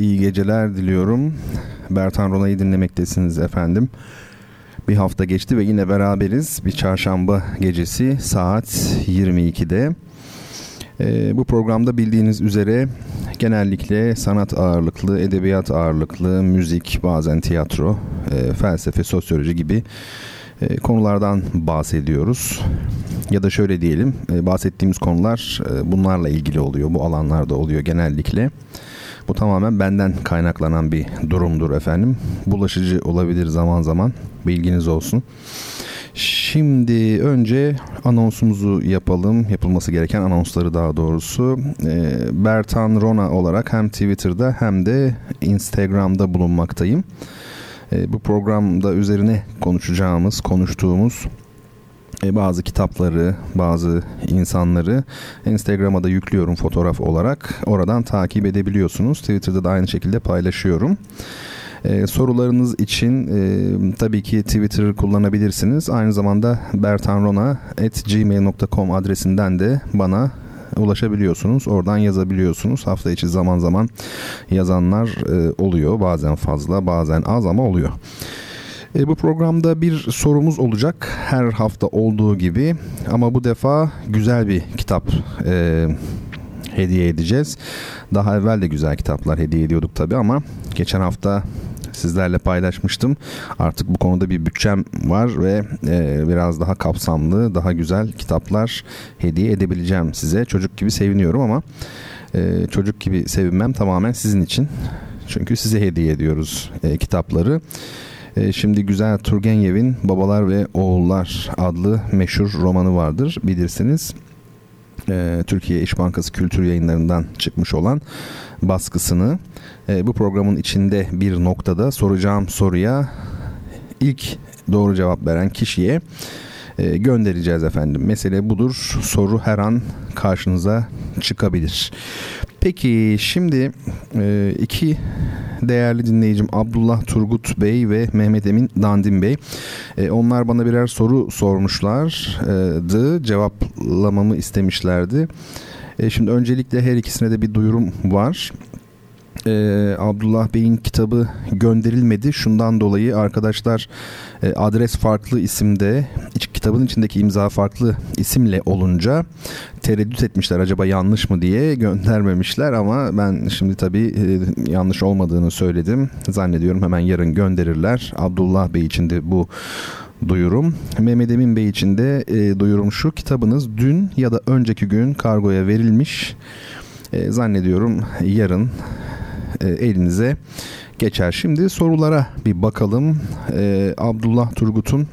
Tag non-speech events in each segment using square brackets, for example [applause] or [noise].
İyi geceler diliyorum. Bertan Rona'yı dinlemektesiniz efendim. Bir hafta geçti ve yine beraberiz. Bir çarşamba gecesi saat 22'de. Ee, bu programda bildiğiniz üzere genellikle sanat ağırlıklı, edebiyat ağırlıklı, müzik, bazen tiyatro, e, felsefe, sosyoloji gibi e, konulardan bahsediyoruz. Ya da şöyle diyelim, e, bahsettiğimiz konular e, bunlarla ilgili oluyor, bu alanlarda oluyor genellikle. Bu tamamen benden kaynaklanan bir durumdur efendim. Bulaşıcı olabilir zaman zaman. Bilginiz olsun. Şimdi önce anonsumuzu yapalım. Yapılması gereken anonsları daha doğrusu. Ee, Bertan Rona olarak hem Twitter'da hem de Instagram'da bulunmaktayım. Ee, bu programda üzerine konuşacağımız, konuştuğumuz bazı kitapları, bazı insanları Instagram'a da yüklüyorum fotoğraf olarak. Oradan takip edebiliyorsunuz. Twitter'da da aynı şekilde paylaşıyorum. Ee, sorularınız için e, tabii ki Twitter kullanabilirsiniz. Aynı zamanda bertanrona.gmail.com adresinden de bana ulaşabiliyorsunuz. Oradan yazabiliyorsunuz. Hafta içi zaman zaman yazanlar e, oluyor. Bazen fazla bazen az ama oluyor. E, bu programda bir sorumuz olacak her hafta olduğu gibi ama bu defa güzel bir kitap e, hediye edeceğiz. Daha evvel de güzel kitaplar hediye ediyorduk tabi ama geçen hafta sizlerle paylaşmıştım. Artık bu konuda bir bütçem var ve e, biraz daha kapsamlı, daha güzel kitaplar hediye edebileceğim size. Çocuk gibi seviniyorum ama e, çocuk gibi sevinmem tamamen sizin için. Çünkü size hediye ediyoruz e, kitapları. E, şimdi güzel Turgenev'in Babalar ve Oğullar adlı meşhur romanı vardır bilirsiniz. E, Türkiye İş Bankası Kültür Yayınları'ndan çıkmış olan baskısını e, bu programın içinde bir noktada soracağım soruya ilk doğru cevap veren kişiye e, göndereceğiz efendim. Mesele budur. Soru her an karşınıza çıkabilir. Peki şimdi e, iki değerli dinleyicim Abdullah Turgut Bey ve Mehmet Emin Dandin Bey. E, onlar bana birer soru sormuşlardı. Cevaplamamı istemişlerdi. Şimdi öncelikle her ikisine de bir duyurum var e, Abdullah Bey'in kitabı gönderilmedi. Şundan dolayı arkadaşlar e, adres farklı isimde kitabın içindeki imza farklı isimle olunca tereddüt etmişler acaba yanlış mı diye göndermemişler ama ben şimdi tabii e, yanlış olmadığını söyledim. Zannediyorum hemen yarın gönderirler. Abdullah Bey için de bu duyurum. Mehmet Emin Bey için de e, duyurum şu kitabınız dün ya da önceki gün kargoya verilmiş. E, zannediyorum yarın e, elinize geçer. Şimdi sorulara bir bakalım. E, Abdullah Turgut'un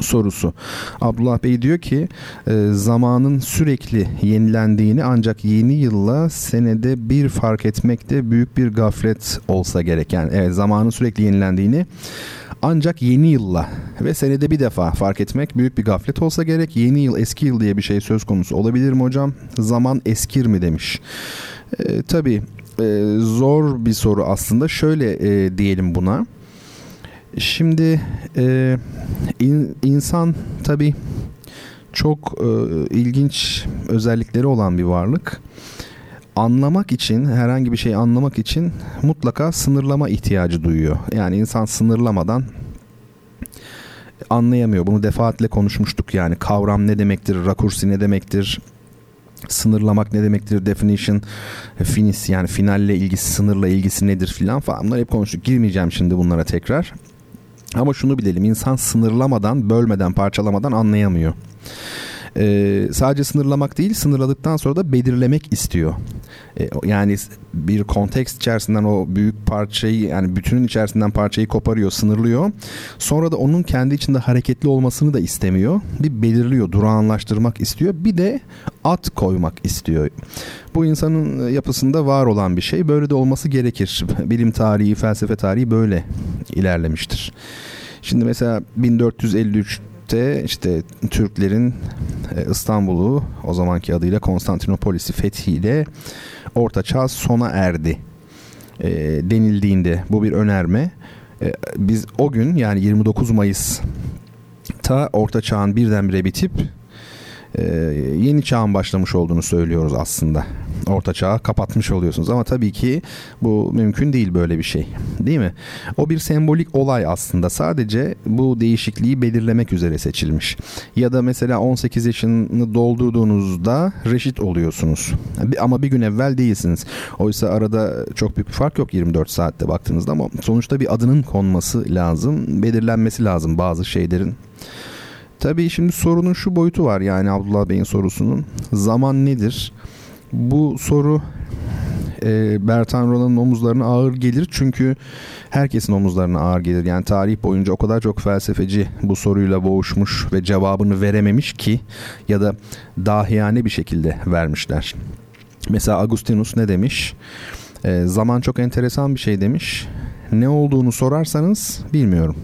sorusu. Abdullah Bey diyor ki e, zamanın sürekli yenilendiğini ancak yeni yılla senede bir fark etmek de büyük bir gaflet olsa gerek. Yani evet, zamanın sürekli yenilendiğini ancak yeni yılla ve senede bir defa fark etmek büyük bir gaflet olsa gerek. Yeni yıl eski yıl diye bir şey söz konusu olabilir mi hocam? Zaman eskir mi demiş. E, tabii e, zor bir soru aslında. Şöyle e, diyelim buna. Şimdi e, in, insan tabii çok e, ilginç özellikleri olan bir varlık. Anlamak için, herhangi bir şeyi anlamak için mutlaka sınırlama ihtiyacı duyuyor. Yani insan sınırlamadan anlayamıyor. Bunu defaatle konuşmuştuk yani kavram ne demektir, rakursi ne demektir, sınırlamak ne demektir? Definition finis yani finalle ilgisi sınırla ilgisi nedir filan falan. Bunları hep konuştuk. Girmeyeceğim şimdi bunlara tekrar. Ama şunu bilelim. İnsan sınırlamadan bölmeden parçalamadan anlayamıyor e, sadece sınırlamak değil sınırladıktan sonra da belirlemek istiyor. E, yani bir kontekst içerisinden o büyük parçayı yani bütünün içerisinden parçayı koparıyor, sınırlıyor. Sonra da onun kendi içinde hareketli olmasını da istemiyor. Bir belirliyor, durağanlaştırmak istiyor. Bir de at koymak istiyor. Bu insanın yapısında var olan bir şey. Böyle de olması gerekir. [laughs] Bilim tarihi, felsefe tarihi böyle ilerlemiştir. Şimdi mesela 1453 Te işte Türklerin e, İstanbul'u o zamanki adıyla Konstantinopolis'i fethiyle Orta Çağ sona erdi e, denildiğinde bu bir önerme. E, biz o gün yani 29 Mayıs ta Orta Çağ'ın birdenbire bitip e, yeni çağın başlamış olduğunu söylüyoruz aslında orta çağı kapatmış oluyorsunuz. Ama tabii ki bu mümkün değil böyle bir şey. Değil mi? O bir sembolik olay aslında. Sadece bu değişikliği belirlemek üzere seçilmiş. Ya da mesela 18 yaşını doldurduğunuzda reşit oluyorsunuz. Ama bir gün evvel değilsiniz. Oysa arada çok büyük bir fark yok 24 saatte baktığınızda ama sonuçta bir adının konması lazım. Belirlenmesi lazım bazı şeylerin. Tabii şimdi sorunun şu boyutu var yani Abdullah Bey'in sorusunun. Zaman nedir? Bu soru e, Bertan Rona'nın omuzlarına ağır gelir çünkü herkesin omuzlarına ağır gelir. Yani tarih boyunca o kadar çok felsefeci bu soruyla boğuşmuş ve cevabını verememiş ki ya da dahiyane bir şekilde vermişler. Mesela Agustinus ne demiş? E, zaman çok enteresan bir şey demiş. Ne olduğunu sorarsanız bilmiyorum.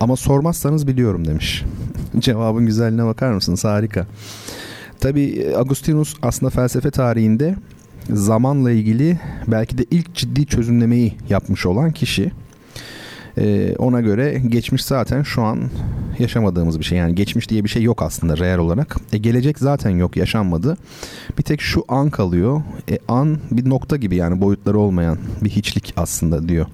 Ama sormazsanız biliyorum demiş. [laughs] Cevabın güzelliğine bakar mısınız? Harika. Tabi e, Agustinus aslında felsefe tarihinde zamanla ilgili belki de ilk ciddi çözümlemeyi yapmış olan kişi. Ee, ona göre geçmiş zaten şu an yaşamadığımız bir şey. Yani geçmiş diye bir şey yok aslında reel olarak. E, gelecek zaten yok yaşanmadı. Bir tek şu an kalıyor. E, an bir nokta gibi yani boyutları olmayan bir hiçlik aslında diyor.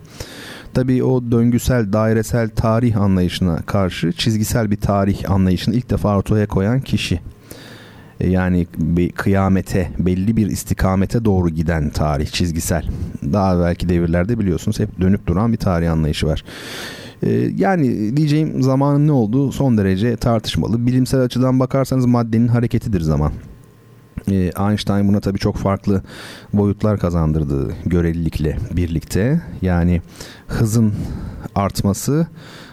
Tabii o döngüsel, dairesel tarih anlayışına karşı çizgisel bir tarih anlayışını ilk defa ortaya koyan kişi e, yani kıyamete belli bir istikamete doğru giden tarih çizgisel. Daha belki devirlerde biliyorsunuz hep dönüp duran bir tarih anlayışı var. E, yani diyeceğim zamanın ne olduğu son derece tartışmalı. Bilimsel açıdan bakarsanız maddenin hareketidir zaman. E, Einstein buna tabii çok farklı boyutlar kazandırdı görelilikle birlikte. Yani hızın artması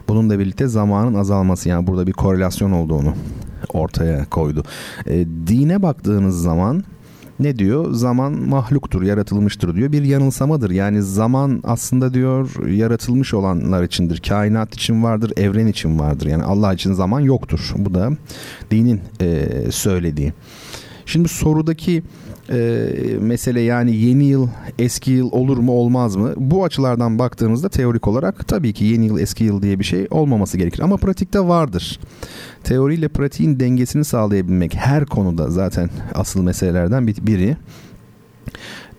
bununla birlikte zamanın azalması yani burada bir korelasyon olduğunu ortaya koydu. E, dine baktığınız zaman ne diyor? Zaman mahluktur, yaratılmıştır diyor. Bir yanılsamadır. Yani zaman aslında diyor yaratılmış olanlar içindir. Kainat için vardır, evren için vardır. Yani Allah için zaman yoktur. Bu da dinin e, söylediği. Şimdi sorudaki e, mesele yani yeni yıl eski yıl olur mu olmaz mı? Bu açılardan baktığımızda teorik olarak tabii ki yeni yıl eski yıl diye bir şey olmaması gerekir. Ama pratikte vardır. Teoriyle pratiğin dengesini sağlayabilmek her konuda zaten asıl meselelerden biri.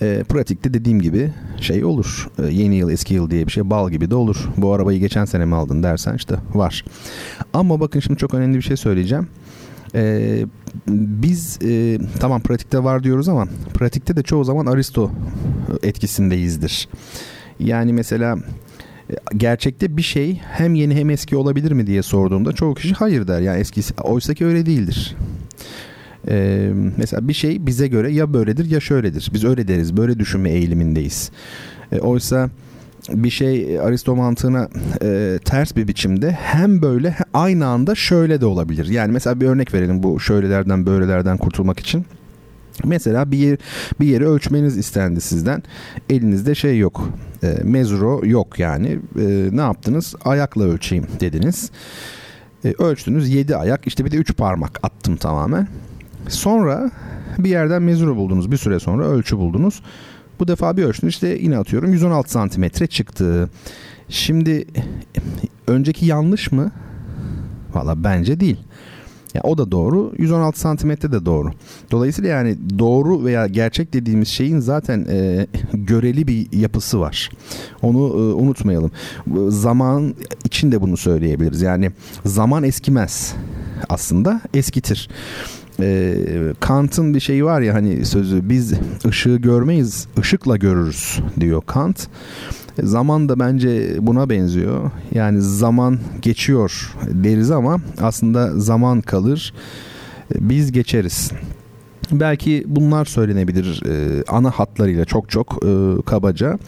E, pratikte dediğim gibi şey olur. E, yeni yıl eski yıl diye bir şey bal gibi de olur. Bu arabayı geçen sene mi aldın dersen işte var. Ama bakın şimdi çok önemli bir şey söyleyeceğim. E, biz e, tamam pratikte var diyoruz ama pratikte de çoğu zaman Aristo etkisindeyizdir. Yani mesela e, gerçekte bir şey hem yeni hem eski olabilir mi diye sorduğumda çoğu kişi hayır der. Yani eskisi oysa ki öyle değildir. Ee, mesela bir şey bize göre ya böyledir ya şöyledir. Biz öyle deriz. Böyle düşünme eğilimindeyiz. Ee, oysa bir şey Aristo mantığına e, ters bir biçimde hem böyle aynı anda şöyle de olabilir. Yani mesela bir örnek verelim bu şöylelerden böylelerden kurtulmak için. Mesela bir yer, bir yeri ölçmeniz istendi sizden. Elinizde şey yok. E, mezuro yok yani. E, ne yaptınız? Ayakla ölçeyim dediniz. E, ölçtünüz 7 ayak işte bir de 3 parmak attım tamamen. Sonra bir yerden mezuro buldunuz. Bir süre sonra ölçü buldunuz. Bu defa bir ölçtüm işte yine atıyorum 116 santimetre çıktı. Şimdi önceki yanlış mı? Valla bence değil. Ya o da doğru. 116 santimetre de doğru. Dolayısıyla yani doğru veya gerçek dediğimiz şeyin zaten e, göreli bir yapısı var. Onu e, unutmayalım. Zaman için de bunu söyleyebiliriz. Yani zaman eskimez aslında eskitir e, Kant'ın bir şeyi var ya hani sözü biz ışığı görmeyiz ışıkla görürüz diyor Kant. Zaman da bence buna benziyor. Yani zaman geçiyor deriz ama aslında zaman kalır. biz geçeriz. Belki bunlar söylenebilir e, ana hatlarıyla çok çok e, kabaca.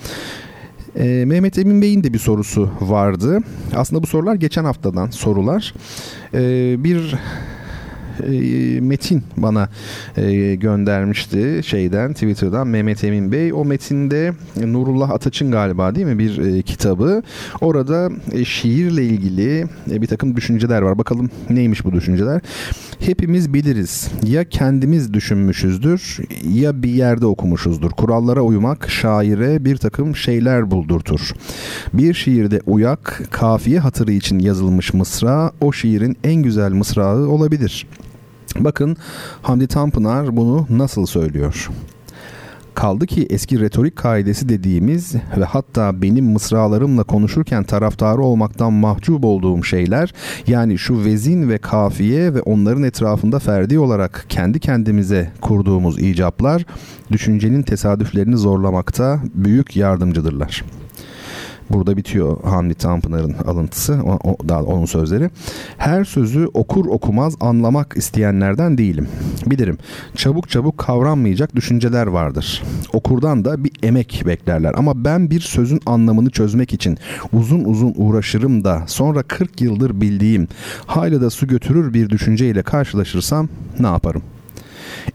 E, Mehmet Emin Bey'in de bir sorusu vardı. Aslında bu sorular geçen haftadan sorular. E, bir e, metin bana e, göndermişti şeyden Twitter'dan Mehmet Emin Bey. O metinde Nurullah Ataç'ın galiba değil mi bir e, kitabı. Orada e, şiirle ilgili bir takım düşünceler var. Bakalım neymiş bu düşünceler. Hepimiz biliriz. Ya kendimiz düşünmüşüzdür ya bir yerde okumuşuzdur. Kurallara uymak şaire bir takım şeyler buldurtur. Bir şiirde uyak, kafiye hatırı için yazılmış mısra o şiirin en güzel mısrağı olabilir. Bakın Hamdi Tanpınar bunu nasıl söylüyor? Kaldı ki eski retorik kaidesi dediğimiz ve hatta benim mısralarımla konuşurken taraftarı olmaktan mahcup olduğum şeyler yani şu vezin ve kafiye ve onların etrafında ferdi olarak kendi kendimize kurduğumuz icaplar düşüncenin tesadüflerini zorlamakta büyük yardımcıdırlar.'' Burada bitiyor Hamdi Tanpınar'ın alıntısı, o, o, daha onun sözleri. Her sözü okur okumaz anlamak isteyenlerden değilim. Bilirim çabuk çabuk kavranmayacak düşünceler vardır. Okurdan da bir emek beklerler ama ben bir sözün anlamını çözmek için uzun uzun uğraşırım da sonra 40 yıldır bildiğim hala da su götürür bir düşünceyle karşılaşırsam ne yaparım?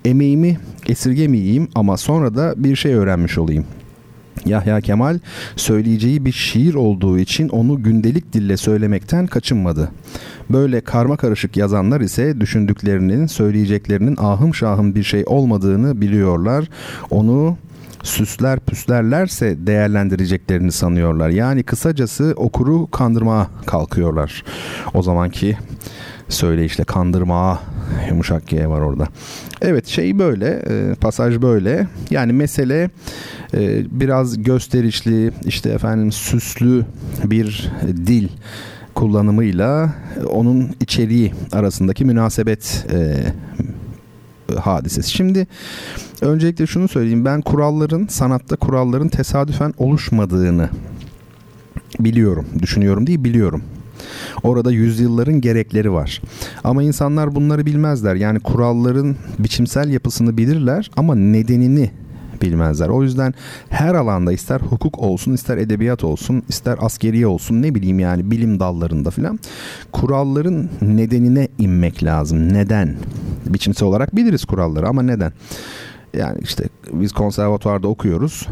Emeğimi esirgemeyeyim ama sonra da bir şey öğrenmiş olayım. Yahya Kemal söyleyeceği bir şiir olduğu için onu gündelik dille söylemekten kaçınmadı. Böyle karma karışık yazanlar ise düşündüklerinin, söyleyeceklerinin ahım şahım bir şey olmadığını biliyorlar. Onu süsler püslerlerse değerlendireceklerini sanıyorlar. Yani kısacası okuru kandırmaya kalkıyorlar. O zamanki söyleyişle kandırmaya yumuşak G var orada. Evet şey böyle e, pasaj böyle yani mesele e, biraz gösterişli işte efendim süslü bir dil kullanımıyla onun içeriği arasındaki münasebet e, hadisesi. Şimdi öncelikle şunu söyleyeyim ben kuralların sanatta kuralların tesadüfen oluşmadığını biliyorum düşünüyorum değil biliyorum Orada yüzyılların gerekleri var. Ama insanlar bunları bilmezler. Yani kuralların biçimsel yapısını bilirler ama nedenini bilmezler. O yüzden her alanda ister hukuk olsun, ister edebiyat olsun, ister askeriye olsun ne bileyim yani bilim dallarında filan kuralların nedenine inmek lazım. Neden? Biçimsel olarak biliriz kuralları ama neden? Yani işte biz konservatuvarda okuyoruz.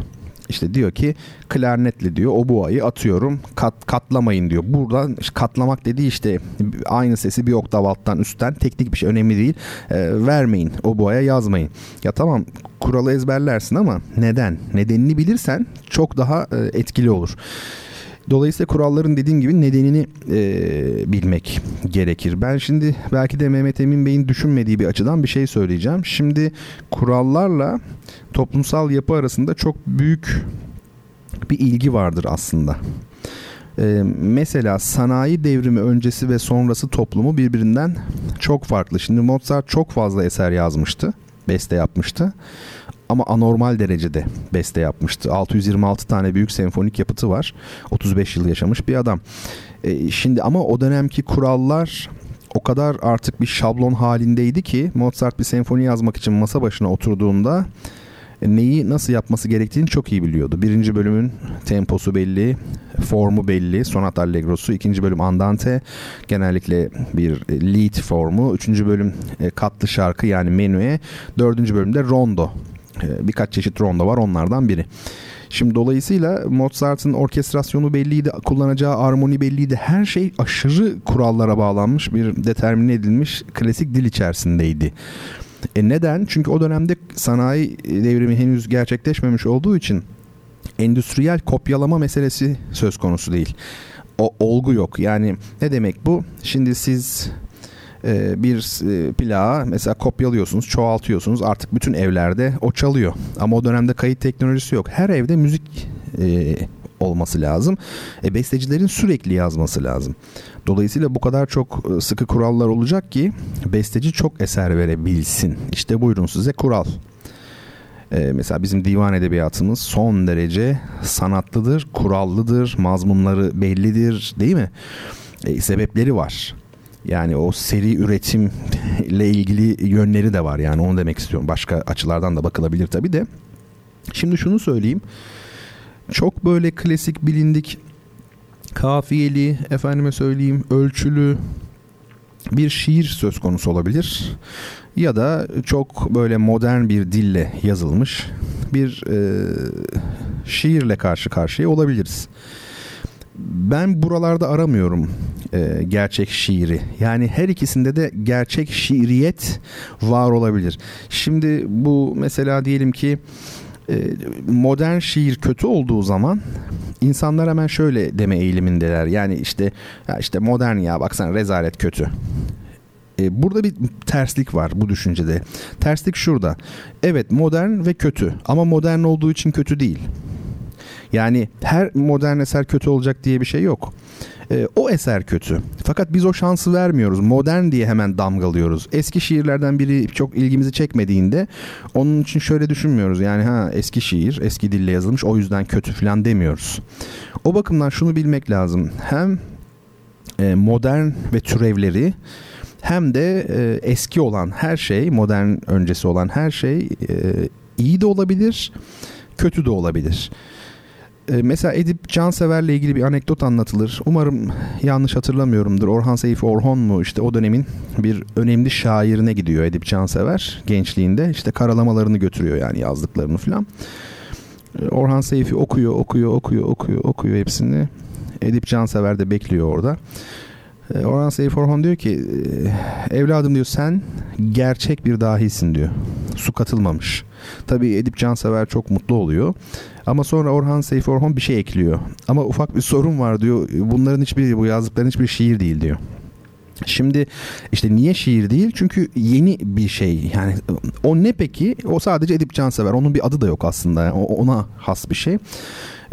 İşte diyor ki klarnetle diyor o buayı atıyorum kat, katlamayın diyor. Burada katlamak dediği işte aynı sesi bir oktav alttan üstten teknik bir şey önemli değil. E, vermeyin o buaya yazmayın. Ya tamam kuralı ezberlersin ama neden? Nedenini bilirsen çok daha e, etkili olur. Dolayısıyla kuralların dediğim gibi nedenini e, bilmek gerekir. Ben şimdi belki de Mehmet Emin Bey'in düşünmediği bir açıdan bir şey söyleyeceğim. Şimdi kurallarla toplumsal yapı arasında çok büyük bir ilgi vardır aslında. Ee, mesela sanayi devrimi öncesi ve sonrası toplumu birbirinden çok farklı. Şimdi Mozart çok fazla eser yazmıştı, beste yapmıştı ama anormal derecede beste yapmıştı. 626 tane büyük senfonik yapıtı var. 35 yıl yaşamış bir adam. E, şimdi ama o dönemki kurallar o kadar artık bir şablon halindeydi ki Mozart bir senfoni yazmak için masa başına oturduğunda e, neyi nasıl yapması gerektiğini çok iyi biliyordu. Birinci bölümün temposu belli, formu belli, sonat allegrosu. ikinci bölüm andante, genellikle bir e, lead formu. Üçüncü bölüm e, katlı şarkı yani menüe. Dördüncü bölümde rondo birkaç çeşit rondo var onlardan biri. Şimdi dolayısıyla Mozart'ın orkestrasyonu belliydi, kullanacağı armoni belliydi. Her şey aşırı kurallara bağlanmış bir determine edilmiş klasik dil içerisindeydi. E neden? Çünkü o dönemde sanayi devrimi henüz gerçekleşmemiş olduğu için endüstriyel kopyalama meselesi söz konusu değil. O olgu yok. Yani ne demek bu? Şimdi siz e, bir e, plağı mesela kopyalıyorsunuz, çoğaltıyorsunuz. Artık bütün evlerde o çalıyor. Ama o dönemde kayıt teknolojisi yok. Her evde müzik e, olması lazım. E, bestecilerin sürekli yazması lazım. Dolayısıyla bu kadar çok e, sıkı kurallar olacak ki besteci çok eser verebilsin. İşte buyurun size kural. Ee, mesela bizim divan edebiyatımız son derece sanatlıdır, kurallıdır, mazmunları bellidir değil mi? E, sebepleri var. Yani o seri üretim ile ilgili yönleri de var yani onu demek istiyorum. Başka açılardan da bakılabilir tabii de. Şimdi şunu söyleyeyim. Çok böyle klasik bilindik kafiyeli, efendime söyleyeyim ölçülü bir şiir söz konusu olabilir. Ya da çok böyle modern bir dille yazılmış bir e, şiirle karşı karşıya olabiliriz. Ben buralarda aramıyorum e, gerçek şiiri. Yani her ikisinde de gerçek şiiriyet var olabilir. Şimdi bu mesela diyelim ki e, modern şiir kötü olduğu zaman insanlar hemen şöyle deme eğilimindeler. Yani işte ya işte modern ya baksana rezalet kötü. E, burada bir terslik var bu düşüncede. Terslik şurada. Evet modern ve kötü ama modern olduğu için kötü değil. Yani her modern eser kötü olacak diye bir şey yok. E, o eser kötü. Fakat biz o şansı vermiyoruz. Modern diye hemen damgalıyoruz. Eski şiirlerden biri çok ilgimizi çekmediğinde onun için şöyle düşünmüyoruz. Yani ha eski şiir, eski dille yazılmış o yüzden kötü falan demiyoruz. O bakımdan şunu bilmek lazım. Hem e, modern ve türevleri hem de e, eski olan her şey, modern öncesi olan her şey e, iyi de olabilir, kötü de olabilir. E, mesela Edip Cansever'le ilgili bir anekdot anlatılır. Umarım yanlış hatırlamıyorumdur. Orhan Seyfi Orhon mu işte o dönemin bir önemli şairine gidiyor Edip Cansever gençliğinde. İşte karalamalarını götürüyor yani yazdıklarını falan. E, Orhan Seyfi okuyor, okuyor, okuyor, okuyor, okuyor hepsini. Edip Cansever de bekliyor orada. E, Orhan Seyfi Orhon diyor ki evladım diyor sen gerçek bir dahisin diyor. Su katılmamış. Tabii Edip Cansever çok mutlu oluyor. Ama sonra Orhan Seyfi Orhan bir şey ekliyor. Ama ufak bir sorun var diyor. Bunların hiçbir bu yazdıkların hiçbir şiir değil diyor. Şimdi işte niye şiir değil? Çünkü yeni bir şey. Yani o ne peki? O sadece Edip Cansever. Onun bir adı da yok aslında. Yani ona has bir şey.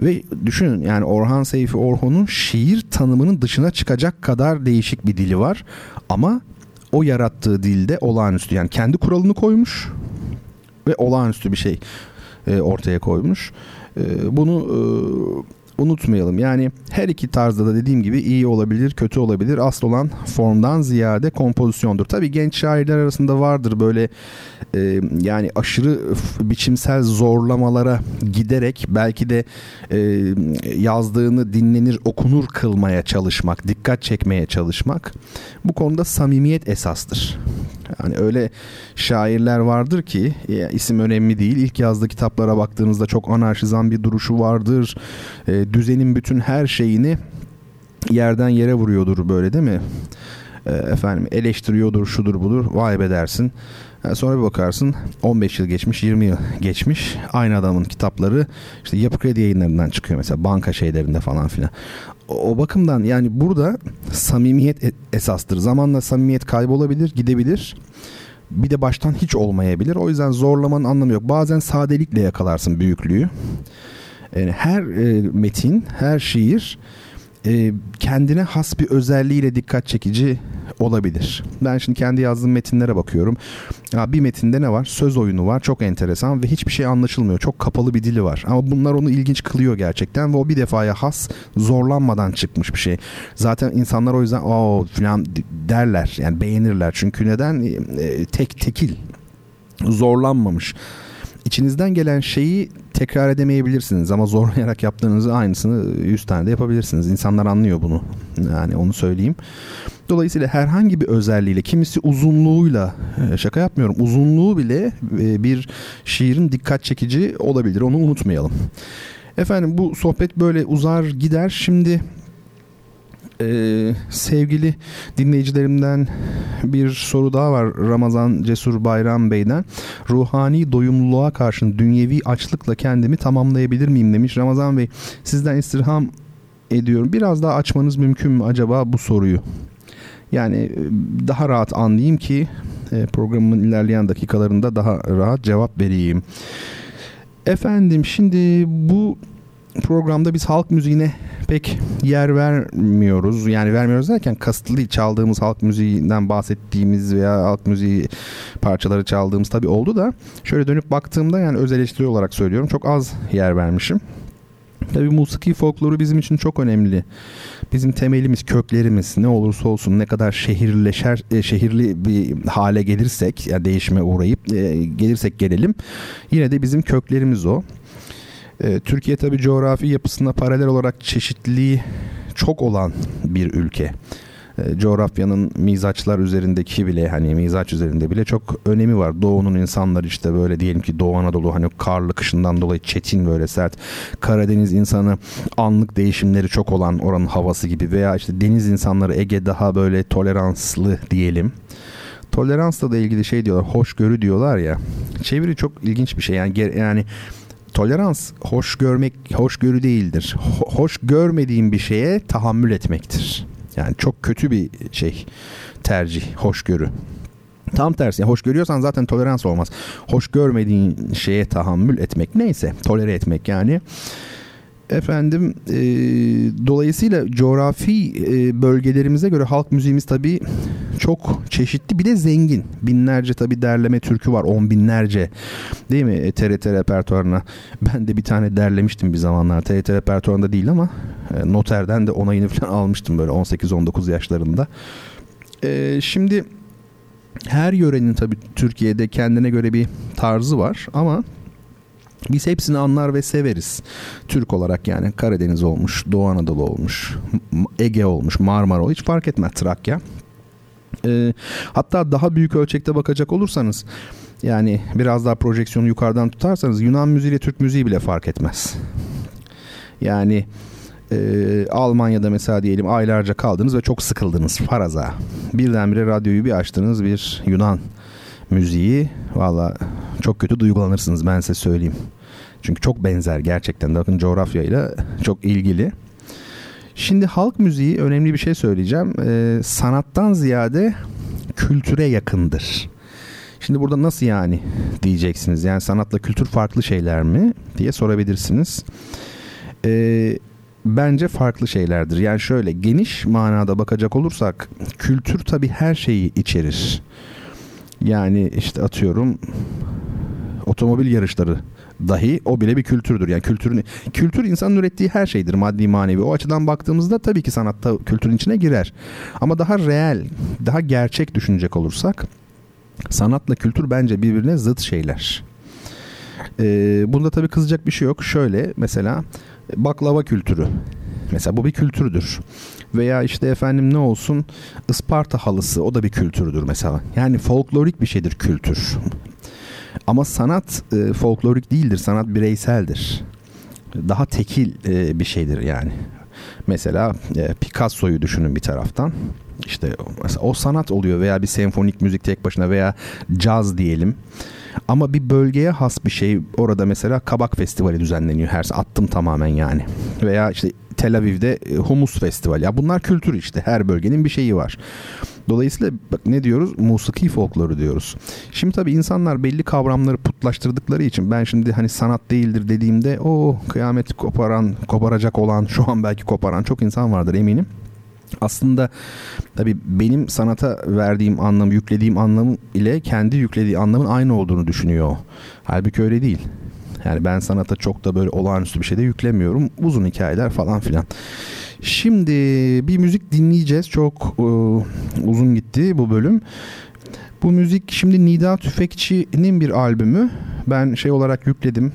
Ve düşünün yani Orhan Seyfi Orhon'un şiir tanımının dışına çıkacak kadar değişik bir dili var. Ama o yarattığı dilde olağanüstü. Yani kendi kuralını koymuş ve olağanüstü bir şey e, ortaya koymuş. E, bunu e, unutmayalım. Yani her iki tarzda da dediğim gibi iyi olabilir, kötü olabilir. Asıl olan formdan ziyade kompozisyondur. Tabii genç şairler arasında vardır böyle e, yani aşırı biçimsel zorlamalara giderek belki de e, yazdığını dinlenir, okunur kılmaya çalışmak, dikkat çekmeye çalışmak. Bu konuda samimiyet esastır. Yani öyle şairler vardır ki isim önemli değil. İlk yazdığı kitaplara baktığınızda çok anarşizan bir duruşu vardır. E, düzenin bütün her şeyini yerden yere vuruyordur böyle değil mi? E, efendim eleştiriyordur, şudur budur. Vay be dersin. Sonra bir bakarsın 15 yıl geçmiş 20 yıl geçmiş aynı adamın kitapları işte yapı kredi yayınlarından çıkıyor mesela banka şeylerinde falan filan. O, o bakımdan yani burada samimiyet e, esastır. Zamanla samimiyet kaybolabilir gidebilir bir de baştan hiç olmayabilir. O yüzden zorlamanın anlamı yok. Bazen sadelikle yakalarsın büyüklüğü. Yani her e, metin, her şiir e, kendine has bir özelliğiyle dikkat çekici olabilir. Ben şimdi kendi yazdığım metinlere bakıyorum. Ya bir metinde ne var? Söz oyunu var. Çok enteresan ve hiçbir şey anlaşılmıyor. Çok kapalı bir dili var. Ama bunlar onu ilginç kılıyor gerçekten ve o bir defaya has zorlanmadan çıkmış bir şey. Zaten insanlar o yüzden o falan derler. Yani beğenirler. Çünkü neden? E, tek tekil zorlanmamış içinizden gelen şeyi tekrar edemeyebilirsiniz ama zorlayarak yaptığınızı aynısını 100 tane de yapabilirsiniz. İnsanlar anlıyor bunu. Yani onu söyleyeyim. Dolayısıyla herhangi bir özelliğiyle kimisi uzunluğuyla e, şaka yapmıyorum uzunluğu bile e, bir şiirin dikkat çekici olabilir onu unutmayalım. Efendim bu sohbet böyle uzar gider. Şimdi ee, sevgili dinleyicilerimden bir soru daha var Ramazan Cesur Bayram Bey'den. Ruhani doyumluluğa karşın dünyevi açlıkla kendimi tamamlayabilir miyim demiş. Ramazan Bey sizden istirham ediyorum. Biraz daha açmanız mümkün mü acaba bu soruyu? Yani e, daha rahat anlayayım ki e, programın ilerleyen dakikalarında daha rahat cevap vereyim. Efendim şimdi bu programda biz halk müziğine pek yer vermiyoruz. Yani vermiyoruz derken kasıtlı çaldığımız halk müziğinden bahsettiğimiz veya halk müziği parçaları çaldığımız tabii oldu da şöyle dönüp baktığımda yani öz eleştiri olarak söylüyorum çok az yer vermişim. Tabi musiki folkloru bizim için çok önemli. Bizim temelimiz, köklerimiz ne olursa olsun ne kadar şehirleşer, e, şehirli bir hale gelirsek, yani değişime uğrayıp e, gelirsek gelelim yine de bizim köklerimiz o. E, Türkiye tabi coğrafi yapısına paralel olarak çeşitliliği çok olan bir ülke. E, coğrafyanın mizaçlar üzerindeki bile hani mizaç üzerinde bile çok önemi var. Doğu'nun insanları işte böyle diyelim ki Doğu Anadolu hani karlı kışından dolayı çetin böyle sert. Karadeniz insanı anlık değişimleri çok olan oranın havası gibi veya işte deniz insanları Ege daha böyle toleranslı diyelim. Toleransla da ilgili şey diyorlar, hoşgörü diyorlar ya. Çeviri çok ilginç bir şey. Yani yani tolerans hoş görmek hoşgörü değildir. Ho- hoş görmediğin bir şeye tahammül etmektir. Yani çok kötü bir şey tercih, hoşgörü. Tam tersi hoş görüyorsan zaten tolerans olmaz. Hoş görmediğin şeye tahammül etmek neyse tolere etmek yani. Efendim e, dolayısıyla coğrafi e, bölgelerimize göre halk müziğimiz tabii çok çeşitli bir de zengin. Binlerce tabii derleme türkü var on binlerce değil mi TRT e, repertuarına. [laughs] Ben de bir tane derlemiştim bir zamanlar TRT repertuarında değil ama e, noterden de onayını falan [laughs] almıştım böyle 18-19 yaşlarında. E, şimdi her yörenin tabii Türkiye'de kendine göre bir tarzı var ama biz hepsini anlar ve severiz. Türk olarak yani Karadeniz olmuş, Doğu Anadolu olmuş, Ege olmuş, Marmara hiç fark etmez Trakya. Ee, hatta daha büyük ölçekte bakacak olursanız yani biraz daha projeksiyonu yukarıdan tutarsanız Yunan müziği ile Türk müziği bile fark etmez. Yani e, Almanya'da mesela diyelim aylarca kaldınız ve çok sıkıldınız faraza. Birdenbire radyoyu bir açtınız bir Yunan müziği valla çok kötü duygulanırsınız ben size söyleyeyim. Çünkü çok benzer gerçekten bakın coğrafyayla çok ilgili. Şimdi halk müziği önemli bir şey söyleyeceğim. Ee, sanattan ziyade kültüre yakındır. Şimdi burada nasıl yani diyeceksiniz. Yani sanatla kültür farklı şeyler mi diye sorabilirsiniz. Ee, bence farklı şeylerdir. Yani şöyle geniş manada bakacak olursak kültür tabii her şeyi içerir. Yani işte atıyorum otomobil yarışları dahi o bile bir kültürdür. Yani kültürün kültür insanın ürettiği her şeydir maddi manevi. O açıdan baktığımızda tabii ki sanatta kültürün içine girer. Ama daha reel, daha gerçek düşünecek olursak sanatla kültür bence birbirine zıt şeyler. Ee, bunda tabii kızacak bir şey yok. Şöyle mesela baklava kültürü. Mesela bu bir kültürdür. Veya işte efendim ne olsun Isparta halısı o da bir kültürdür mesela. Yani folklorik bir şeydir kültür. Ama sanat e, folklorik değildir. Sanat bireyseldir. Daha tekil e, bir şeydir yani. Mesela e, Picasso'yu düşünün bir taraftan. İşte mesela o sanat oluyor veya bir senfonik müzik tek başına veya caz diyelim. Ama bir bölgeye has bir şey. Orada mesela Kabak Festivali düzenleniyor. Her attım tamamen yani. Veya işte Tel Aviv'de e, Humus Festivali. Ya bunlar kültür işte. Her bölgenin bir şeyi var. Dolayısıyla bak ne diyoruz? Musiki folkloru diyoruz. Şimdi tabii insanlar belli kavramları putlaştırdıkları için ben şimdi hani sanat değildir dediğimde o kıyamet koparan, koparacak olan, şu an belki koparan çok insan vardır eminim aslında tabii benim sanata verdiğim anlam, yüklediğim anlam ile kendi yüklediği anlamın aynı olduğunu düşünüyor. Halbuki öyle değil. Yani ben sanata çok da böyle olağanüstü bir şey de yüklemiyorum. Uzun hikayeler falan filan. Şimdi bir müzik dinleyeceğiz. Çok e, uzun gitti bu bölüm. Bu müzik şimdi Nida Tüfekçi'nin bir albümü. Ben şey olarak yükledim.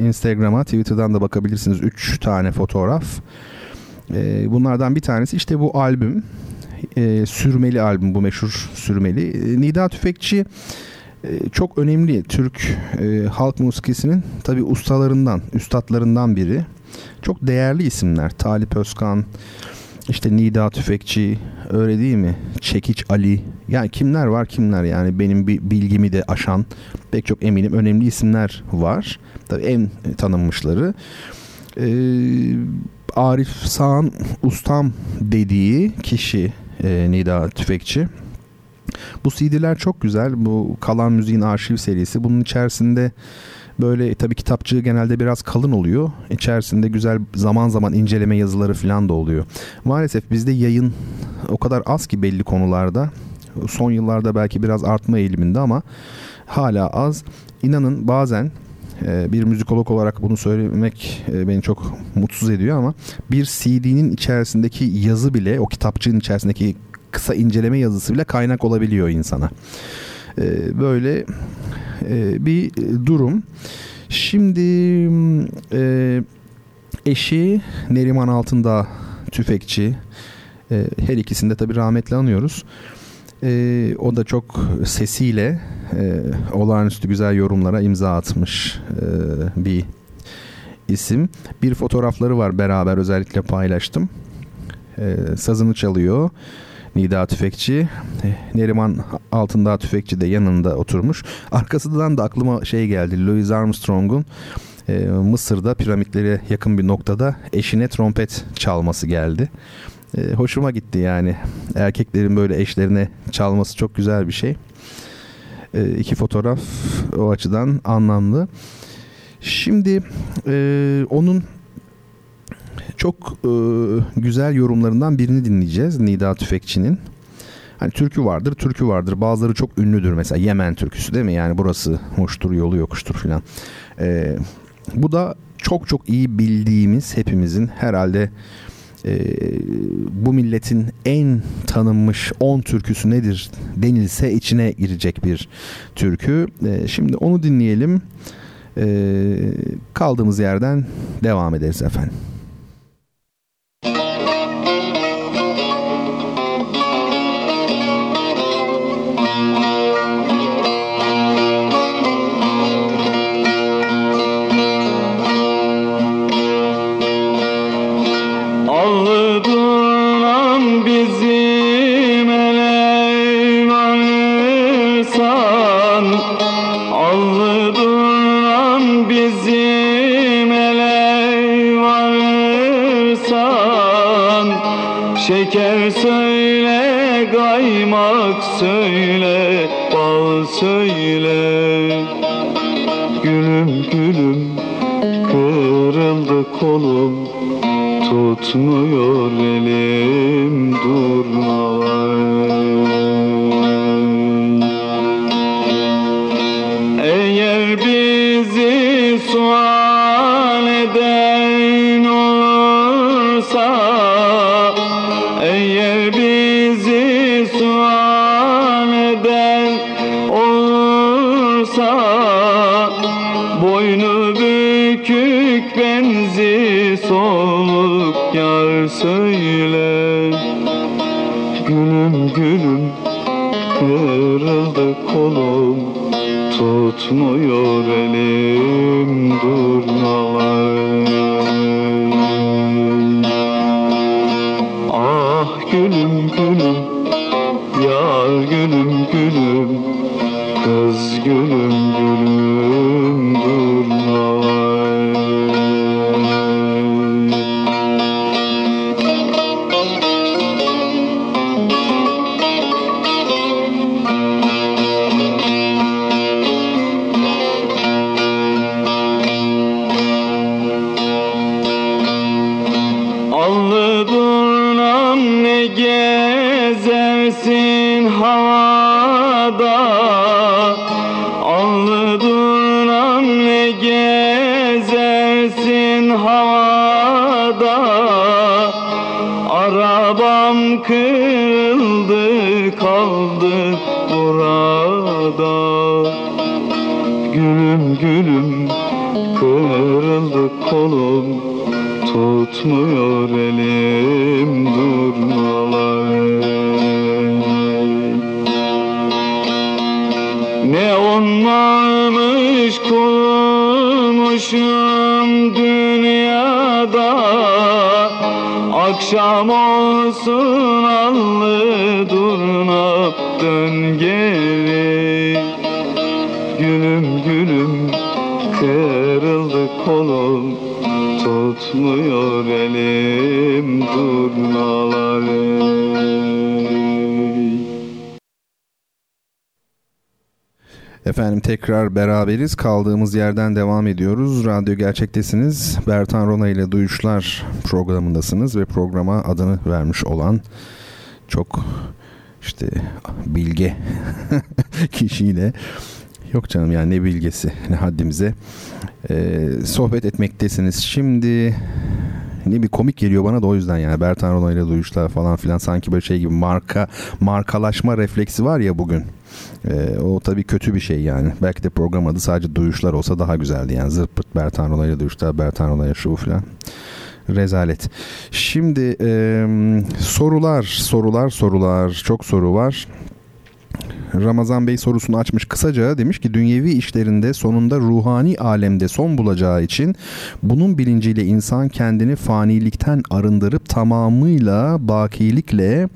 Instagram'a, Twitter'dan da bakabilirsiniz. 3 tane fotoğraf. E, bunlardan bir tanesi işte bu albüm. E, sürmeli albüm bu meşhur sürmeli. E, Nida Tüfekçi çok önemli Türk e, halk musikisinin tabi ustalarından, üstadlarından biri. Çok değerli isimler. Talip Özkan, işte Nida Tüfekçi, öyle değil mi? Çekiç Ali. Yani kimler var kimler yani benim bilgimi de aşan pek çok eminim önemli isimler var. Tabii en tanınmışları. Ee, Arif Sağan Ustam dediği kişi e, Nida Tüfekçi. Bu CD'ler çok güzel. Bu Kalan Müziğin arşiv serisi. Bunun içerisinde böyle tabii kitapçığı genelde biraz kalın oluyor. İçerisinde güzel zaman zaman inceleme yazıları falan da oluyor. Maalesef bizde yayın o kadar az ki belli konularda. Son yıllarda belki biraz artma eğiliminde ama hala az. İnanın bazen e, bir müzikolog olarak bunu söylemek e, beni çok mutsuz ediyor ama bir CD'nin içerisindeki yazı bile o kitapçığın içerisindeki kısa inceleme yazısı bile kaynak olabiliyor insana. E, böyle bir durum. Şimdi eşi Neriman Altındağ tüfekçi her ikisinde tabii rahmetli anıyoruz. E, o da çok sesiyle e, olağanüstü güzel yorumlara imza atmış e, bir isim. Bir fotoğrafları var beraber özellikle paylaştım. E, sazını çalıyor. Nida Tüfekçi. E, Neriman Altındağ Tüfekçi de yanında oturmuş. Arkasından da aklıma şey geldi. Louis Armstrong'un e, Mısır'da piramitlere yakın bir noktada eşine trompet çalması geldi e, hoşuma gitti yani. Erkeklerin böyle eşlerine çalması çok güzel bir şey. E, iki fotoğraf o açıdan anlamlı. Şimdi e, onun çok e, güzel yorumlarından birini dinleyeceğiz Nida Tüfekçi'nin. Hani türkü vardır, türkü vardır. Bazıları çok ünlüdür mesela Yemen türküsü değil mi? Yani burası hoştur, yolu yokuştur filan. E, bu da çok çok iyi bildiğimiz hepimizin herhalde e, bu milletin en tanınmış 10 türküsü nedir denilse içine girecek bir türkü. E, şimdi onu dinleyelim. E, kaldığımız yerden devam ederiz efendim. kolum tutmuyor elim durmalar. Ne onlarmış kurmuşum dünyada Akşam olsun allı durna dön geri. Tekrar beraberiz. Kaldığımız yerden devam ediyoruz. Radyo Gerçektesiniz. Bertan Rona ile Duyuşlar programındasınız ve programa adını vermiş olan çok işte bilge [laughs] kişiyle Yok canım yani ne bilgesi ne haddimize. Ee, sohbet etmektesiniz. Şimdi ne bir komik geliyor bana da o yüzden yani Bertan Rona ile duyuşlar falan filan sanki böyle şey gibi marka markalaşma refleksi var ya bugün. Ee, o tabii kötü bir şey yani. Belki de program adı sadece duyuşlar olsa daha güzeldi yani. Zırt Bertan Rona ile duyuşlar, Bertan Rona ile şu filan. Rezalet. Şimdi e, sorular, sorular, sorular. Çok soru var. Ramazan Bey sorusunu açmış kısaca demiş ki dünyevi işlerinde sonunda ruhani alemde son bulacağı için bunun bilinciyle insan kendini fanilikten arındırıp tamamıyla bakilikle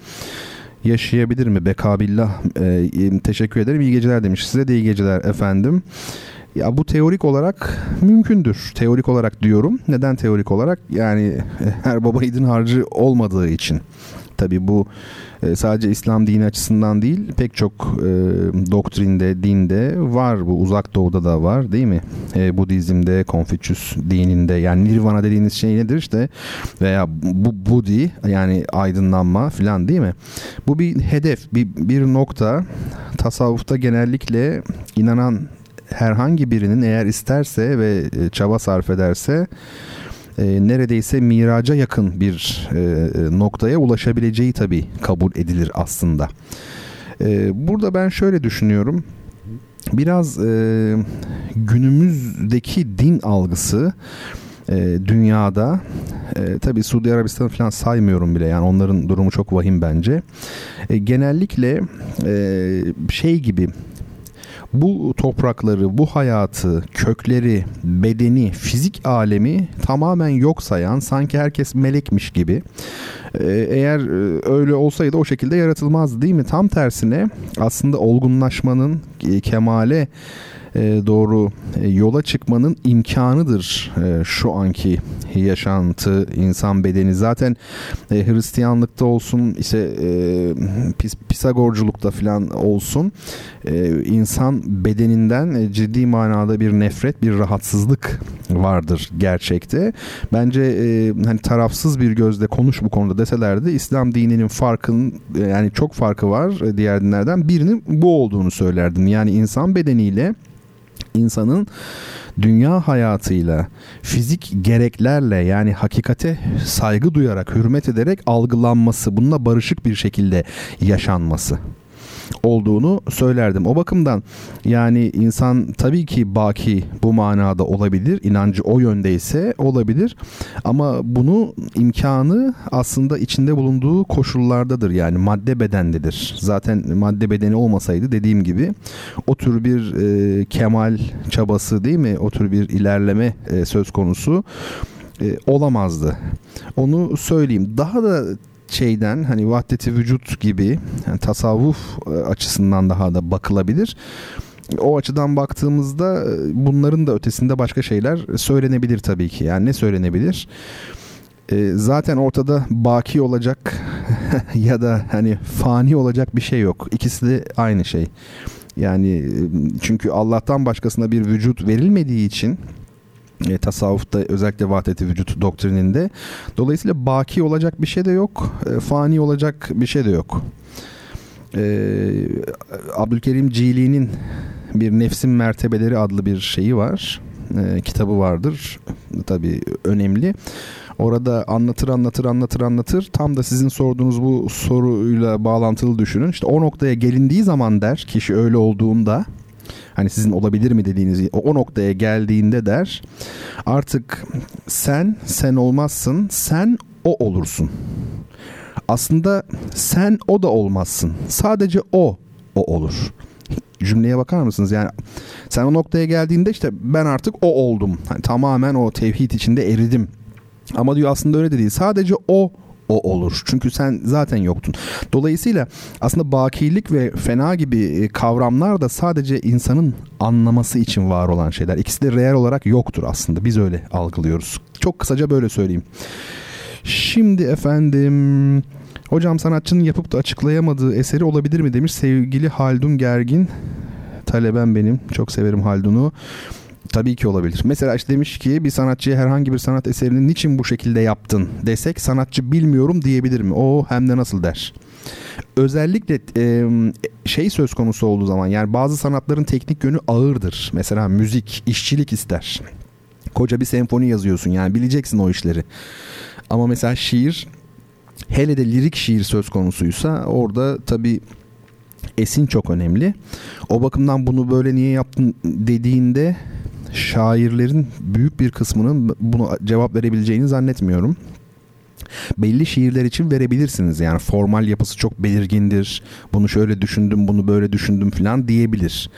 yaşayabilir mi? Bekabillah ee, teşekkür ederim iyi geceler demiş size de iyi geceler efendim. Ya bu teorik olarak mümkündür. Teorik olarak diyorum. Neden teorik olarak? Yani her baba idin harcı olmadığı için. Tabi bu e, sadece İslam dini açısından değil pek çok e, doktrinde, dinde var bu uzak doğuda da var değil mi? E, Budizm'de, Konfüçyüs dininde yani nirvana dediğiniz şey nedir işte veya bu Budi yani aydınlanma falan değil mi? Bu bir hedef, bir, bir nokta tasavvufta genellikle inanan herhangi birinin eğer isterse ve e, çaba sarf ederse e, neredeyse miraca yakın bir e, e, noktaya ulaşabileceği tabii kabul edilir aslında. E, burada ben şöyle düşünüyorum. Biraz e, günümüzdeki din algısı e, dünyada e, tabi Suudi Arabistan falan saymıyorum bile yani onların durumu çok vahim bence. E, genellikle e, şey gibi bu toprakları, bu hayatı, kökleri, bedeni, fizik alemi tamamen yok sayan sanki herkes melekmiş gibi. Ee, eğer e, öyle olsaydı o şekilde yaratılmazdı değil mi? Tam tersine aslında olgunlaşmanın, e, kemale e, doğru e, yola çıkmanın imkanıdır e, şu anki yaşantı, insan bedeni. Zaten Hristiyanlıkta olsun, işte Pisagorculukta falan olsun insan bedeninden ciddi manada bir nefret, bir rahatsızlık vardır gerçekte. Bence hani tarafsız bir gözle konuş bu konuda deselerdi İslam dininin farkın yani çok farkı var diğer dinlerden birinin bu olduğunu söylerdim. Yani insan bedeniyle insanın dünya hayatıyla, fizik gereklerle yani hakikate saygı duyarak, hürmet ederek algılanması, bununla barışık bir şekilde yaşanması olduğunu söylerdim. O bakımdan yani insan tabii ki baki bu manada olabilir. inancı o yöndeyse olabilir. Ama bunu imkanı aslında içinde bulunduğu koşullardadır. Yani madde bedendedir. Zaten madde bedeni olmasaydı dediğim gibi o tür bir e, kemal çabası değil mi? O tür bir ilerleme e, söz konusu e, olamazdı. Onu söyleyeyim. Daha da şeyden hani vahdeti vücut gibi yani tasavvuf e, açısından daha da bakılabilir. O açıdan baktığımızda e, bunların da ötesinde başka şeyler söylenebilir tabii ki. Yani ne söylenebilir? E, zaten ortada baki olacak [laughs] ya da hani fani olacak bir şey yok. İkisi de aynı şey. Yani çünkü Allah'tan başkasına bir vücut verilmediği için e, tasavvufta özellikle vahdeti vücut doktrininde. Dolayısıyla baki olacak bir şey de yok, e, fani olacak bir şey de yok. E, Abdülkerim Cili'nin bir Nefsin Mertebeleri adlı bir şeyi var. E, kitabı vardır. Tabii önemli. Orada anlatır anlatır anlatır anlatır. Tam da sizin sorduğunuz bu soruyla bağlantılı düşünün. İşte o noktaya gelindiği zaman der kişi öyle olduğunda hani sizin olabilir mi dediğiniz o, noktaya geldiğinde der artık sen sen olmazsın sen o olursun. Aslında sen o da olmazsın. Sadece o o olur. Cümleye bakar mısınız? Yani sen o noktaya geldiğinde işte ben artık o oldum. Hani tamamen o tevhid içinde eridim. Ama diyor aslında öyle de değil. Sadece o o olur. Çünkü sen zaten yoktun. Dolayısıyla aslında bakilik ve fena gibi e, kavramlar da sadece insanın anlaması için var olan şeyler. İkisi de reel olarak yoktur aslında. Biz öyle algılıyoruz. Çok kısaca böyle söyleyeyim. Şimdi efendim hocam sanatçının yapıp da açıklayamadığı eseri olabilir mi demiş sevgili Haldun Gergin. Taleben benim. Çok severim Haldun'u. Tabii ki olabilir. Mesela işte demiş ki bir sanatçıya herhangi bir sanat eserini niçin bu şekilde yaptın desek sanatçı bilmiyorum diyebilir mi? O hem de nasıl der. Özellikle e, şey söz konusu olduğu zaman yani bazı sanatların teknik yönü ağırdır. Mesela müzik, işçilik ister. Koca bir senfoni yazıyorsun yani bileceksin o işleri. Ama mesela şiir hele de lirik şiir söz konusuysa orada tabii esin çok önemli. O bakımdan bunu böyle niye yaptın dediğinde şairlerin büyük bir kısmının bunu cevap verebileceğini zannetmiyorum. Belli şiirler için verebilirsiniz yani formal yapısı çok belirgindir. Bunu şöyle düşündüm, bunu böyle düşündüm falan diyebilir.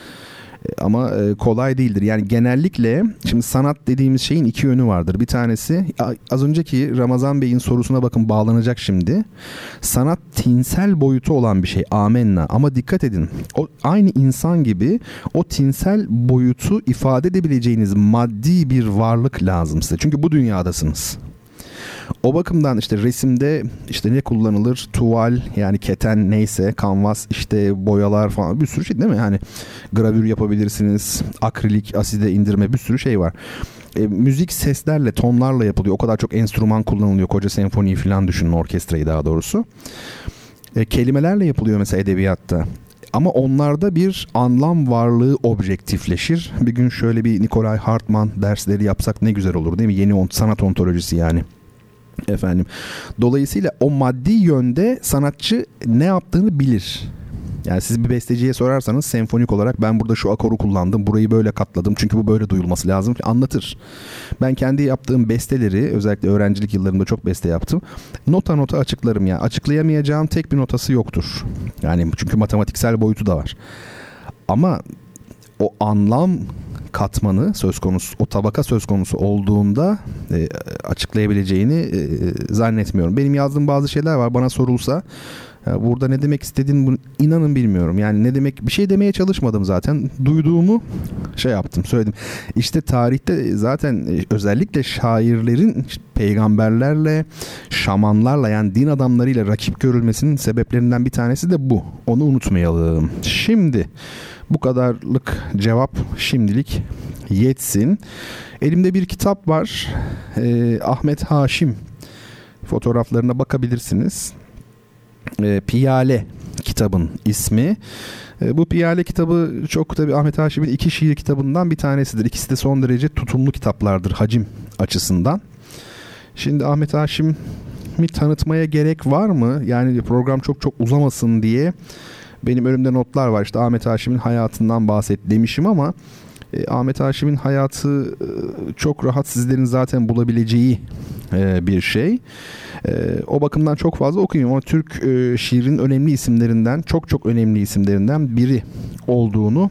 Ama e, kolay değildir. Yani genellikle şimdi sanat dediğimiz şeyin iki yönü vardır. Bir tanesi az önceki Ramazan Bey'in sorusuna bakın bağlanacak şimdi. Sanat tinsel boyutu olan bir şey. Amenna. Ama dikkat edin. O aynı insan gibi o tinsel boyutu ifade edebileceğiniz maddi bir varlık lazım size. Çünkü bu dünyadasınız. O bakımdan işte resimde işte ne kullanılır? Tuval yani keten neyse, kanvas işte boyalar falan bir sürü şey değil mi? Yani gravür yapabilirsiniz, akrilik aside indirme bir sürü şey var. E, müzik seslerle, tonlarla yapılıyor. O kadar çok enstrüman kullanılıyor. Koca senfoniyi falan düşünün orkestrayı daha doğrusu. E, kelimelerle yapılıyor mesela edebiyatta. Ama onlarda bir anlam varlığı objektifleşir. Bir gün şöyle bir Nikolay Hartman dersleri yapsak ne güzel olur değil mi? Yeni on, sanat ontolojisi yani. Efendim. Dolayısıyla o maddi yönde sanatçı ne yaptığını bilir. Yani siz bir besteciye sorarsanız senfonik olarak ben burada şu akoru kullandım, burayı böyle katladım çünkü bu böyle duyulması lazım anlatır. Ben kendi yaptığım besteleri özellikle öğrencilik yıllarımda çok beste yaptım. Nota nota açıklarım ya. Yani. Açıklayamayacağım tek bir notası yoktur. Yani çünkü matematiksel boyutu da var. Ama o anlam katmanı söz konusu, o tabaka söz konusu olduğunda e, açıklayabileceğini e, zannetmiyorum. Benim yazdığım bazı şeyler var. Bana sorulsa e, burada ne demek istediğini bunu inanın bilmiyorum. Yani ne demek bir şey demeye çalışmadım zaten. Duyduğumu şey yaptım, söyledim. İşte tarihte zaten e, özellikle şairlerin peygamberlerle, şamanlarla yani din adamlarıyla rakip görülmesinin sebeplerinden bir tanesi de bu. Onu unutmayalım. Şimdi bu kadarlık cevap şimdilik yetsin. Elimde bir kitap var. Ee, Ahmet Haşim fotoğraflarına bakabilirsiniz. Ee, Piyale kitabın ismi. Ee, bu Piyale kitabı çok tabi Ahmet Haşim'in iki şiir kitabından bir tanesidir. İkisi de son derece tutumlu kitaplardır hacim açısından. Şimdi Ahmet Haşim'i tanıtmaya gerek var mı? Yani program çok çok uzamasın diye benim önümde notlar var. İşte Ahmet Haşim'in hayatından bahset demişim ama e, Ahmet Haşim'in hayatı e, çok rahat sizlerin zaten bulabileceği e, bir şey. E, o bakımdan çok fazla okuyayım ama Türk e, şiirin önemli isimlerinden, çok çok önemli isimlerinden biri olduğunu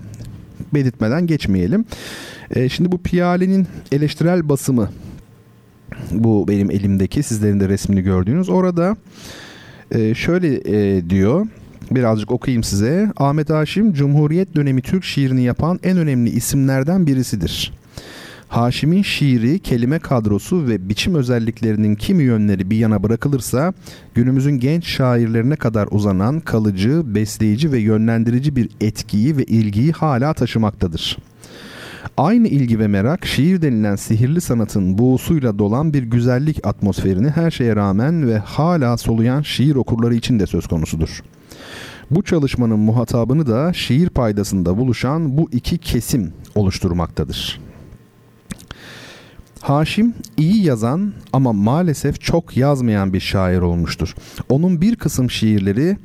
belirtmeden geçmeyelim. E, şimdi bu Piyale'nin eleştirel basımı bu benim elimdeki sizlerin de resmini gördüğünüz orada e, şöyle e, diyor Birazcık okuyayım size. Ahmet Haşim Cumhuriyet dönemi Türk şiirini yapan en önemli isimlerden birisidir. Haşim'in şiiri, kelime kadrosu ve biçim özelliklerinin kimi yönleri bir yana bırakılırsa günümüzün genç şairlerine kadar uzanan kalıcı, besleyici ve yönlendirici bir etkiyi ve ilgiyi hala taşımaktadır. Aynı ilgi ve merak şiir denilen sihirli sanatın buğusuyla dolan bir güzellik atmosferini her şeye rağmen ve hala soluyan şiir okurları için de söz konusudur.'' Bu çalışmanın muhatabını da şiir paydasında buluşan bu iki kesim oluşturmaktadır. Haşim iyi yazan ama maalesef çok yazmayan bir şair olmuştur. Onun bir kısım şiirleri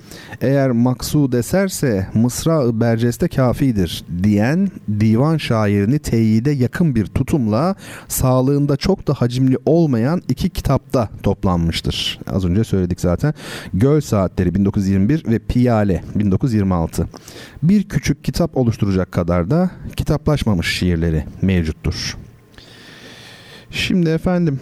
eğer maksud eserse Mısra-ı Berceste kafidir diyen divan şairini teyide yakın bir tutumla sağlığında çok da hacimli olmayan iki kitapta toplanmıştır. Az önce söyledik zaten. Göl Saatleri 1921 ve Piyale 1926. Bir küçük kitap oluşturacak kadar da kitaplaşmamış şiirleri mevcuttur. Şimdi efendim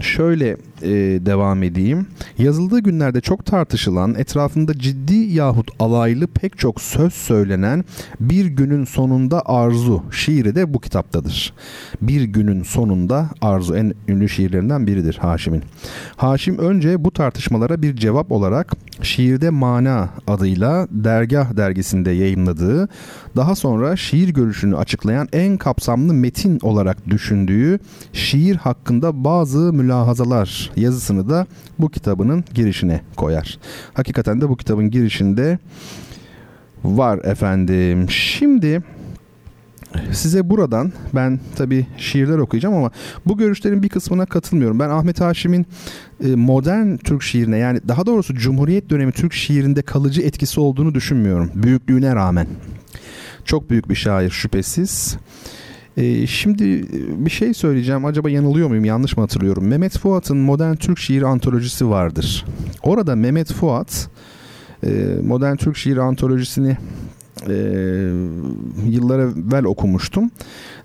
şöyle e, devam edeyim. Yazıldığı günlerde çok tartışılan, etrafında ciddi yahut alaylı pek çok söz söylenen Bir Günün Sonunda Arzu şiiri de bu kitaptadır. Bir Günün Sonunda Arzu en ünlü şiirlerinden biridir Haşim'in. Haşim önce bu tartışmalara bir cevap olarak Şiirde Mana adıyla Dergah dergisinde yayınladığı, daha sonra şiir görüşünü açıklayan en kapsamlı metin olarak düşündüğü şiir hakkında bazı mülahazalar yazısını da bu kitabının girişine koyar. Hakikaten de bu kitabın girişinde var efendim. Şimdi size buradan ben tabi şiirler okuyacağım ama bu görüşlerin bir kısmına katılmıyorum. Ben Ahmet Haşim'in e, modern Türk şiirine yani daha doğrusu Cumhuriyet dönemi Türk şiirinde kalıcı etkisi olduğunu düşünmüyorum. Büyüklüğüne rağmen. Çok büyük bir şair şüphesiz. Ee, şimdi bir şey söyleyeceğim. Acaba yanılıyor muyum? Yanlış mı hatırlıyorum? Mehmet Fuat'ın Modern Türk Şiir Antolojisi vardır. Orada Mehmet Fuat e, Modern Türk Şiir Antolojisini e, yıllar evvel okumuştum.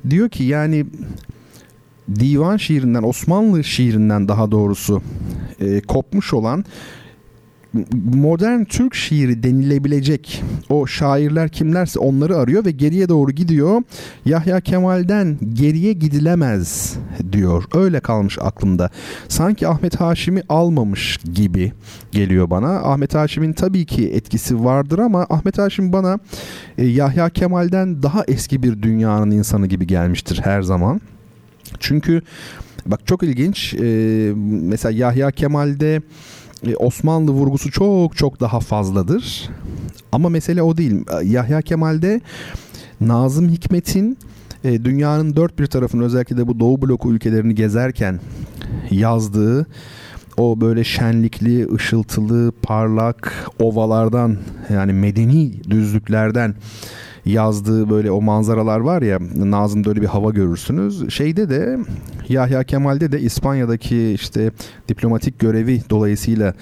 Diyor ki yani divan şiirinden Osmanlı şiirinden daha doğrusu e, kopmuş olan modern Türk şiiri denilebilecek o şairler kimlerse onları arıyor ve geriye doğru gidiyor. Yahya Kemal'den geriye gidilemez diyor. Öyle kalmış aklımda. Sanki Ahmet Haşim'i almamış gibi geliyor bana. Ahmet Haşim'in tabii ki etkisi vardır ama Ahmet Haşim bana e, Yahya Kemal'den daha eski bir dünyanın insanı gibi gelmiştir her zaman. Çünkü bak çok ilginç. E, mesela Yahya Kemal'de Osmanlı vurgusu çok çok daha fazladır. Ama mesele o değil. Yahya Kemal'de Nazım Hikmet'in e, dünyanın dört bir tarafını özellikle de bu Doğu bloku ülkelerini gezerken yazdığı o böyle şenlikli, ışıltılı, parlak ovalardan yani medeni düzlüklerden yazdığı böyle o manzaralar var ya Nazım'da öyle bir hava görürsünüz. Şeyde de Yahya Kemal'de de İspanya'daki işte diplomatik görevi dolayısıyla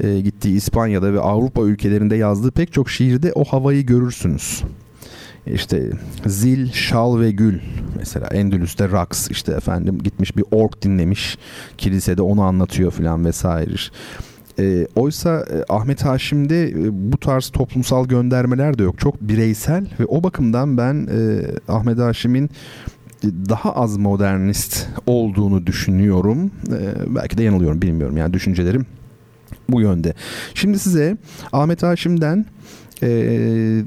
e, gittiği İspanya'da ve Avrupa ülkelerinde yazdığı pek çok şiirde o havayı görürsünüz. İşte zil, şal ve gül mesela Endülüs'te raks işte efendim gitmiş bir ork dinlemiş kilisede onu anlatıyor filan vesaire. E, oysa e, Ahmet Haşim'de e, bu tarz toplumsal göndermeler de yok. Çok bireysel ve o bakımdan ben e, Ahmet Haşim'in e, daha az modernist olduğunu düşünüyorum. E, belki de yanılıyorum bilmiyorum. Yani düşüncelerim bu yönde. Şimdi size Ahmet Haşim'den e,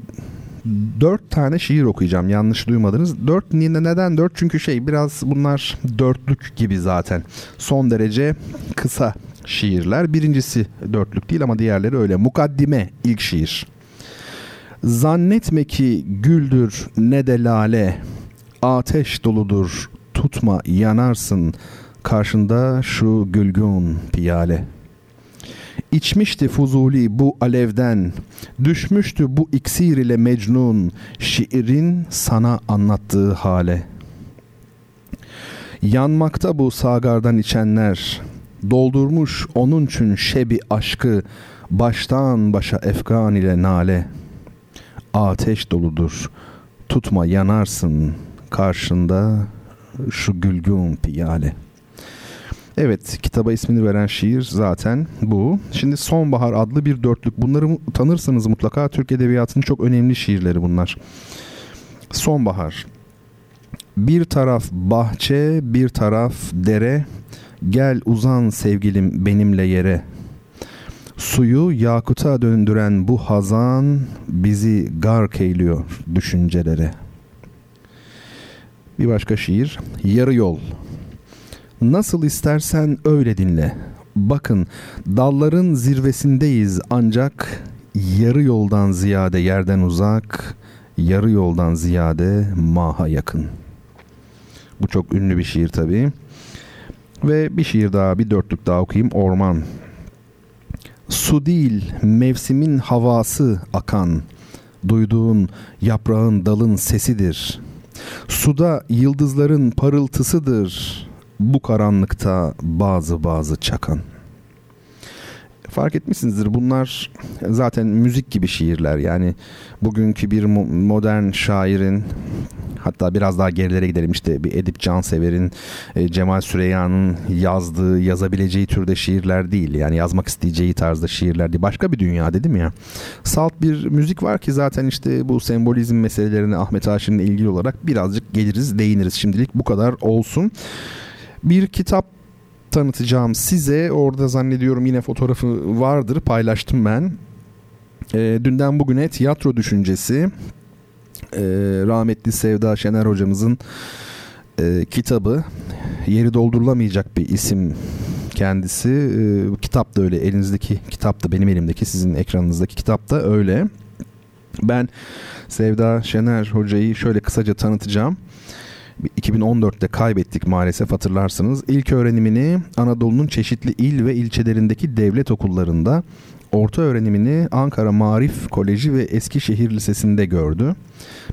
dört tane şiir okuyacağım yanlış duymadınız. Dört neden dört? Çünkü şey biraz bunlar dörtlük gibi zaten. Son derece kısa şiirler. Birincisi dörtlük değil ama diğerleri öyle. Mukaddime ilk şiir. Zannetme ki güldür ne de lale, ateş doludur tutma yanarsın karşında şu gülgün piyale. İçmişti Fuzuli bu alevden, düşmüştü bu iksir ile Mecnun, şiirin sana anlattığı hale. Yanmakta bu sagardan içenler, Doldurmuş onun için şebi aşkı baştan başa efkan ile nale. Ateş doludur tutma yanarsın karşında şu gülgün piyale. Evet kitaba ismini veren şiir zaten bu. Şimdi Sonbahar adlı bir dörtlük. Bunları tanırsınız mutlaka. Türk Edebiyatı'nın çok önemli şiirleri bunlar. Sonbahar. Bir taraf bahçe, bir taraf dere, Gel uzan sevgilim benimle yere. Suyu yakuta döndüren bu hazan bizi gark eyliyor düşüncelere. Bir başka şiir. Yarı yol. Nasıl istersen öyle dinle. Bakın dalların zirvesindeyiz ancak yarı yoldan ziyade yerden uzak, yarı yoldan ziyade maha yakın. Bu çok ünlü bir şiir tabii. Ve bir şiir daha, bir dörtlük daha okuyayım. Orman. Su değil, mevsimin havası akan. Duyduğun yaprağın dalın sesidir. Suda yıldızların parıltısıdır. Bu karanlıkta bazı bazı çakan. Fark etmişsinizdir bunlar zaten müzik gibi şiirler. Yani bugünkü bir modern şairin Hatta biraz daha gerilere gidelim işte bir Edip Cansever'in, e, Cemal Süreyya'nın yazdığı, yazabileceği türde şiirler değil. Yani yazmak isteyeceği tarzda şiirler değil. Başka bir dünya dedim ya. Salt bir müzik var ki zaten işte bu sembolizm meselelerine Ahmet Haşin'le ilgili olarak birazcık geliriz, değiniriz. Şimdilik bu kadar olsun. Bir kitap tanıtacağım size. Orada zannediyorum yine fotoğrafı vardır paylaştım ben. E, dünden bugüne tiyatro düşüncesi e, rahmetli Sevda Şener hocamızın e, kitabı yeri doldurulamayacak bir isim kendisi. E, kitap da öyle elinizdeki kitap da benim elimdeki sizin ekranınızdaki kitap da öyle. Ben Sevda Şener hocayı şöyle kısaca tanıtacağım. 2014'te kaybettik maalesef hatırlarsınız. İlk öğrenimini Anadolu'nun çeşitli il ve ilçelerindeki devlet okullarında, orta öğrenimini Ankara Marif Koleji ve Eskişehir Lisesi'nde gördü.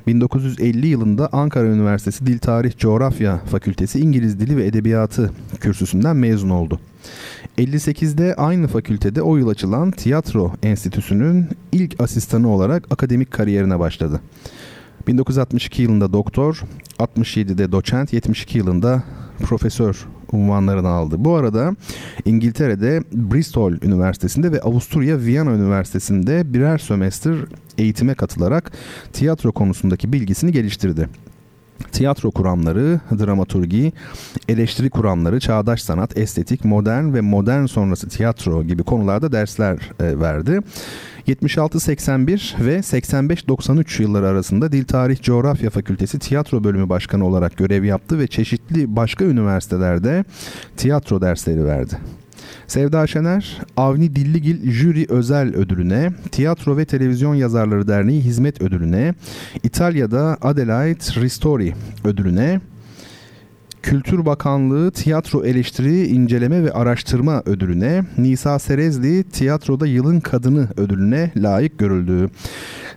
1950 yılında Ankara Üniversitesi Dil Tarih Coğrafya Fakültesi İngiliz Dili ve Edebiyatı kürsüsünden mezun oldu. 58'de aynı fakültede o yıl açılan Tiyatro Enstitüsü'nün ilk asistanı olarak akademik kariyerine başladı. 1962 yılında doktor, 67'de doçent, 72 yılında profesör unvanlarını aldı. Bu arada İngiltere'de Bristol Üniversitesi'nde ve Avusturya Viyana Üniversitesi'nde birer sömestr eğitime katılarak tiyatro konusundaki bilgisini geliştirdi tiyatro kuramları, dramaturgi, eleştiri kuramları, çağdaş sanat, estetik, modern ve modern sonrası tiyatro gibi konularda dersler e, verdi. 76-81 ve 85-93 yılları arasında Dil Tarih Coğrafya Fakültesi Tiyatro Bölümü Başkanı olarak görev yaptı ve çeşitli başka üniversitelerde tiyatro dersleri verdi. Sevda Şener, Avni Dilligil Jüri Özel Ödülüne, Tiyatro ve Televizyon Yazarları Derneği Hizmet Ödülüne, İtalya'da Adelaide Ristori Ödülüne, Kültür Bakanlığı Tiyatro Eleştiri İnceleme ve Araştırma Ödülüne, Nisa Serezli Tiyatroda Yılın Kadını Ödülüne layık görüldü.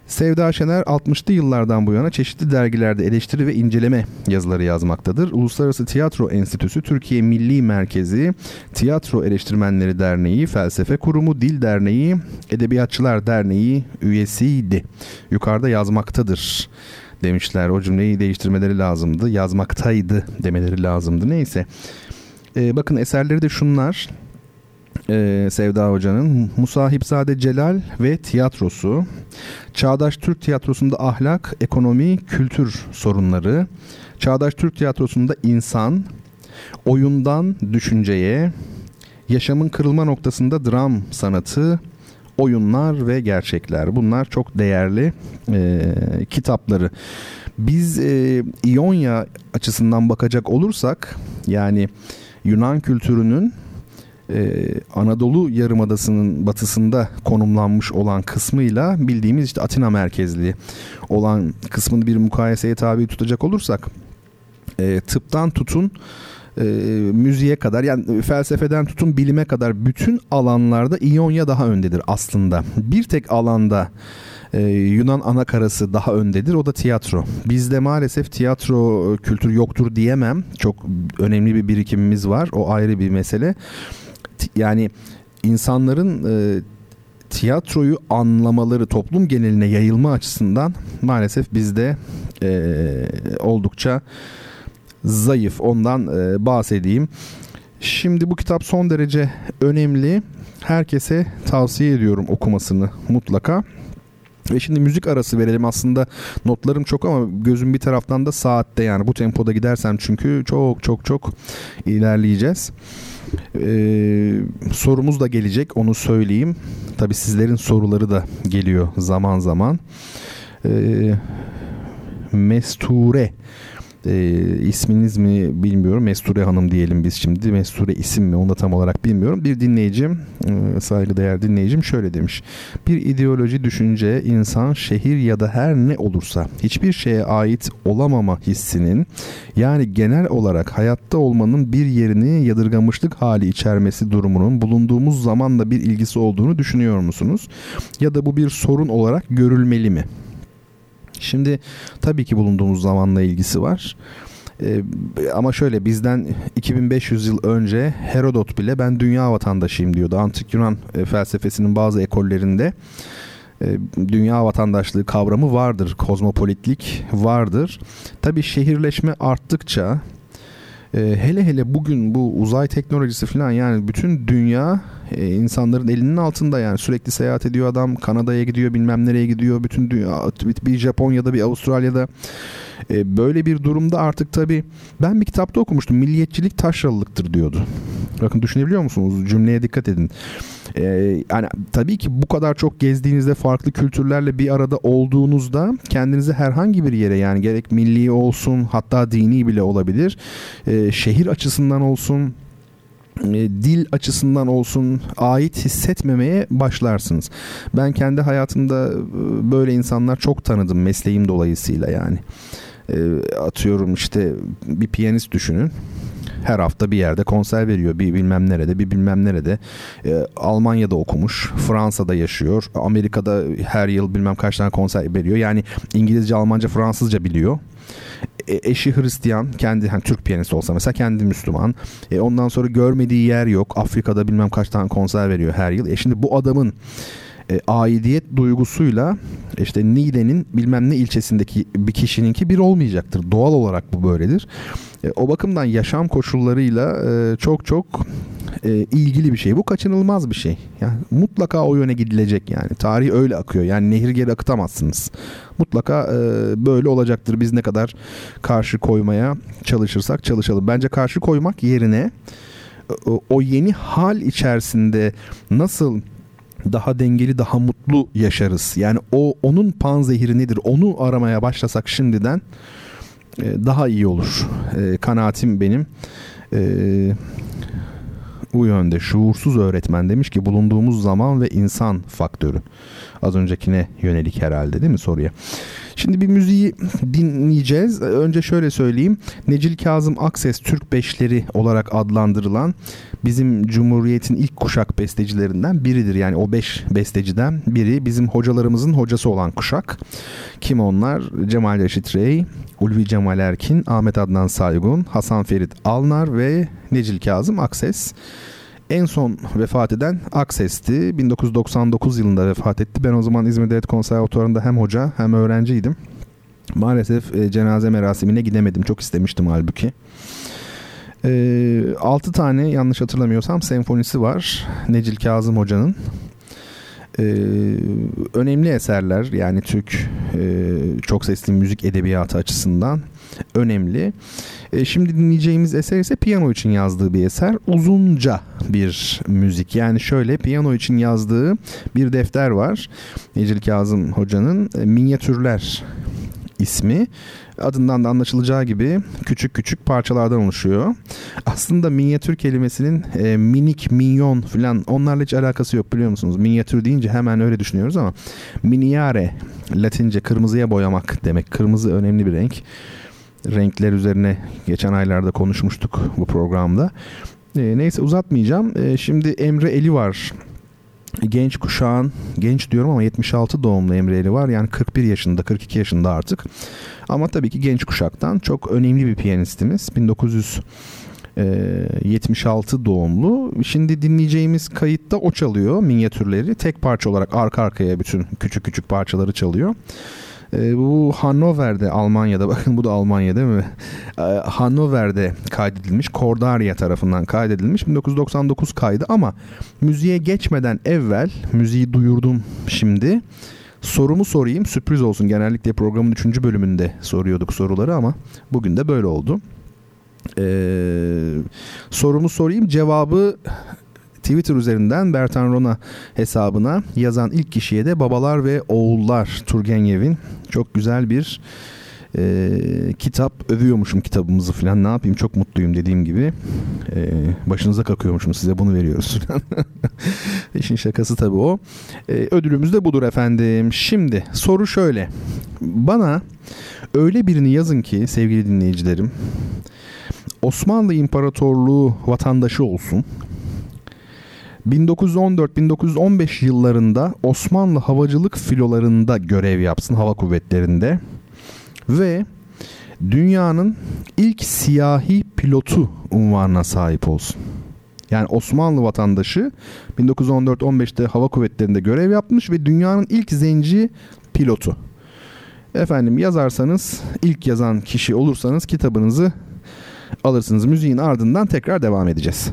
Sevda Şener 60'lı yıllardan bu yana çeşitli dergilerde eleştiri ve inceleme yazıları yazmaktadır. Uluslararası Tiyatro Enstitüsü Türkiye Milli Merkezi, Tiyatro Eleştirmenleri Derneği, Felsefe Kurumu, Dil Derneği, Edebiyatçılar Derneği üyesiydi. Yukarıda yazmaktadır demişler. O cümleyi değiştirmeleri lazımdı. Yazmaktaydı demeleri lazımdı. Neyse. Ee, bakın eserleri de şunlar. Ee, Sevda Hoca'nın Musahipzade Celal ve tiyatrosu, Çağdaş Türk tiyatrosunda ahlak, ekonomi, kültür sorunları, Çağdaş Türk tiyatrosunda insan, oyundan düşünceye, yaşamın kırılma noktasında dram sanatı, oyunlar ve gerçekler. Bunlar çok değerli e, kitapları. Biz e, İonya açısından bakacak olursak yani Yunan kültürünün ee, Anadolu Yarımadası'nın batısında konumlanmış olan kısmıyla bildiğimiz işte Atina merkezli olan kısmını bir mukayeseye tabi tutacak olursak e, tıptan tutun e, müziğe kadar yani felsefeden tutun bilime kadar bütün alanlarda İonya daha öndedir aslında. Bir tek alanda e, Yunan ana karası daha öndedir o da tiyatro. Bizde maalesef tiyatro kültürü yoktur diyemem. Çok önemli bir birikimimiz var. O ayrı bir mesele. Yani insanların e, tiyatroyu anlamaları toplum geneline yayılma açısından maalesef bizde e, oldukça zayıf. Ondan e, bahsedeyim. Şimdi bu kitap son derece önemli. Herkese tavsiye ediyorum okumasını mutlaka. Ve şimdi müzik arası verelim aslında notlarım çok ama gözüm bir taraftan da saatte yani bu tempoda gidersem çünkü çok çok çok ilerleyeceğiz. Ee, sorumuz da gelecek onu söyleyeyim. Tabi sizlerin soruları da geliyor zaman zaman. Ee, Mesture e, isminiz mi bilmiyorum. Mesture Hanım diyelim biz şimdi. Mesture isim mi onu da tam olarak bilmiyorum. Bir dinleyicim, e, saygıdeğer dinleyicim şöyle demiş. Bir ideoloji, düşünce, insan, şehir ya da her ne olursa hiçbir şeye ait olamama hissinin yani genel olarak hayatta olmanın bir yerini yadırgamışlık hali içermesi durumunun bulunduğumuz zamanla bir ilgisi olduğunu düşünüyor musunuz? Ya da bu bir sorun olarak görülmeli mi? Şimdi tabii ki bulunduğumuz zamanla ilgisi var. Ee, ama şöyle bizden 2500 yıl önce Herodot bile ben dünya vatandaşıyım diyordu. Antik Yunan e, felsefesinin bazı ekollerinde e, dünya vatandaşlığı kavramı vardır. Kozmopolitlik vardır. Tabii şehirleşme arttıkça e, hele hele bugün bu uzay teknolojisi falan yani bütün dünya e, insanların elinin altında yani. Sürekli seyahat ediyor adam Kanada'ya gidiyor bilmem nereye gidiyor. Bütün dünya bir Japonya'da bir Avustralya'da E, böyle bir durumda artık tabii ben bir kitapta okumuştum. Milliyetçilik taşralılıktır diyordu. Bakın düşünebiliyor musunuz? Cümleye dikkat edin. Ee, yani tabii ki bu kadar çok gezdiğinizde farklı kültürlerle bir arada olduğunuzda kendinizi herhangi bir yere yani gerek milli olsun hatta dini bile olabilir e, şehir açısından olsun e, dil açısından olsun ait hissetmemeye başlarsınız. Ben kendi hayatımda e, böyle insanlar çok tanıdım mesleğim dolayısıyla yani. E, atıyorum işte bir piyanist düşünün her hafta bir yerde konser veriyor. Bir bilmem nerede, bir bilmem nerede. E, Almanya'da okumuş, Fransa'da yaşıyor. Amerika'da her yıl bilmem kaç tane konser veriyor. Yani İngilizce, Almanca, Fransızca biliyor. E, eşi Hristiyan, kendi hani Türk piyanist olsa mesela kendi Müslüman. E, ondan sonra görmediği yer yok. Afrika'da bilmem kaç tane konser veriyor her yıl. E şimdi bu adamın e, aidiyet duygusuyla işte Niğde'nin bilmem ne ilçesindeki bir kişininki bir olmayacaktır. Doğal olarak bu böyledir. E, o bakımdan yaşam koşullarıyla e, çok çok e, ilgili bir şey. Bu kaçınılmaz bir şey. Yani mutlaka o yöne gidilecek yani. Tarih öyle akıyor. Yani nehir geri akıtamazsınız. Mutlaka e, böyle olacaktır. Biz ne kadar karşı koymaya çalışırsak çalışalım. Bence karşı koymak yerine o, o yeni hal içerisinde nasıl daha dengeli, daha mutlu yaşarız. Yani o onun panzehiri nedir? Onu aramaya başlasak şimdiden e, daha iyi olur. E, kanaatim benim. E, bu yönde şuursuz öğretmen demiş ki bulunduğumuz zaman ve insan faktörü. Az öncekine yönelik herhalde değil mi soruya? Şimdi bir müziği dinleyeceğiz. Önce şöyle söyleyeyim. Necil Kazım Akses Türk Beşleri olarak adlandırılan bizim Cumhuriyet'in ilk kuşak bestecilerinden biridir. Yani o beş besteciden biri bizim hocalarımızın hocası olan kuşak. Kim onlar? Cemal Reşit Rey, Ulvi Cemal Erkin, Ahmet Adnan Saygun, Hasan Ferit Alnar ve Necil Kazım Akses. En son vefat eden Akses'ti. 1999 yılında vefat etti. Ben o zaman İzmir Devlet Konservatuvarı'nda hem hoca hem öğrenciydim. Maalesef e, cenaze merasimine gidemedim. Çok istemiştim halbuki. E, 6 tane yanlış hatırlamıyorsam senfonisi var. Necil Kazım Hoca'nın. Ee, önemli eserler yani Türk e, çok sesli müzik edebiyatı açısından önemli. E, şimdi dinleyeceğimiz eser ise piyano için yazdığı bir eser. Uzunca bir müzik. Yani şöyle piyano için yazdığı bir defter var. Necil Kazım Hoca'nın e, Minyatürler ismi. Adından da anlaşılacağı gibi küçük küçük parçalardan oluşuyor. Aslında minyatür kelimesinin e, minik, minyon falan onlarla hiç alakası yok biliyor musunuz? Minyatür deyince hemen öyle düşünüyoruz ama miniare Latince kırmızıya boyamak demek. Kırmızı önemli bir renk renkler üzerine geçen aylarda konuşmuştuk bu programda. E, neyse uzatmayacağım. E, şimdi Emre Eli var. Genç kuşağın, genç diyorum ama 76 doğumlu Emre Eli var. Yani 41 yaşında, 42 yaşında artık. Ama tabii ki genç kuşaktan çok önemli bir piyanistimiz. 1900 76 doğumlu. Şimdi dinleyeceğimiz kayıtta o çalıyor minyatürleri. Tek parça olarak arka arkaya bütün küçük küçük parçaları çalıyor. E, bu Hannover'de Almanya'da [laughs] bakın bu da Almanya değil mi? E, Hannover'de kaydedilmiş. Cordaria tarafından kaydedilmiş. 1999 kaydı ama müziğe geçmeden evvel müziği duyurdum şimdi. Sorumu sorayım sürpriz olsun. Genellikle programın 3. bölümünde soruyorduk soruları ama bugün de böyle oldu. Ee, sorumu sorayım cevabı Twitter üzerinden Bertan Rona hesabına yazan ilk kişiye de Babalar ve Oğullar Turgenev'in çok güzel bir e, kitap övüyormuşum kitabımızı falan ne yapayım? Çok mutluyum dediğim gibi. E, başınıza kakıyormuşum. Size bunu veriyoruz [laughs] işin şakası tabii o. E, ödülümüz de budur efendim. Şimdi soru şöyle. Bana öyle birini yazın ki sevgili dinleyicilerim Osmanlı İmparatorluğu vatandaşı olsun 1914-1915 yıllarında Osmanlı havacılık filolarında görev yapsın hava kuvvetlerinde ve dünyanın ilk siyahi pilotu unvanına sahip olsun. Yani Osmanlı vatandaşı 1914-15'te hava kuvvetlerinde görev yapmış ve dünyanın ilk zenci pilotu. Efendim yazarsanız ilk yazan kişi olursanız kitabınızı alırsınız. Müziğin ardından tekrar devam edeceğiz.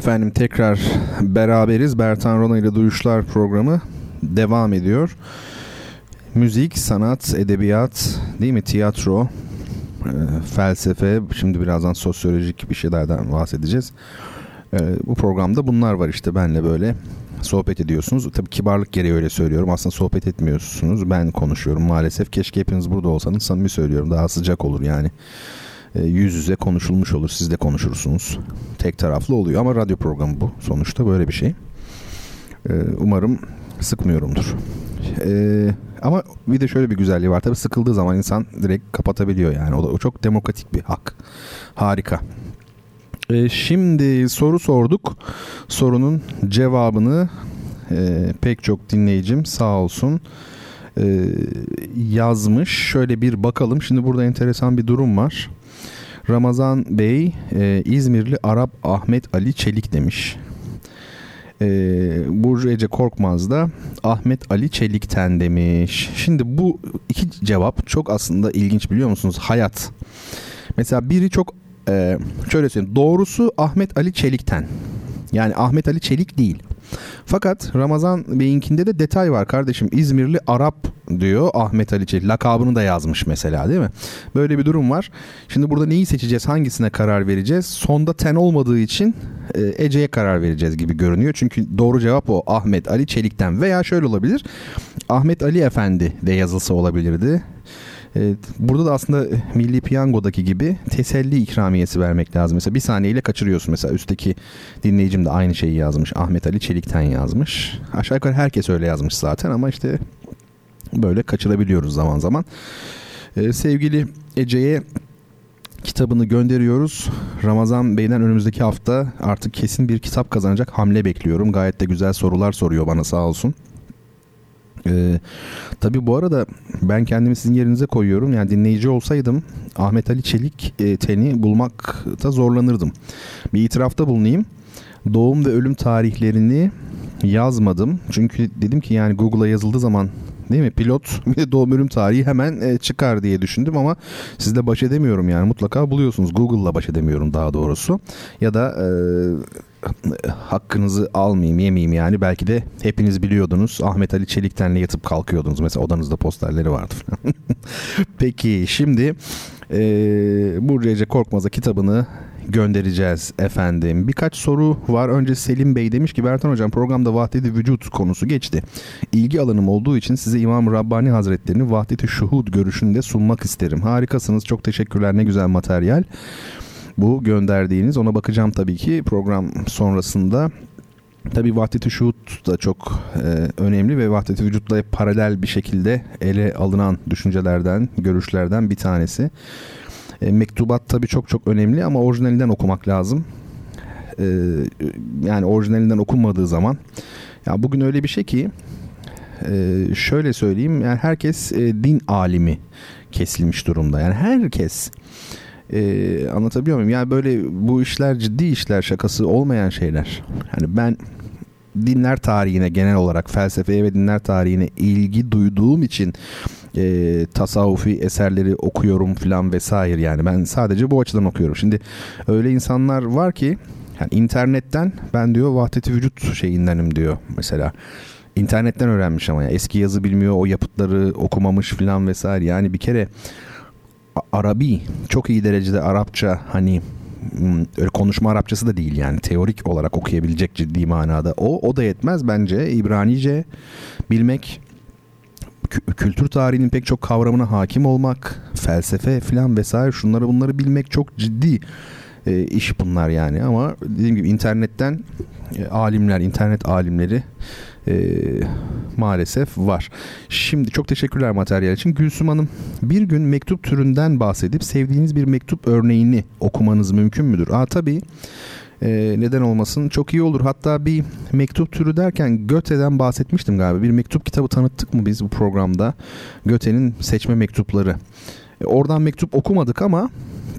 Efendim tekrar beraberiz. Bertan Rona ile Duyuşlar programı devam ediyor. Müzik, sanat, edebiyat, değil mi? Tiyatro, e, felsefe, şimdi birazdan sosyolojik bir şeylerden bahsedeceğiz. E, bu programda bunlar var işte benle böyle sohbet ediyorsunuz. Tabii kibarlık gereği öyle söylüyorum. Aslında sohbet etmiyorsunuz. Ben konuşuyorum maalesef. Keşke hepiniz burada olsanız samimi söylüyorum. Daha sıcak olur yani. E, yüz yüze konuşulmuş olur. Siz de konuşursunuz. Tek taraflı oluyor ama radyo programı bu. Sonuçta böyle bir şey. E, umarım sıkmıyorumdur. E, ama bir de şöyle bir güzelliği var. Tabii sıkıldığı zaman insan direkt kapatabiliyor yani. O da o çok demokratik bir hak. Harika. E, şimdi soru sorduk. Sorunun cevabını e, pek çok dinleyicim sağ olsun e, yazmış. Şöyle bir bakalım. Şimdi burada enteresan bir durum var. Ramazan Bey e, İzmirli Arap Ahmet Ali Çelik demiş. E, Burcu Ece Korkmaz da Ahmet Ali Çelik'ten demiş. Şimdi bu iki cevap çok aslında ilginç biliyor musunuz? Hayat. Mesela biri çok e, şöyle söyleyeyim. Doğrusu Ahmet Ali Çelik'ten. Yani Ahmet Ali Çelik değil. Fakat Ramazan Bey'inkinde de detay var kardeşim. İzmirli Arap diyor Ahmet Ali Çelik. Lakabını da yazmış mesela değil mi? Böyle bir durum var. Şimdi burada neyi seçeceğiz? Hangisine karar vereceğiz? Sonda ten olmadığı için e, Ece'ye karar vereceğiz gibi görünüyor. Çünkü doğru cevap o Ahmet Ali Çelik'ten. Veya şöyle olabilir. Ahmet Ali Efendi de yazılsa olabilirdi. Evet, burada da aslında Milli Piyango'daki gibi teselli ikramiyesi vermek lazım. Mesela bir saniyeyle kaçırıyorsun. Mesela üstteki dinleyicim de aynı şeyi yazmış. Ahmet Ali Çelik'ten yazmış. Aşağı yukarı herkes öyle yazmış zaten ama işte böyle kaçırabiliyoruz zaman zaman. Ee, sevgili Ece'ye kitabını gönderiyoruz. Ramazan Bey'den önümüzdeki hafta artık kesin bir kitap kazanacak hamle bekliyorum. Gayet de güzel sorular soruyor bana sağ olsun. Ee, tabii bu arada ben kendimi sizin yerinize koyuyorum. Yani dinleyici olsaydım Ahmet Ali Çelik e, teni bulmakta zorlanırdım. Bir itirafta bulunayım. Doğum ve ölüm tarihlerini yazmadım. Çünkü dedim ki yani Google'a yazıldığı zaman değil mi? Pilot [laughs] bir de doğum ölüm tarihi hemen e, çıkar diye düşündüm ama sizle baş edemiyorum yani mutlaka buluyorsunuz. Google'la baş edemiyorum daha doğrusu. Ya da e, hakkınızı almayayım yemeyeyim yani belki de hepiniz biliyordunuz Ahmet Ali Çelikten'le yatıp kalkıyordunuz mesela odanızda posterleri vardı falan. [laughs] Peki şimdi e, Burcu Korkmaz'a kitabını göndereceğiz efendim. Birkaç soru var. Önce Selim Bey demiş ki Bertan Hocam programda vahdeti vücut konusu geçti. İlgi alanım olduğu için size İmam Rabbani Hazretlerini vahdeti şuhud görüşünde sunmak isterim. Harikasınız. Çok teşekkürler. Ne güzel materyal bu gönderdiğiniz. Ona bakacağım tabii ki program sonrasında. Tabii vahdeti şuhut da çok e, önemli ve vahdeti vücutla paralel bir şekilde ele alınan düşüncelerden, görüşlerden bir tanesi. E, mektubat tabii çok çok önemli ama orijinalinden okumak lazım. E, yani orijinalinden okunmadığı zaman ya bugün öyle bir şey ki e, şöyle söyleyeyim yani herkes e, din alimi kesilmiş durumda. Yani herkes ee, anlatabiliyor muyum? Yani böyle bu işler ciddi işler şakası olmayan şeyler. Hani ben dinler tarihine genel olarak felsefeye ve dinler tarihine ilgi duyduğum için e, tasavvufi eserleri okuyorum falan vesaire yani ben sadece bu açıdan okuyorum. Şimdi öyle insanlar var ki yani internetten ben diyor vahdeti vücut şeyindenim diyor mesela. İnternetten öğrenmiş ama ya eski yazı bilmiyor o yapıtları okumamış falan vesaire yani bir kere Arabi çok iyi derecede Arapça hani hmm, öyle konuşma Arapçası da değil yani teorik olarak okuyabilecek ciddi manada. O o da yetmez bence. İbranice bilmek kültür tarihinin pek çok kavramına hakim olmak, felsefe filan vesaire şunları bunları bilmek çok ciddi e, iş bunlar yani ama dediğim gibi internetten e, alimler, internet alimleri e, maalesef var. Şimdi çok teşekkürler materyal için. Gülsüm Hanım bir gün mektup türünden bahsedip sevdiğiniz bir mektup örneğini okumanız mümkün müdür? Aa tabii. Ee, neden olmasın çok iyi olur. Hatta bir mektup türü derken Göte'den bahsetmiştim galiba. Bir mektup kitabı tanıttık mı biz bu programda? Göte'nin seçme mektupları. Ee, oradan mektup okumadık ama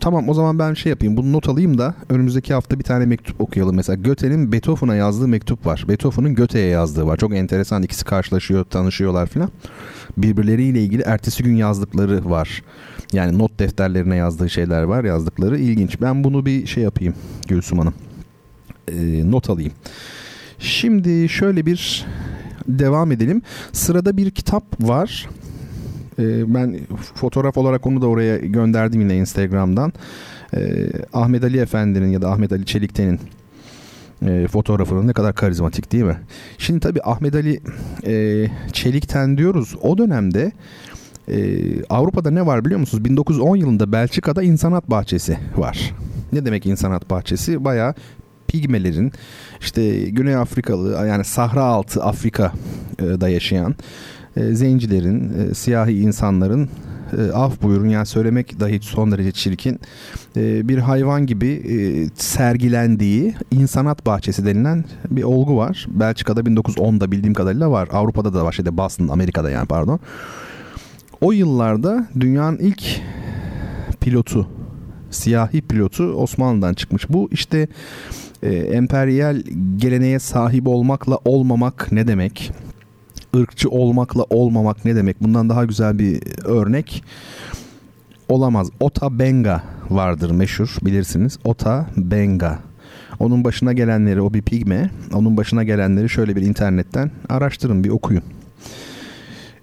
tamam o zaman ben şey yapayım bunu not alayım da önümüzdeki hafta bir tane mektup okuyalım. Mesela Goethe'nin Beethoven'a yazdığı mektup var. Beethoven'ın Goethe'ye yazdığı var. Çok enteresan ikisi karşılaşıyor tanışıyorlar filan. Birbirleriyle ilgili ertesi gün yazdıkları var. Yani not defterlerine yazdığı şeyler var yazdıkları ilginç. Ben bunu bir şey yapayım Gülsüm Hanım. e, not alayım. Şimdi şöyle bir devam edelim. Sırada bir kitap var. E, ben fotoğraf olarak onu da oraya gönderdim yine Instagram'dan. E, Ahmet Ali Efendi'nin ya da Ahmet Ali Çelikten'in e, fotoğrafının ne kadar karizmatik değil mi? Şimdi tabii Ahmet Ali e, Çelikten diyoruz. O dönemde e, Avrupa'da ne var biliyor musunuz? 1910 yılında Belçika'da insanat bahçesi var. Ne demek insanat bahçesi? Bayağı pigmelerin işte Güney Afrikalı yani Sahra altı Afrika'da yaşayan e, zencilerin, e, siyahi insanların e, af buyurun yani söylemek dahi son derece çirkin bir hayvan gibi sergilendiği insanat bahçesi denilen bir olgu var. Belçika'da 1910'da bildiğim kadarıyla var. Avrupa'da da var şeyde Boston Amerika'da yani pardon. O yıllarda dünyanın ilk pilotu siyahi pilotu Osmanlı'dan çıkmış. Bu işte e, emperyal geleneğe sahip olmakla olmamak ne demek? Irkçı olmakla olmamak ne demek? Bundan daha güzel bir örnek olamaz. Ota Benga vardır meşhur bilirsiniz. Ota Benga. Onun başına gelenleri o bir pigme. Onun başına gelenleri şöyle bir internetten araştırın bir okuyun.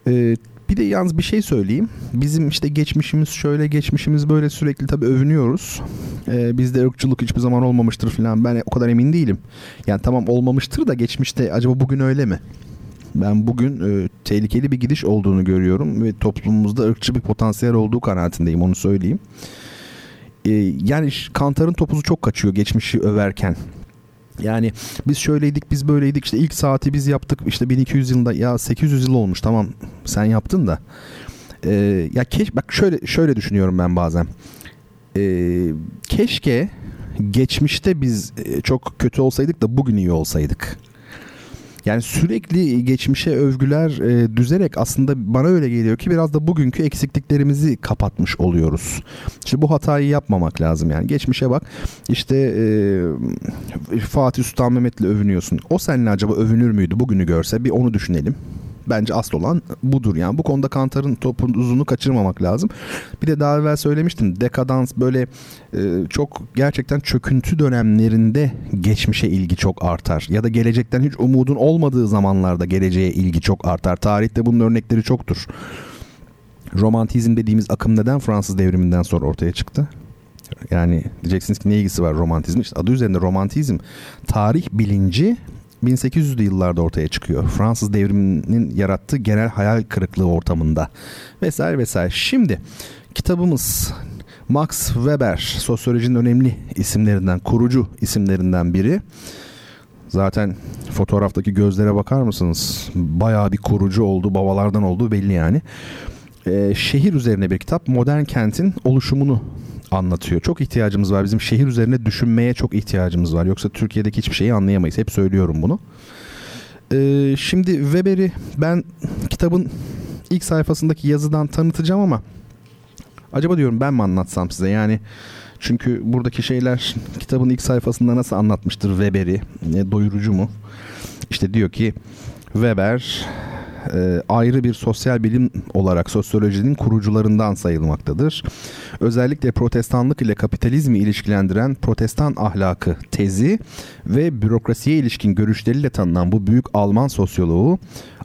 Ee, bir de yalnız bir şey söyleyeyim. Bizim işte geçmişimiz şöyle geçmişimiz böyle sürekli tabii övünüyoruz. Ee, bizde ırkçılık hiçbir zaman olmamıştır falan. Ben o kadar emin değilim. Yani tamam olmamıştır da geçmişte acaba bugün öyle mi? Ben bugün e, tehlikeli bir gidiş olduğunu görüyorum ve toplumumuzda ırkçı bir potansiyel olduğu kanaatindeyim onu söyleyeyim. E, yani Kantar'ın topuzu çok kaçıyor geçmişi överken. Yani biz şöyleydik biz böyleydik işte ilk saati biz yaptık işte 1200 yılında ya 800 yıl olmuş tamam sen yaptın da. E, ya keş bak şöyle şöyle düşünüyorum ben bazen. E, keşke geçmişte biz e, çok kötü olsaydık da bugün iyi olsaydık. Yani sürekli geçmişe övgüler e, düzerek aslında bana öyle geliyor ki biraz da bugünkü eksikliklerimizi kapatmış oluyoruz. İşte bu hatayı yapmamak lazım yani. Geçmişe bak işte e, Fatih Sultan Mehmet'le övünüyorsun. O seninle acaba övünür müydü bugünü görse bir onu düşünelim bence asıl olan budur. Yani bu konuda Kantar'ın topun uzunu kaçırmamak lazım. Bir de daha evvel söylemiştim. Dekadans böyle e, çok gerçekten çöküntü dönemlerinde geçmişe ilgi çok artar. Ya da gelecekten hiç umudun olmadığı zamanlarda geleceğe ilgi çok artar. Tarihte bunun örnekleri çoktur. Romantizm dediğimiz akım neden Fransız devriminden sonra ortaya çıktı? Yani diyeceksiniz ki ne ilgisi var romantizm? İşte adı üzerinde romantizm tarih bilinci 1800'lü yıllarda ortaya çıkıyor. Fransız devriminin yarattığı genel hayal kırıklığı ortamında vesaire vesaire. Şimdi kitabımız Max Weber sosyolojinin önemli isimlerinden, kurucu isimlerinden biri. Zaten fotoğraftaki gözlere bakar mısınız? Bayağı bir kurucu oldu, babalardan olduğu belli yani. Ee, şehir üzerine bir kitap. Modern kentin oluşumunu anlatıyor. Çok ihtiyacımız var. Bizim şehir üzerine düşünmeye çok ihtiyacımız var. Yoksa Türkiye'deki hiçbir şeyi anlayamayız. Hep söylüyorum bunu. Ee, şimdi Weber'i ben kitabın ilk sayfasındaki yazıdan tanıtacağım ama acaba diyorum ben mi anlatsam size? Yani çünkü buradaki şeyler kitabın ilk sayfasında nasıl anlatmıştır Weber'i? E, doyurucu mu? İşte diyor ki Weber e, ayrı bir sosyal bilim olarak sosyolojinin kurucularından sayılmaktadır. Özellikle protestanlık ile kapitalizmi ilişkilendiren protestan ahlakı tezi ve bürokrasiye ilişkin görüşleriyle tanınan bu büyük Alman sosyoloğu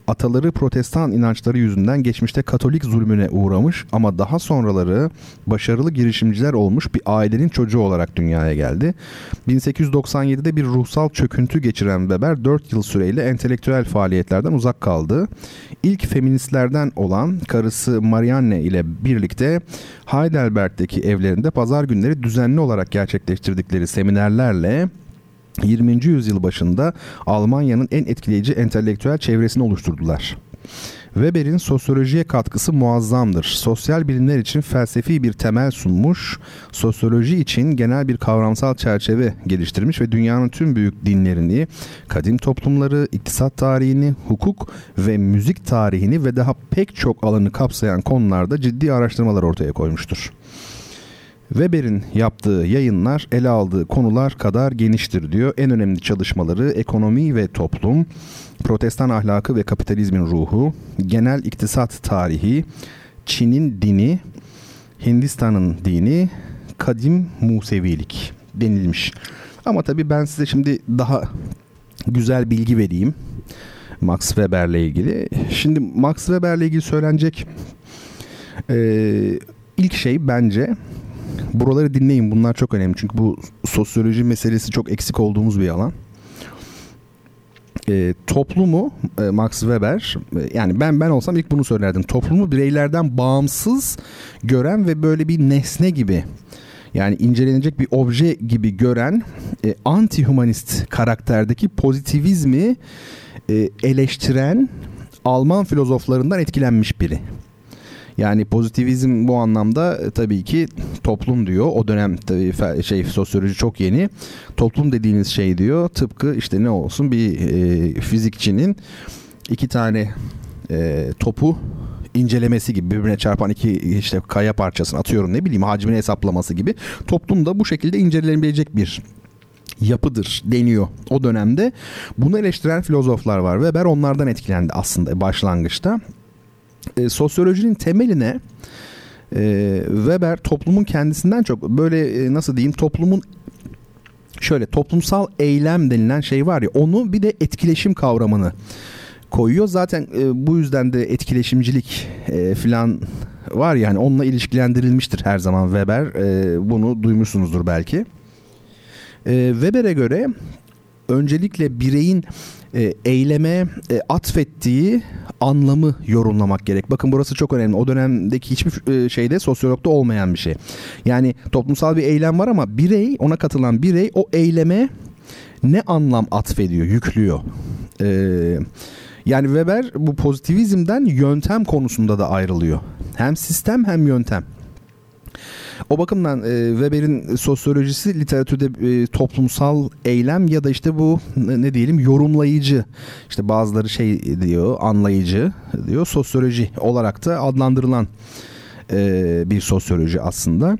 ataları protestan inançları yüzünden geçmişte Katolik zulmüne uğramış ama daha sonraları başarılı girişimciler olmuş bir ailenin çocuğu olarak dünyaya geldi. 1897'de bir ruhsal çöküntü geçiren Weber 4 yıl süreyle entelektüel faaliyetlerden uzak kaldı. İlk feministlerden olan karısı Marianne ile birlikte Heidelberg'deki evlerinde pazar günleri düzenli olarak gerçekleştirdikleri seminerlerle 20. yüzyıl başında Almanya'nın en etkileyici entelektüel çevresini oluşturdular. Weber'in sosyolojiye katkısı muazzamdır. Sosyal bilimler için felsefi bir temel sunmuş, sosyoloji için genel bir kavramsal çerçeve geliştirmiş ve dünyanın tüm büyük dinlerini, kadim toplumları, iktisat tarihini, hukuk ve müzik tarihini ve daha pek çok alanı kapsayan konularda ciddi araştırmalar ortaya koymuştur. Weber'in yaptığı yayınlar ele aldığı konular kadar geniştir diyor. En önemli çalışmaları ekonomi ve toplum, protestan ahlakı ve kapitalizmin ruhu, genel iktisat tarihi, Çin'in dini, Hindistan'ın dini, kadim Musevilik denilmiş. Ama tabii ben size şimdi daha güzel bilgi vereyim. Max Weber'le ilgili. Şimdi Max Weber'le ilgili söylenecek e, ilk şey bence buraları dinleyin bunlar çok önemli. Çünkü bu sosyoloji meselesi çok eksik olduğumuz bir alan. E, toplumu e, Max Weber e, yani ben ben olsam ilk bunu söylerdim. Toplumu bireylerden bağımsız gören ve böyle bir nesne gibi yani incelenecek bir obje gibi gören e, anti-humanist karakterdeki pozitivizmi e, eleştiren Alman filozoflarından etkilenmiş biri. Yani pozitivizm bu anlamda e, tabii ki toplum diyor. O dönem tabii şey sosyoloji çok yeni. Toplum dediğiniz şey diyor tıpkı işte ne olsun bir e, fizikçinin iki tane e, topu incelemesi gibi birbirine çarpan iki işte kaya parçasını atıyorum ne bileyim hacmini hesaplaması gibi toplumda bu şekilde incelenebilecek bir yapıdır deniyor o dönemde. Bunu eleştiren filozoflar var. Weber onlardan etkilendi aslında başlangıçta. E, sosyolojinin temeline e, Weber toplumun kendisinden çok böyle e, nasıl diyeyim toplumun şöyle toplumsal eylem denilen şey var ya onu bir de etkileşim kavramını koyuyor. Zaten e, bu yüzden de etkileşimcilik e, filan var yani onunla ilişkilendirilmiştir her zaman Weber. E, bunu duymuşsunuzdur belki. E, Weber'e göre öncelikle bireyin e, eyleme e, atfettiği anlamı yorumlamak gerek. Bakın burası çok önemli. O dönemdeki hiçbir e, şeyde sosyologda olmayan bir şey. Yani toplumsal bir eylem var ama birey, ona katılan birey o eyleme ne anlam atfediyor, yüklüyor. Eee yani Weber bu pozitivizmden yöntem konusunda da ayrılıyor. Hem sistem hem yöntem. O bakımdan e, Weber'in sosyolojisi literatürde e, toplumsal eylem ya da işte bu ne diyelim yorumlayıcı işte bazıları şey diyor anlayıcı diyor sosyoloji olarak da adlandırılan e, bir sosyoloji aslında.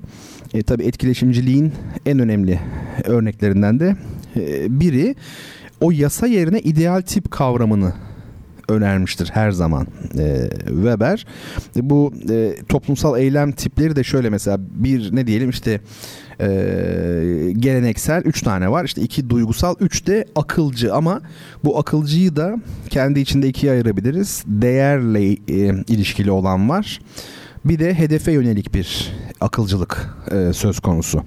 E, tabii etkileşimciliğin en önemli örneklerinden de e, biri o yasa yerine ideal tip kavramını önermiştir her zaman e, Weber. Bu e, toplumsal eylem tipleri de şöyle mesela bir ne diyelim işte e, geleneksel üç tane var. İşte iki duygusal, üç de akılcı ama bu akılcıyı da kendi içinde ikiye ayırabiliriz. Değerle e, ilişkili olan var. Bir de hedefe yönelik bir akılcılık e, söz konusu.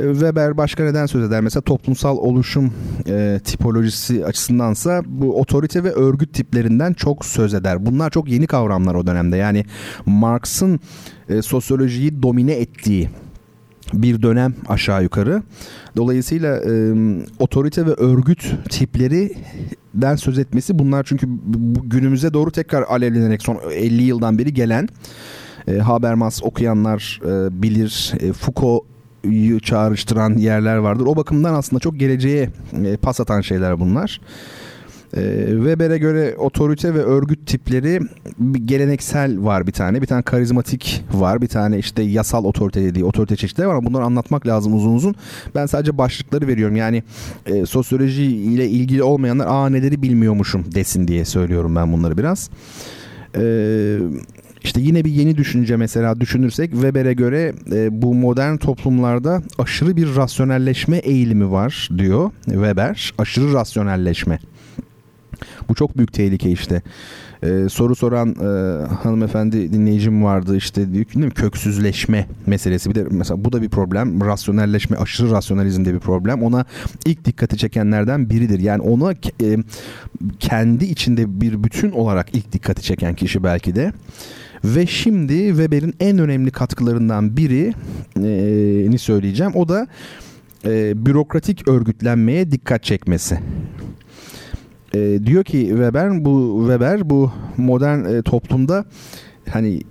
E, Weber başka neden söz eder? Mesela toplumsal oluşum e, tipolojisi açısındansa bu otorite ve örgüt tiplerinden çok söz eder. Bunlar çok yeni kavramlar o dönemde. Yani Marx'ın e, sosyolojiyi domine ettiği bir dönem aşağı yukarı. Dolayısıyla e, otorite ve örgüt tipleri den söz etmesi bunlar çünkü günümüze doğru tekrar alevlenerek son 50 yıldan beri gelen e, Habermas okuyanlar e, bilir. E, Foucault çağrıştıran yerler vardır. O bakımdan aslında çok geleceğe e, pas atan şeyler bunlar. Weber'e göre otorite ve örgüt tipleri geleneksel var bir tane. Bir tane karizmatik var. Bir tane işte yasal otorite dediği otorite çeşitleri var ama bunları anlatmak lazım uzun uzun. Ben sadece başlıkları veriyorum. Yani e, sosyoloji ile ilgili olmayanlar aa neleri bilmiyormuşum desin diye söylüyorum ben bunları biraz. Eee işte yine bir yeni düşünce mesela düşünürsek Weber'e göre e, bu modern toplumlarda aşırı bir rasyonelleşme eğilimi var diyor Weber. Aşırı rasyonelleşme. Bu çok büyük tehlike işte. Ee, soru soran e, hanımefendi dinleyicim vardı işte diyor ki köksüzleşme meselesi. Bir de mesela bu da bir problem. Rasyonelleşme, aşırı rasyonalizm de bir problem. Ona ilk dikkati çekenlerden biridir. Yani ona e, kendi içinde bir bütün olarak ilk dikkati çeken kişi belki de. Ve şimdi Weber'in en önemli katkılarından biri e, ni söyleyeceğim. O da e, bürokratik örgütlenmeye dikkat çekmesi. E, diyor ki Weber bu Weber bu modern e, toplumda hani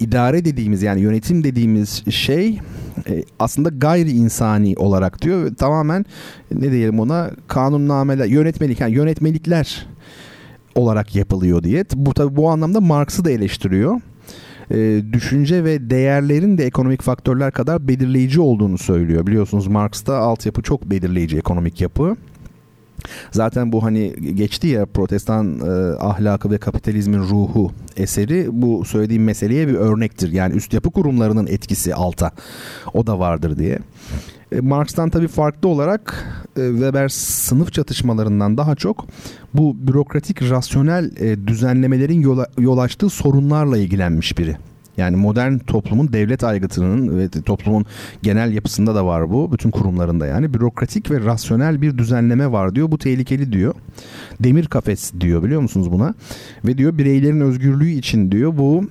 idare dediğimiz yani yönetim dediğimiz şey aslında gayri insani olarak diyor. Tamamen ne diyelim ona kanunnameler, yönetmelik yani yönetmelikler olarak yapılıyor diye. Bu tabi bu anlamda Marx'ı da eleştiriyor. E, düşünce ve değerlerin de ekonomik faktörler kadar belirleyici olduğunu söylüyor. Biliyorsunuz Marx'ta altyapı çok belirleyici ekonomik yapı. Zaten bu hani geçti ya protestan e, ahlakı ve kapitalizmin ruhu eseri bu söylediğim meseleye bir örnektir. Yani üst yapı kurumlarının etkisi alta o da vardır diye. E, Marx'tan tabii farklı olarak e, Weber sınıf çatışmalarından daha çok bu bürokratik rasyonel e, düzenlemelerin yol açtığı sorunlarla ilgilenmiş biri. Yani modern toplumun devlet aygıtının ve toplumun genel yapısında da var bu. Bütün kurumlarında yani bürokratik ve rasyonel bir düzenleme var diyor. Bu tehlikeli diyor. Demir kafes diyor biliyor musunuz buna? Ve diyor bireylerin özgürlüğü için diyor bu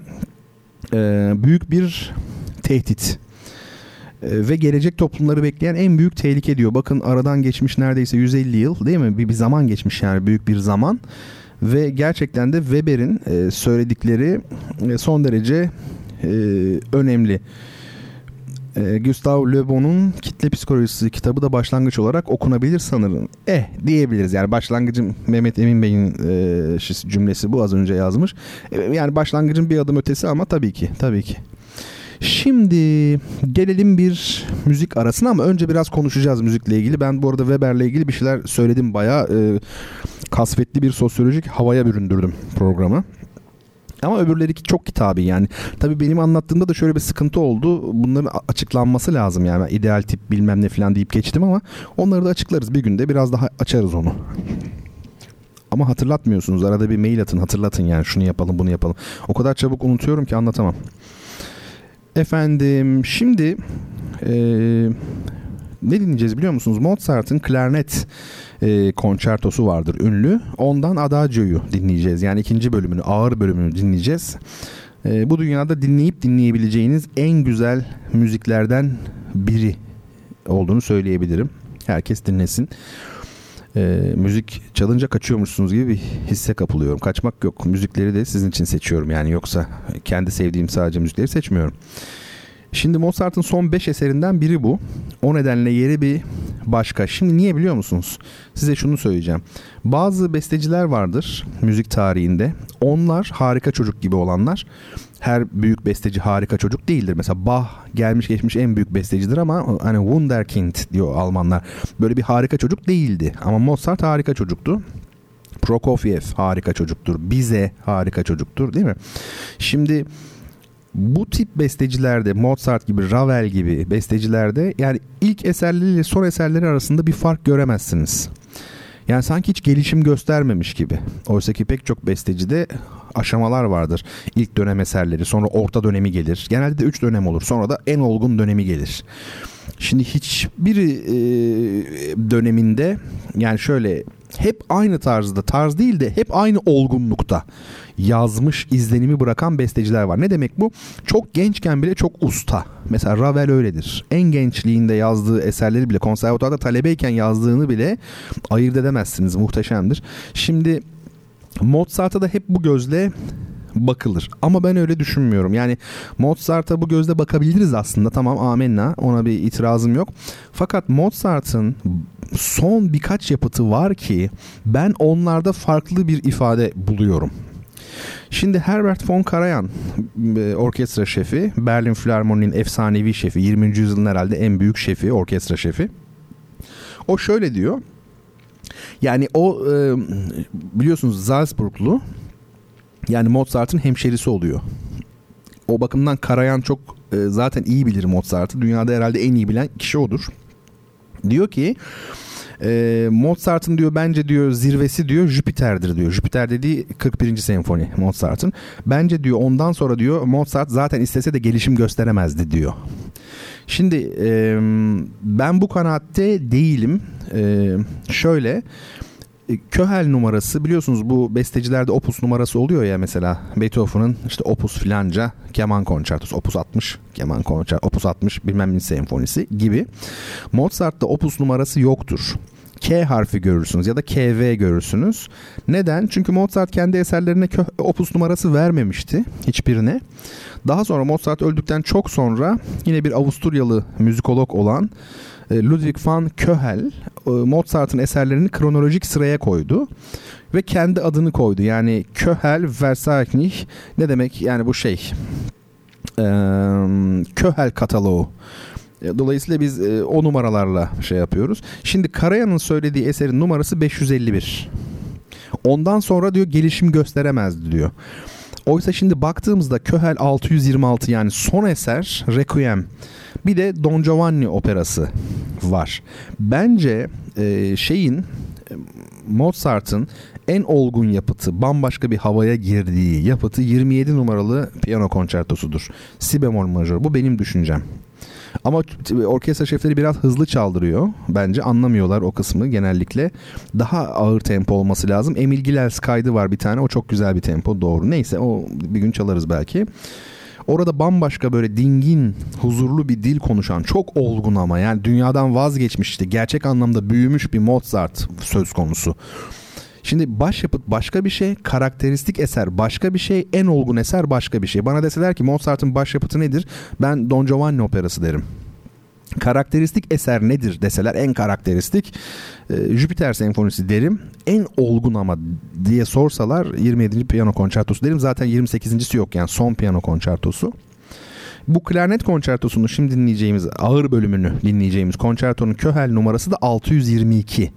e, büyük bir tehdit ve gelecek toplumları bekleyen en büyük tehlike diyor. Bakın aradan geçmiş neredeyse 150 yıl değil mi? Bir, bir zaman geçmiş yani büyük bir zaman. Ve gerçekten de Weber'in e, söyledikleri e, son derece e, önemli. E, Gustave Le Bon'un Kitle Psikolojisi kitabı da başlangıç olarak okunabilir sanırım. Eh diyebiliriz yani başlangıcın Mehmet Emin Bey'in e, cümlesi bu az önce yazmış. E, yani başlangıcın bir adım ötesi ama tabii ki tabii ki. Şimdi gelelim bir müzik arasına ama önce biraz konuşacağız müzikle ilgili. Ben bu arada Weber'le ilgili bir şeyler söyledim bayağı e, kasvetli bir sosyolojik havaya büründürdüm programı. Ama öbürleri çok kitabi yani. Tabii benim anlattığımda da şöyle bir sıkıntı oldu. Bunların açıklanması lazım yani. ideal tip bilmem ne falan deyip geçtim ama onları da açıklarız bir günde. Biraz daha açarız onu. Ama hatırlatmıyorsunuz. Arada bir mail atın hatırlatın yani şunu yapalım bunu yapalım. O kadar çabuk unutuyorum ki anlatamam. Efendim şimdi e, ne dinleyeceğiz biliyor musunuz? Mozart'ın klarnet e, konçertosu vardır ünlü. Ondan Adagio'yu dinleyeceğiz. Yani ikinci bölümünü, ağır bölümünü dinleyeceğiz. E, bu dünyada dinleyip dinleyebileceğiniz en güzel müziklerden biri olduğunu söyleyebilirim. Herkes dinlesin e, müzik çalınca kaçıyormuşsunuz gibi bir hisse kapılıyorum. Kaçmak yok. Müzikleri de sizin için seçiyorum yani yoksa kendi sevdiğim sadece müzikleri seçmiyorum. Şimdi Mozart'ın son 5 eserinden biri bu. O nedenle yeri bir başka. Şimdi niye biliyor musunuz? Size şunu söyleyeceğim. Bazı besteciler vardır müzik tarihinde. Onlar harika çocuk gibi olanlar. Her büyük besteci harika çocuk değildir. Mesela Bach gelmiş geçmiş en büyük bestecidir ama hani Wunderkind diyor Almanlar. Böyle bir harika çocuk değildi. Ama Mozart harika çocuktu. Prokofiev harika çocuktur. Bize harika çocuktur değil mi? Şimdi bu tip bestecilerde Mozart gibi Ravel gibi bestecilerde yani ilk eserleriyle son eserleri arasında bir fark göremezsiniz. Yani sanki hiç gelişim göstermemiş gibi. Oysa ki pek çok bestecide aşamalar vardır. İlk dönem eserleri, sonra orta dönemi gelir. Genelde de 3 dönem olur. Sonra da en olgun dönemi gelir. Şimdi hiçbir e, döneminde yani şöyle hep aynı tarzda, tarz değil de hep aynı olgunlukta yazmış izlenimi bırakan besteciler var. Ne demek bu? Çok gençken bile çok usta. Mesela Ravel öyledir. En gençliğinde yazdığı eserleri bile konservatuarda talebeyken yazdığını bile ayırt edemezsiniz. Muhteşemdir. Şimdi Mozart'a da hep bu gözle bakılır. Ama ben öyle düşünmüyorum. Yani Mozart'a bu gözle bakabiliriz aslında. Tamam amenna ona bir itirazım yok. Fakat Mozart'ın son birkaç yapıtı var ki ben onlarda farklı bir ifade buluyorum. Şimdi Herbert von Karajan e, orkestra şefi, Berlin Philharmoni'nin efsanevi şefi, 20. yüzyılın herhalde en büyük şefi, orkestra şefi. O şöyle diyor. Yani o e, biliyorsunuz Salzburglu yani Mozart'ın hemşerisi oluyor. O bakımdan Karajan çok e, zaten iyi bilir Mozart'ı. Dünyada herhalde en iyi bilen kişi odur. Diyor ki e, Mozart'ın diyor bence diyor zirvesi diyor Jüpiter'dir diyor. Jüpiter dediği 41. senfoni Mozart'ın. Bence diyor ondan sonra diyor Mozart zaten istese de gelişim gösteremezdi diyor. Şimdi e, ben bu kanaatte değilim. E, şöyle e, Köhel numarası biliyorsunuz bu bestecilerde opus numarası oluyor ya mesela Beethoven'ın işte opus filanca keman konçertosu opus 60 keman konçertosu opus 60 bilmem ne senfonisi gibi. Mozart'ta opus numarası yoktur. K harfi görürsünüz ya da KV görürsünüz. Neden? Çünkü Mozart kendi eserlerine opus numarası vermemişti hiçbirine. Daha sonra Mozart öldükten çok sonra yine bir Avusturyalı müzikolog olan e, Ludwig van Köhel e, Mozart'ın eserlerini kronolojik sıraya koydu ve kendi adını koydu. Yani Köhel Versagnih ne demek? Yani bu şey Köhel kataloğu. E, dolayısıyla biz o numaralarla şey yapıyoruz. Şimdi Karayan'ın söylediği eserin numarası 551. Ondan sonra diyor gelişim gösteremezdi diyor. Oysa şimdi baktığımızda Köhel 626 yani son eser Requiem. Bir de Don Giovanni operası var. Bence e, şeyin Mozart'ın en olgun yapıtı, bambaşka bir havaya girdiği yapıtı 27 numaralı piyano konçertosudur. Si bemol majör. Bu benim düşüncem. Ama orkestra şefleri biraz hızlı çaldırıyor. Bence anlamıyorlar o kısmı genellikle. Daha ağır tempo olması lazım. Emil Gilels kaydı var bir tane. O çok güzel bir tempo doğru. Neyse o bir gün çalarız belki. Orada bambaşka böyle dingin, huzurlu bir dil konuşan, çok olgun ama yani dünyadan vazgeçmiş işte gerçek anlamda büyümüş bir Mozart söz konusu. Şimdi başyapıt başka bir şey, karakteristik eser başka bir şey, en olgun eser başka bir şey. Bana deseler ki Mozart'ın başyapıtı nedir? Ben Don Giovanni operası derim. Karakteristik eser nedir deseler en karakteristik e, Jüpiter senfonisi derim. En olgun ama diye sorsalar 27. piyano konçertosu derim. Zaten 28.si yok yani son piyano konçertosu. Bu klarnet konçertosunun şimdi dinleyeceğimiz ağır bölümünü dinleyeceğimiz konçertonun Köhel numarası da 622.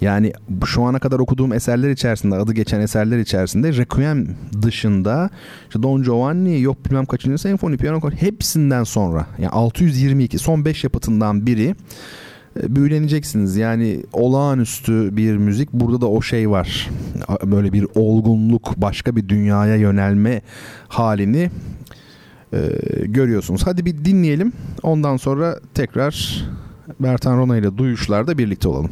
Yani şu ana kadar okuduğum eserler içerisinde adı geçen eserler içerisinde Requiem dışında işte Don Giovanni yok bilmem kaçıncı senfoni piyano hepsinden sonra yani 622 son 5 yapıtından biri e, büyüleneceksiniz. Yani olağanüstü bir müzik. Burada da o şey var. Böyle bir olgunluk, başka bir dünyaya yönelme halini e, görüyorsunuz. Hadi bir dinleyelim. Ondan sonra tekrar Bertan Rona ile duyuşlarda birlikte olalım.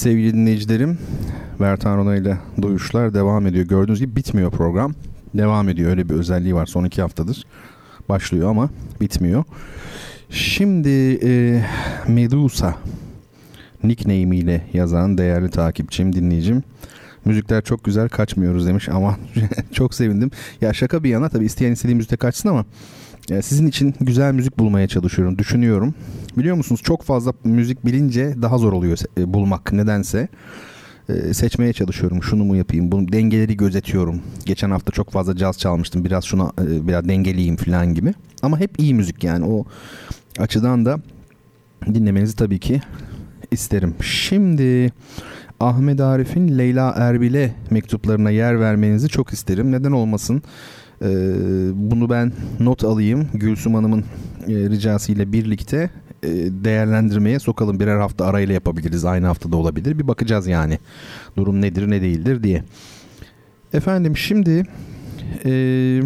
Sevgili dinleyicilerim, Bertan Rona ile Duyuşlar devam ediyor. Gördüğünüz gibi bitmiyor program. Devam ediyor. Öyle bir özelliği var. Son iki haftadır başlıyor ama bitmiyor. Şimdi e, Medusa nickname ile yazan değerli takipçim, dinleyicim. Müzikler çok güzel kaçmıyoruz demiş ama [laughs] çok sevindim. Ya şaka bir yana tabii isteyen istediği müzikte kaçsın ama sizin için güzel müzik bulmaya çalışıyorum, düşünüyorum. Biliyor musunuz çok fazla müzik bilince daha zor oluyor e, bulmak nedense. E, seçmeye çalışıyorum. Şunu mu yapayım? Bunu dengeleri gözetiyorum. Geçen hafta çok fazla caz çalmıştım. Biraz şuna biraz dengeleyeyim falan gibi. Ama hep iyi müzik yani. O açıdan da dinlemenizi tabii ki isterim. Şimdi Ahmet Arif'in Leyla Erbil'e mektuplarına yer vermenizi çok isterim. Neden olmasın? Ee, bunu ben not alayım. Gülsüm Hanım'ın e, ricasıyla birlikte e, değerlendirmeye sokalım. Birer hafta arayla yapabiliriz. Aynı haftada olabilir. Bir bakacağız yani. Durum nedir ne değildir diye. Efendim şimdi e,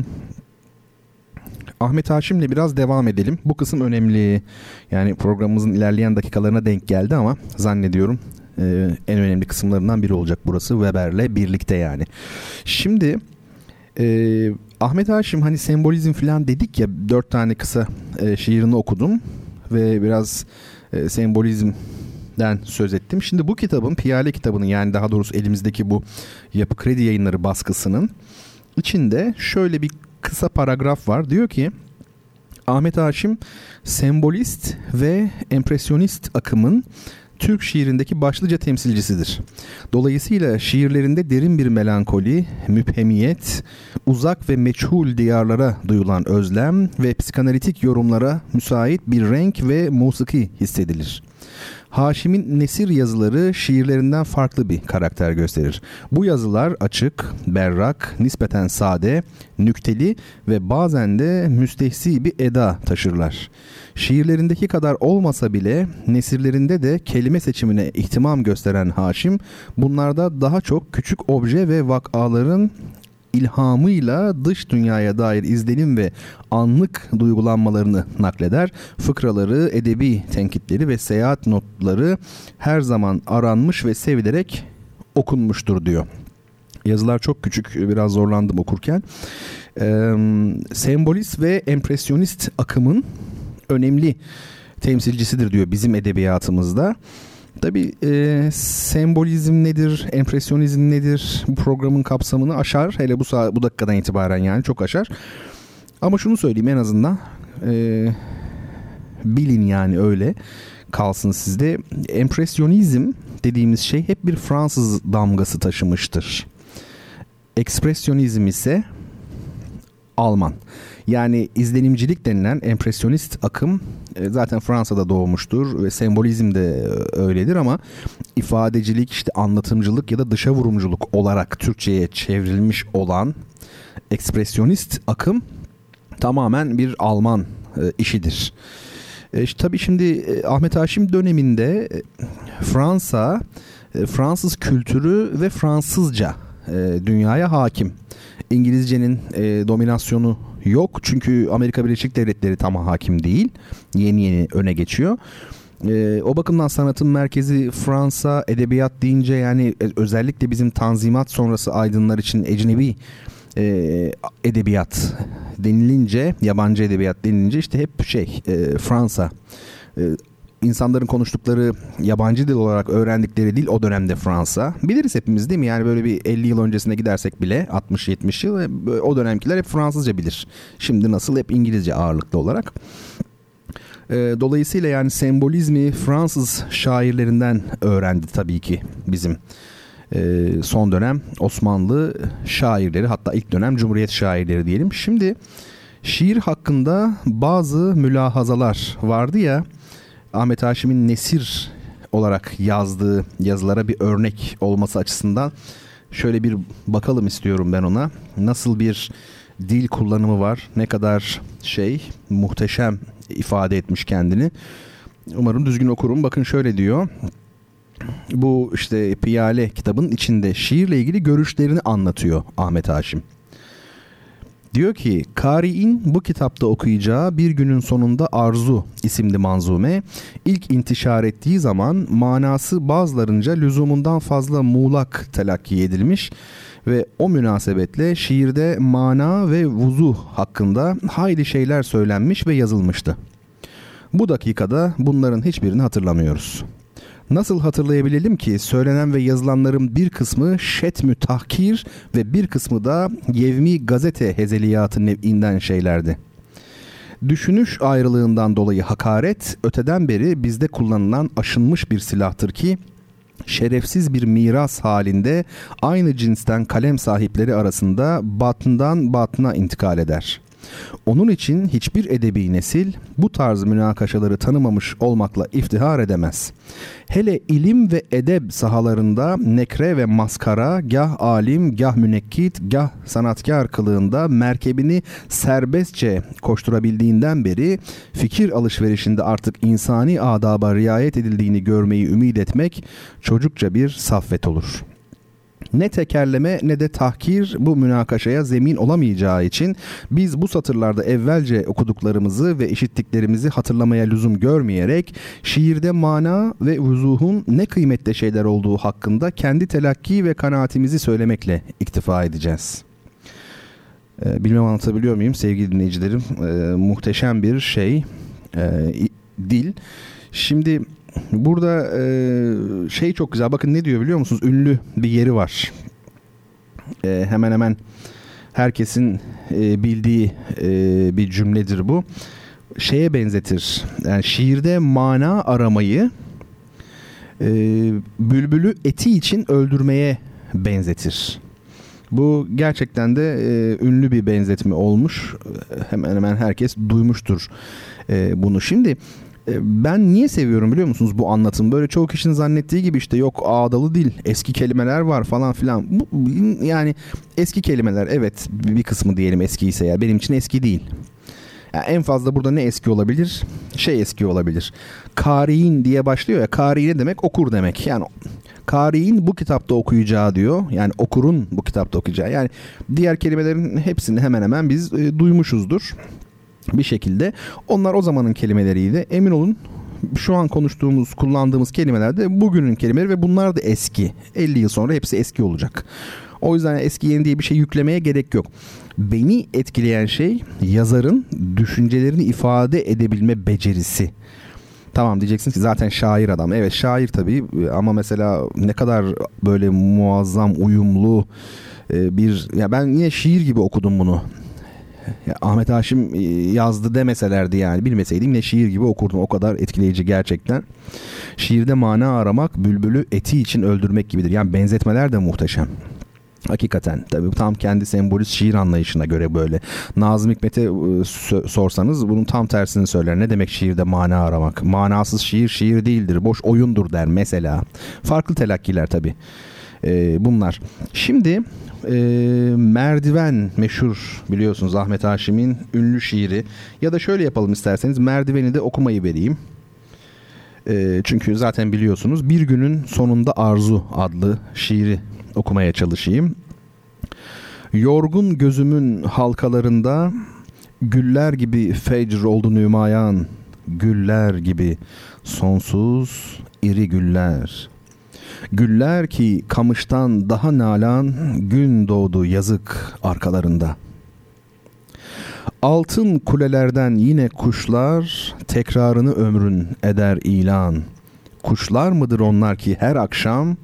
Ahmet Haşim'le biraz devam edelim. Bu kısım önemli. Yani programımızın ilerleyen dakikalarına denk geldi ama zannediyorum e, en önemli kısımlarından biri olacak burası Weber'le birlikte yani. Şimdi e, Ahmet Haşim hani sembolizm falan dedik ya dört tane kısa e, şiirini okudum ve biraz e, sembolizmden söz ettim. Şimdi bu kitabın Piyale kitabının yani daha doğrusu elimizdeki bu Yapı Kredi Yayınları baskısının içinde şöyle bir kısa paragraf var. Diyor ki Ahmet Haşim sembolist ve empresyonist akımın Türk şiirindeki başlıca temsilcisidir. Dolayısıyla şiirlerinde derin bir melankoli, müphemiyet, uzak ve meçhul diyarlara duyulan özlem ve psikanalitik yorumlara müsait bir renk ve musiki hissedilir. Haşim'in nesir yazıları şiirlerinden farklı bir karakter gösterir. Bu yazılar açık, berrak, nispeten sade, nükteli ve bazen de müstehsi bir eda taşırlar. Şiirlerindeki kadar olmasa bile nesirlerinde de kelime seçimine ihtimam gösteren Haşim bunlarda daha çok küçük obje ve vakaların ilhamıyla dış dünyaya dair izlenim ve anlık duygulanmalarını nakleder. Fıkraları, edebi tenkitleri ve seyahat notları her zaman aranmış ve sevilerek okunmuştur diyor. Yazılar çok küçük, biraz zorlandım okurken. Ee, sembolist ve empresyonist akımın önemli temsilcisidir diyor bizim edebiyatımızda. Tabi e, sembolizm nedir, empresyonizm nedir bu programın kapsamını aşar. Hele bu, bu dakikadan itibaren yani çok aşar. Ama şunu söyleyeyim en azından e, bilin yani öyle kalsın sizde. Empresyonizm dediğimiz şey hep bir Fransız damgası taşımıştır. Ekspresyonizm ise Alman. Yani izlenimcilik denilen empresyonist akım zaten Fransa'da doğmuştur ve sembolizm de e, öyledir ama ifadecilik, işte anlatımcılık ya da dışa vurumculuk olarak Türkçe'ye çevrilmiş olan ekspresyonist akım tamamen bir Alman e, işidir. E, tabii şimdi Ahmet Haşim döneminde Fransa, Fransız kültürü ve Fransızca dünyaya hakim. İngilizcenin dominasyonu yok. Çünkü Amerika Birleşik Devletleri tam hakim değil. Yeni yeni öne geçiyor. E, o bakımdan sanatın merkezi Fransa edebiyat deyince yani e, özellikle bizim tanzimat sonrası aydınlar için ecnebi e, edebiyat denilince yabancı edebiyat denilince işte hep şey e, Fransa e, insanların konuştukları yabancı dil olarak öğrendikleri dil o dönemde Fransa. Biliriz hepimiz değil mi? Yani böyle bir 50 yıl öncesine gidersek bile 60-70 yıl e, o dönemkiler hep Fransızca bilir. Şimdi nasıl hep İngilizce ağırlıklı olarak. E, dolayısıyla yani sembolizmi Fransız şairlerinden öğrendi tabii ki bizim e, son dönem Osmanlı şairleri hatta ilk dönem Cumhuriyet şairleri diyelim. Şimdi şiir hakkında bazı mülahazalar vardı ya Ahmet Haşim'in Nesir olarak yazdığı yazılara bir örnek olması açısından şöyle bir bakalım istiyorum ben ona. Nasıl bir dil kullanımı var, ne kadar şey muhteşem ifade etmiş kendini. Umarım düzgün okurum. Bakın şöyle diyor. Bu işte Piyale kitabın içinde şiirle ilgili görüşlerini anlatıyor Ahmet Haşim. Diyor ki Kari'in bu kitapta okuyacağı Bir Günün Sonunda Arzu isimli manzume ilk intişar ettiği zaman manası bazılarınca lüzumundan fazla muğlak telakki edilmiş ve o münasebetle şiirde mana ve vuzu hakkında hayli şeyler söylenmiş ve yazılmıştı. Bu dakikada bunların hiçbirini hatırlamıyoruz. Nasıl hatırlayabilelim ki söylenen ve yazılanların bir kısmı şetmü tahkir ve bir kısmı da yevmi gazete hezeliyatı nev'inden şeylerdi. Düşünüş ayrılığından dolayı hakaret öteden beri bizde kullanılan aşınmış bir silahtır ki şerefsiz bir miras halinde aynı cinsten kalem sahipleri arasında batından batına intikal eder. Onun için hiçbir edebi nesil bu tarz münakaşaları tanımamış olmakla iftihar edemez. Hele ilim ve edeb sahalarında nekre ve maskara gah alim gah münekkit gah sanatkar kılığında merkebini serbestçe koşturabildiğinden beri fikir alışverişinde artık insani adaba riayet edildiğini görmeyi ümit etmek çocukça bir saffet olur.'' Ne tekerleme ne de tahkir bu münakaşaya zemin olamayacağı için biz bu satırlarda evvelce okuduklarımızı ve işittiklerimizi hatırlamaya lüzum görmeyerek şiirde mana ve vuzuhun ne kıymetli şeyler olduğu hakkında kendi telakki ve kanaatimizi söylemekle iktifa edeceğiz. Ee, bilmem anlatabiliyor muyum sevgili dinleyicilerim? Ee, muhteşem bir şey ee, dil. Şimdi Burada e, şey çok güzel. Bakın ne diyor biliyor musunuz? Ünlü bir yeri var. E, hemen hemen herkesin e, bildiği e, bir cümledir bu. Şeye benzetir. Yani şiirde mana aramayı e, bülbülü eti için öldürmeye benzetir. Bu gerçekten de e, ünlü bir benzetme olmuş. Hemen hemen herkes duymuştur e, bunu. Şimdi e, ben niye seviyorum biliyor musunuz bu anlatım? Böyle çoğu kişinin zannettiği gibi işte yok ağdalı dil, eski kelimeler var falan filan. Bu, yani eski kelimeler evet bir kısmı diyelim eski ise ya benim için eski değil. Yani en fazla burada ne eski olabilir? Şey eski olabilir. Kari'in diye başlıyor ya. Kari ne demek? Okur demek. Yani Kari'in bu kitapta okuyacağı diyor. Yani okurun bu kitapta okuyacağı. Yani diğer kelimelerin hepsini hemen hemen biz e, duymuşuzdur bir şekilde. Onlar o zamanın kelimeleriydi. Emin olun şu an konuştuğumuz, kullandığımız kelimeler de bugünün kelimeleri ve bunlar da eski. 50 yıl sonra hepsi eski olacak. O yüzden eski yeni diye bir şey yüklemeye gerek yok. Beni etkileyen şey yazarın düşüncelerini ifade edebilme becerisi. Tamam diyeceksiniz ki zaten şair adam. Evet şair tabii ama mesela ne kadar böyle muazzam, uyumlu e, bir... Ya ben yine şiir gibi okudum bunu. Ahmet Haşim e, yazdı demeselerdi yani bilmeseydim ne şiir gibi okurdum o kadar etkileyici gerçekten. Şiirde mana aramak bülbülü eti için öldürmek gibidir. Yani benzetmeler de muhteşem. Hakikaten tabii tam kendi sembolist şiir anlayışına göre böyle. Nazım Hikmet'e e, sorsanız bunun tam tersini söyler. Ne demek şiirde mana aramak? Manasız şiir şiir değildir. Boş oyundur der mesela. Farklı telakkiler tabii. Ee, bunlar. Şimdi e, Merdiven meşhur biliyorsunuz Ahmet Haşim'in ünlü şiiri. Ya da şöyle yapalım isterseniz Merdiveni de okumayı vereyim. E, çünkü zaten biliyorsunuz Bir Günün Sonunda Arzu adlı şiiri okumaya çalışayım. Yorgun gözümün halkalarında güller gibi fecr oldu nümayan, güller gibi sonsuz iri güller. Güller ki kamıştan daha nalan gün doğdu yazık arkalarında. Altın kulelerden yine kuşlar tekrarını ömrün eder ilan. Kuşlar mıdır onlar ki her akşam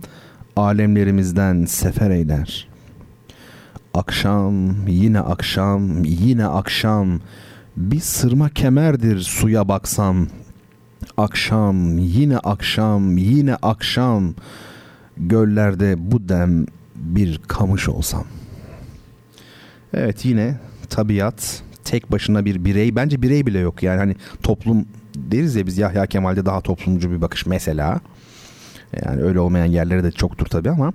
alemlerimizden sefer eyler. Akşam yine akşam yine akşam bir sırma kemerdir suya baksam. Akşam yine akşam yine akşam göllerde bu dem bir kamış olsam. Evet yine tabiat tek başına bir birey bence birey bile yok yani hani toplum deriz ya biz Yahya Kemal'de daha toplumcu bir bakış mesela. Yani öyle olmayan yerlere de çoktur tabii ama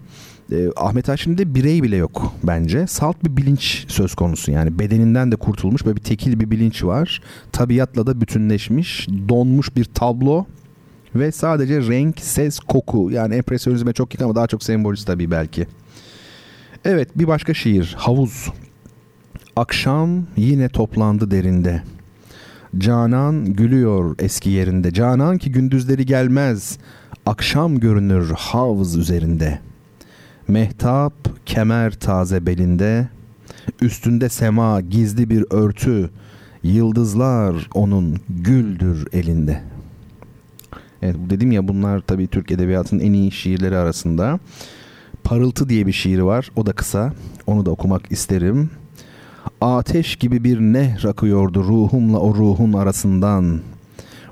e, Ahmet Haşim'de birey bile yok bence. Salt bir bilinç söz konusu yani bedeninden de kurtulmuş böyle bir tekil bir bilinç var. Tabiatla da bütünleşmiş, donmuş bir tablo ve sadece renk, ses, koku yani empresyonizme çok yakın ama daha çok sembolist tabii belki. Evet bir başka şiir Havuz. Akşam yine toplandı derinde. Canan gülüyor eski yerinde. Canan ki gündüzleri gelmez. Akşam görünür havz üzerinde. Mehtap kemer taze belinde. Üstünde sema gizli bir örtü. Yıldızlar onun güldür elinde. Evet dedim ya bunlar tabii Türk Edebiyatı'nın en iyi şiirleri arasında. Parıltı diye bir şiir var. O da kısa. Onu da okumak isterim. Ateş gibi bir nehr akıyordu ruhumla o ruhun arasından.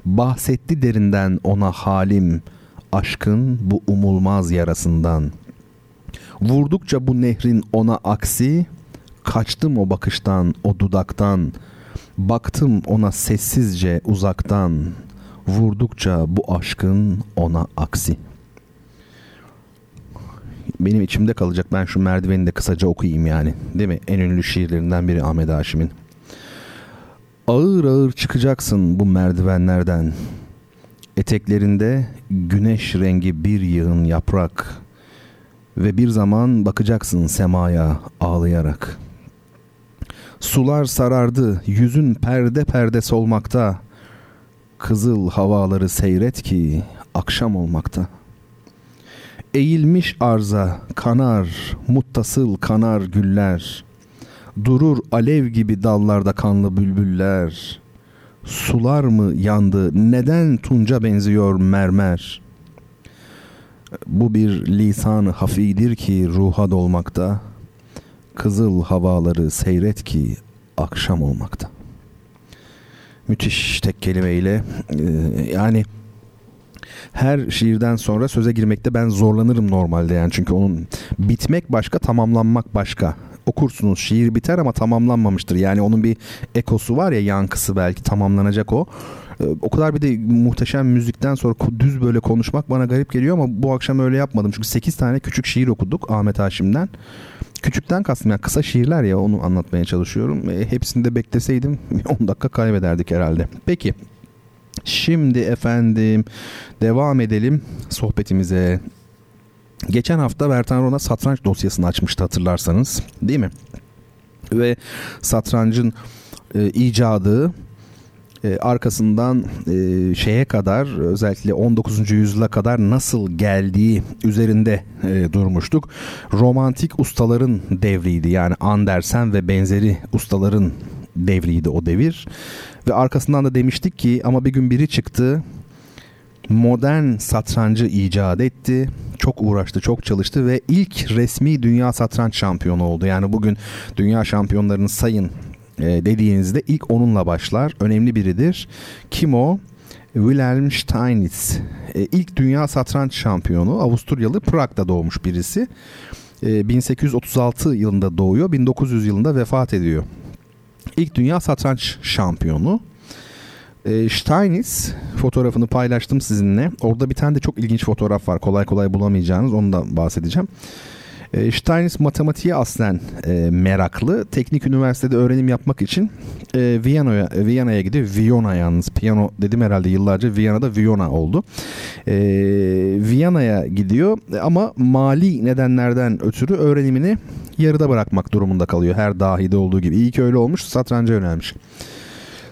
Bahsetti derinden ona halim, aşkın bu umulmaz yarasından. Vurdukça bu nehrin ona aksi, kaçtım o bakıştan, o dudaktan. Baktım ona sessizce uzaktan. Vurdukça bu aşkın ona aksi.'' benim içimde kalacak. Ben şu merdiveni de kısaca okuyayım yani. Değil mi? En ünlü şiirlerinden biri Ahmet Haşim'in. Ağır ağır çıkacaksın bu merdivenlerden. Eteklerinde güneş rengi bir yığın yaprak ve bir zaman bakacaksın semaya ağlayarak. Sular sarardı, yüzün perde perde solmakta. Kızıl havaları seyret ki akşam olmakta.'' Eğilmiş arza kanar, muttasıl kanar güller. Durur alev gibi dallarda kanlı bülbüller. Sular mı yandı, neden tunca benziyor mermer? Bu bir lisan hafidir ki ruha dolmakta. Kızıl havaları seyret ki akşam olmakta. Müthiş tek kelimeyle yani her şiirden sonra söze girmekte ben zorlanırım normalde yani çünkü onun bitmek başka tamamlanmak başka okursunuz şiir biter ama tamamlanmamıştır yani onun bir ekosu var ya yankısı belki tamamlanacak o ee, o kadar bir de muhteşem müzikten sonra düz böyle konuşmak bana garip geliyor ama bu akşam öyle yapmadım. Çünkü 8 tane küçük şiir okuduk Ahmet Haşim'den. Küçükten kastım yani kısa şiirler ya onu anlatmaya çalışıyorum. E, hepsini de bekleseydim [laughs] 10 dakika kaybederdik herhalde. Peki Şimdi efendim devam edelim sohbetimize. Geçen hafta Bertan Rona satranç dosyasını açmıştı hatırlarsanız değil mi? Ve satrancın e, icadı e, arkasından e, şeye kadar özellikle 19. yüzyıla kadar nasıl geldiği üzerinde e, durmuştuk. Romantik ustaların devriydi yani Andersen ve benzeri ustaların devriydi o devir. Ve arkasından da demiştik ki ama bir gün biri çıktı modern satrancı icat etti. Çok uğraştı, çok çalıştı ve ilk resmi dünya satranç şampiyonu oldu. Yani bugün dünya şampiyonlarını sayın e, dediğinizde ilk onunla başlar. Önemli biridir. Kim o? Wilhelm Steinitz. E, ilk dünya satranç şampiyonu. Avusturyalı Prag'da doğmuş birisi. E, 1836 yılında doğuyor. 1900 yılında vefat ediyor. İlk dünya satranç şampiyonu. E, Steinitz fotoğrafını paylaştım sizinle. Orada bir tane de çok ilginç fotoğraf var. Kolay kolay bulamayacağınız. Onu da bahsedeceğim. E, Steinitz matematiğe aslen e, meraklı. Teknik üniversitede öğrenim yapmak için e, Viyana'ya Viyana'ya gidiyor. Viyana yalnız. Piyano dedim herhalde yıllarca Viyana'da Viyana oldu. E, Viyana'ya gidiyor ama mali nedenlerden ötürü öğrenimini yarıda bırakmak durumunda kalıyor. Her dahide olduğu gibi. İyi ki öyle olmuş. Satranca yönelmiş.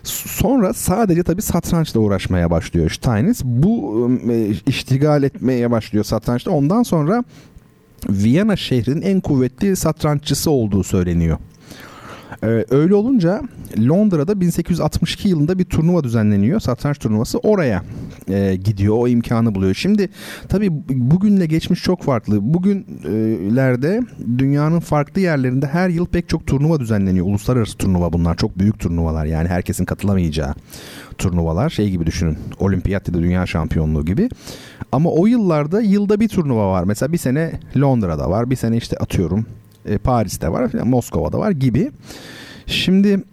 Sonra sadece tabii satrançla uğraşmaya başlıyor Steinitz. Bu e, iştigal etmeye başlıyor satrançta. Ondan sonra Viyana şehrinin en kuvvetli satranççısı olduğu söyleniyor. Ee, öyle olunca Londra'da 1862 yılında bir turnuva düzenleniyor. Satranç turnuvası. Oraya e, gidiyor. O imkanı buluyor. Şimdi tabii bugünle geçmiş çok farklı. Bugünlerde dünyanın farklı yerlerinde her yıl pek çok turnuva düzenleniyor. Uluslararası turnuva bunlar. Çok büyük turnuvalar. Yani herkesin katılamayacağı turnuvalar. Şey gibi düşünün. Olimpiyat ya da dünya şampiyonluğu gibi. Ama o yıllarda yılda bir turnuva var. Mesela bir sene Londra'da var. Bir sene işte atıyorum e, Paris'te var falan Moskova'da var gibi. Şimdi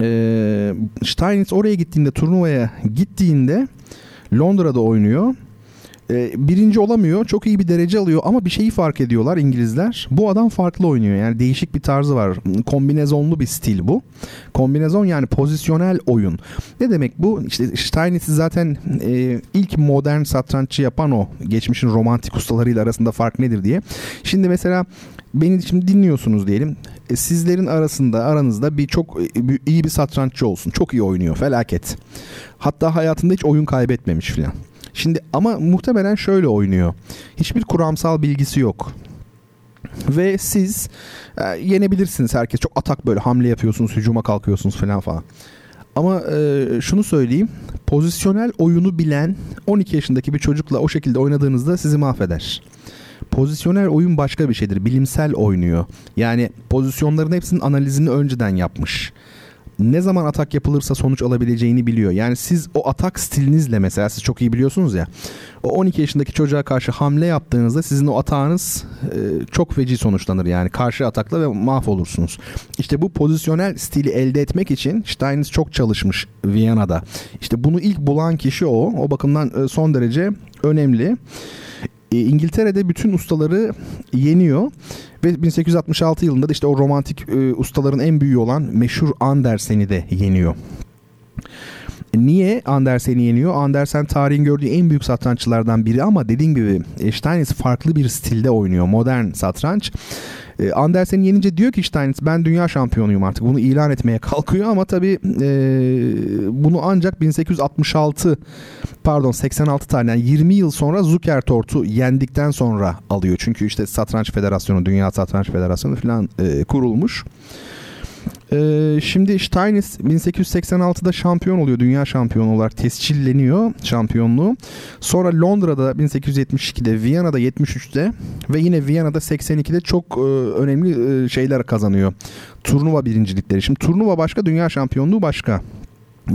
e, Steinitz oraya gittiğinde turnuvaya gittiğinde Londra'da oynuyor. E, birinci olamıyor. Çok iyi bir derece alıyor ama bir şeyi fark ediyorlar İngilizler. Bu adam farklı oynuyor. Yani değişik bir tarzı var. Kombinezonlu bir stil bu. Kombinezon yani pozisyonel oyun. Ne demek bu? İşte Steinitz zaten e, ilk modern satranççı yapan o. Geçmişin romantik ustalarıyla arasında fark nedir diye. Şimdi mesela beni şimdi dinliyorsunuz diyelim. E, sizlerin arasında aranızda bir çok e, iyi bir satranççı olsun. Çok iyi oynuyor. Felaket. Hatta hayatında hiç oyun kaybetmemiş filan. Şimdi ama muhtemelen şöyle oynuyor. Hiçbir kuramsal bilgisi yok. Ve siz e, yenebilirsiniz herkes. Çok atak böyle hamle yapıyorsunuz, hücuma kalkıyorsunuz falan falan. Ama e, şunu söyleyeyim. Pozisyonel oyunu bilen 12 yaşındaki bir çocukla o şekilde oynadığınızda sizi mahveder. Pozisyonel oyun başka bir şeydir. Bilimsel oynuyor. Yani pozisyonların hepsinin analizini önceden yapmış ne zaman atak yapılırsa sonuç alabileceğini biliyor. Yani siz o atak stilinizle mesela siz çok iyi biliyorsunuz ya. O 12 yaşındaki çocuğa karşı hamle yaptığınızda sizin o atağınız e, çok feci sonuçlanır yani karşı atakla ve mahvolursunuz. İşte bu pozisyonel stili elde etmek için Steinitz çok çalışmış Viyana'da. İşte bunu ilk bulan kişi o. O bakımdan e, son derece önemli. E, İngiltere'de bütün ustaları yeniyor ve 1866 yılında da işte o romantik e, ustaların en büyüğü olan meşhur Andersen'i de yeniyor. Niye Andersen'i yeniyor? Andersen tarihin gördüğü en büyük satranççılardan biri ama dediğim gibi Steinitz farklı bir stilde oynuyor. Modern satranç. E, Andersen yenince diyor ki Steinitz ben dünya şampiyonuyum artık. Bunu ilan etmeye [laughs] kalkıyor ama tabii e, bunu ancak 1866 pardon 86 tane yani 20 yıl sonra Zukertort'u yendikten sonra alıyor. Çünkü işte Satranç Federasyonu, Dünya Satranç Federasyonu falan e, kurulmuş. Ee, şimdi Steinitz 1886'da şampiyon oluyor. Dünya şampiyonu olarak tescilleniyor şampiyonluğu. Sonra Londra'da 1872'de, Viyana'da 73'te ve yine Viyana'da 82'de çok e, önemli e, şeyler kazanıyor. Turnuva birincilikleri. Şimdi turnuva başka, dünya şampiyonluğu başka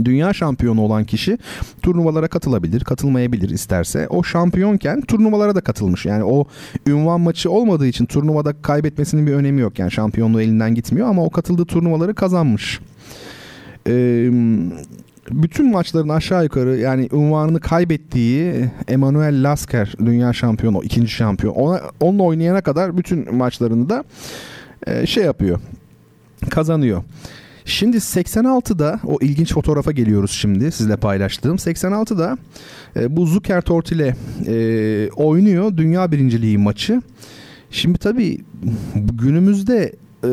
dünya şampiyonu olan kişi turnuvalara katılabilir, katılmayabilir isterse. O şampiyonken turnuvalara da katılmış. Yani o ünvan maçı olmadığı için turnuvada kaybetmesinin bir önemi yok. Yani şampiyonluğu elinden gitmiyor ama o katıldığı turnuvaları kazanmış. Ee, bütün maçların aşağı yukarı yani unvanını kaybettiği Emanuel Lasker dünya şampiyonu, ikinci şampiyon. Ona, onunla oynayana kadar bütün maçlarını da e, şey yapıyor. Kazanıyor. Şimdi 86'da o ilginç fotoğrafa geliyoruz şimdi sizle paylaştığım. 86'da e, bu Zukertort ile e, oynuyor dünya birinciliği maçı. Şimdi tabii günümüzde e,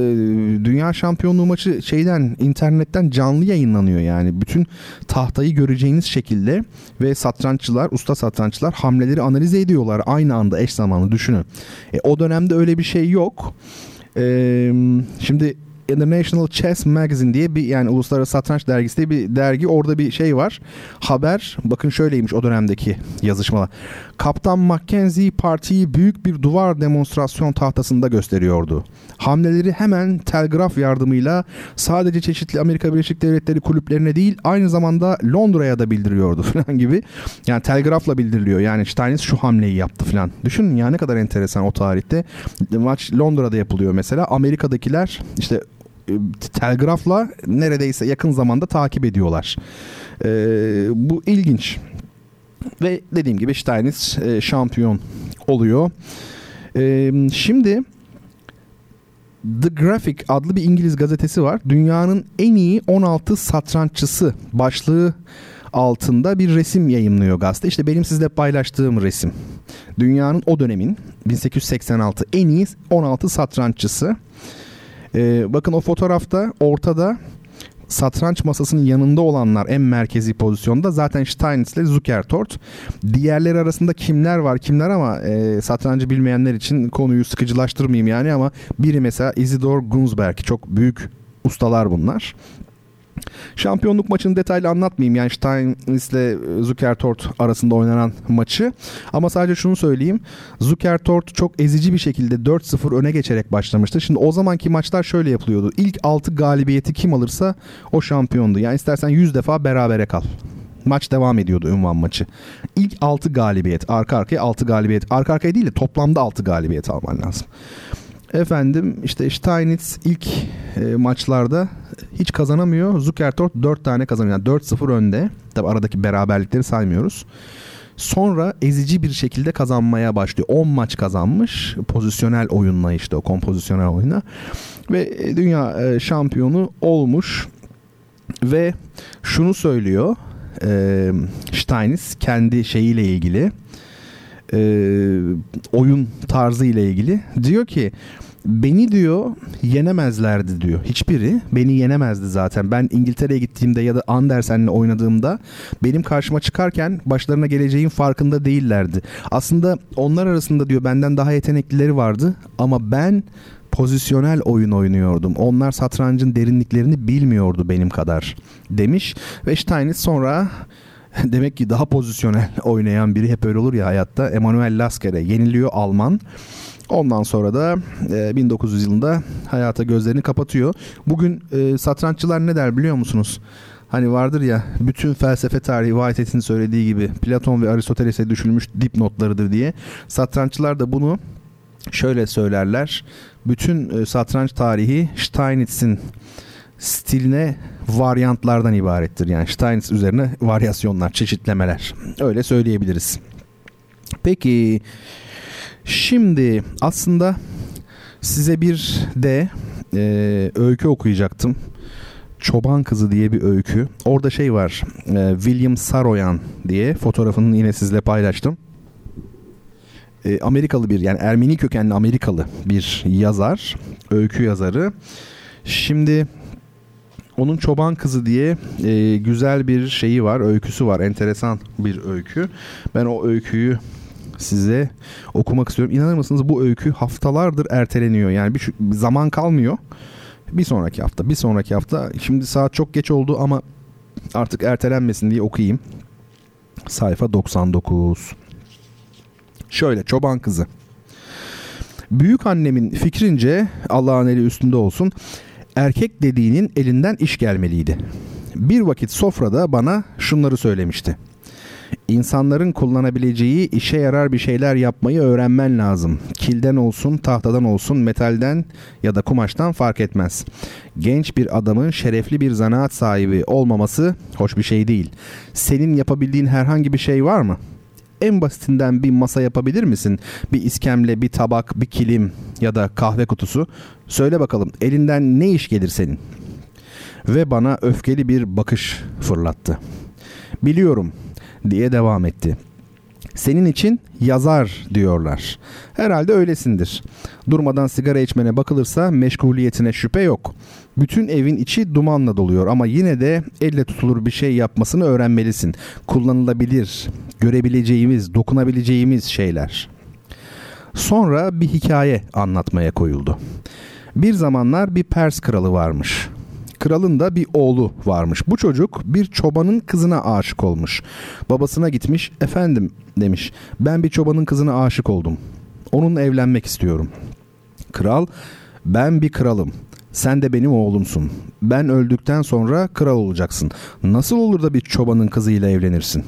dünya şampiyonluğu maçı şeyden internetten canlı yayınlanıyor yani bütün tahtayı göreceğiniz şekilde ve satranççılar usta satranççılar hamleleri analiz ediyorlar aynı anda eş zamanlı düşünün. E, o dönemde öyle bir şey yok. Ee, şimdi International Chess Magazine diye bir yani uluslararası satranç dergisi diye bir dergi orada bir şey var. Haber bakın şöyleymiş o dönemdeki yazışmalar. Kaptan Mackenzie partiyi büyük bir duvar demonstrasyon tahtasında gösteriyordu. Hamleleri hemen telgraf yardımıyla sadece çeşitli Amerika Birleşik Devletleri kulüplerine değil aynı zamanda Londra'ya da bildiriyordu [laughs] falan gibi. Yani telgrafla bildiriliyor. Yani Steinitz şu hamleyi yaptı falan. Düşünün ya ne kadar enteresan o tarihte. Maç Londra'da yapılıyor mesela. Amerika'dakiler işte telgrafla neredeyse yakın zamanda takip ediyorlar. E, bu ilginç. Ve dediğim gibi Steinitz e, şampiyon oluyor. E, şimdi The Graphic adlı bir İngiliz gazetesi var. Dünyanın en iyi 16 satranççısı başlığı altında bir resim yayınlıyor gazete. İşte benim sizle paylaştığım resim. Dünyanın o dönemin 1886 en iyi 16 satranççısı. Ee, bakın o fotoğrafta ortada satranç masasının yanında olanlar en merkezi pozisyonda zaten Steinitz ile Zukertort. Diğerleri arasında kimler var kimler ama e, satrancı bilmeyenler için konuyu sıkıcılaştırmayayım yani ama biri mesela Isidor Gunsberg çok büyük ustalar bunlar. Şampiyonluk maçını detaylı anlatmayayım. Yani Steinitz ile Zukertort arasında oynanan maçı. Ama sadece şunu söyleyeyim. Zukertort çok ezici bir şekilde 4-0 öne geçerek başlamıştı. Şimdi o zamanki maçlar şöyle yapılıyordu. İlk 6 galibiyeti kim alırsa o şampiyondu. Yani istersen 100 defa berabere kal. Maç devam ediyordu ünvan maçı. İlk 6 galibiyet arka arkaya 6 galibiyet arka arkaya değil de toplamda 6 galibiyet alman lazım. Efendim işte Steinitz ilk e, maçlarda hiç kazanamıyor. Zukertort 4 tane kazanıyor. Yani 4-0 önde. Tabi aradaki beraberlikleri saymıyoruz. Sonra ezici bir şekilde kazanmaya başlıyor. 10 maç kazanmış pozisyonel oyunla işte o kompozisyonel oyuna ve e, dünya e, şampiyonu olmuş ve şunu söylüyor e, Steins kendi şeyiyle ilgili e, oyun tarzı ile ilgili diyor ki beni diyor yenemezlerdi diyor. Hiçbiri beni yenemezdi zaten. Ben İngiltere'ye gittiğimde ya da Andersen'le oynadığımda benim karşıma çıkarken başlarına geleceğin farkında değillerdi. Aslında onlar arasında diyor benden daha yeteneklileri vardı ama ben pozisyonel oyun oynuyordum. Onlar satrancın derinliklerini bilmiyordu benim kadar demiş ve Steinitz sonra [laughs] demek ki daha pozisyonel [laughs] oynayan biri hep öyle olur ya hayatta. Emanuel Lasker'e yeniliyor Alman. Ondan sonra da e, 1900 yılında hayata gözlerini kapatıyor. Bugün e, satranççılar ne der biliyor musunuz? Hani vardır ya bütün felsefe tarihi Whitehead'in söylediği gibi Platon ve Aristoteles'e düşülmüş dipnotlarıdır diye. Satranççılar da bunu şöyle söylerler. Bütün e, satranç tarihi Steinitz'in stiline varyantlardan ibarettir. Yani Steinitz üzerine varyasyonlar, çeşitlemeler. Öyle söyleyebiliriz. Peki şimdi aslında size bir de e, öykü okuyacaktım. Çoban Kızı diye bir öykü. Orada şey var. E, William Saroyan diye fotoğrafını yine sizle paylaştım. E, Amerikalı bir yani Ermeni kökenli Amerikalı bir yazar, öykü yazarı. Şimdi onun Çoban Kızı diye e, güzel bir şeyi var, öyküsü var. Enteresan bir öykü. Ben o öyküyü size okumak istiyorum. İnanır mısınız bu öykü haftalardır erteleniyor. Yani bir zaman kalmıyor. Bir sonraki hafta, bir sonraki hafta. Şimdi saat çok geç oldu ama artık ertelenmesin diye okuyayım. Sayfa 99. Şöyle çoban kızı. Büyük annemin fikrince Allah'ın eli üstünde olsun erkek dediğinin elinden iş gelmeliydi. Bir vakit sofrada bana şunları söylemişti. İnsanların kullanabileceği işe yarar bir şeyler yapmayı öğrenmen lazım. Kilden olsun, tahtadan olsun, metalden ya da kumaştan fark etmez. Genç bir adamın şerefli bir zanaat sahibi olmaması hoş bir şey değil. Senin yapabildiğin herhangi bir şey var mı?'' En basitinden bir masa yapabilir misin? Bir iskemle, bir tabak, bir kilim ya da kahve kutusu. Söyle bakalım elinden ne iş gelir senin? Ve bana öfkeli bir bakış fırlattı. Biliyorum diye devam etti. Senin için yazar diyorlar. Herhalde öylesindir. Durmadan sigara içmene bakılırsa meşguliyetine şüphe yok. Bütün evin içi dumanla doluyor ama yine de elle tutulur bir şey yapmasını öğrenmelisin. Kullanılabilir, görebileceğimiz, dokunabileceğimiz şeyler. Sonra bir hikaye anlatmaya koyuldu. Bir zamanlar bir Pers kralı varmış. Kralın da bir oğlu varmış. Bu çocuk bir çobanın kızına aşık olmuş. Babasına gitmiş, efendim demiş. Ben bir çobanın kızına aşık oldum. Onunla evlenmek istiyorum. Kral, ben bir kralım. Sen de benim oğlumsun. Ben öldükten sonra kral olacaksın. Nasıl olur da bir çobanın kızıyla evlenirsin?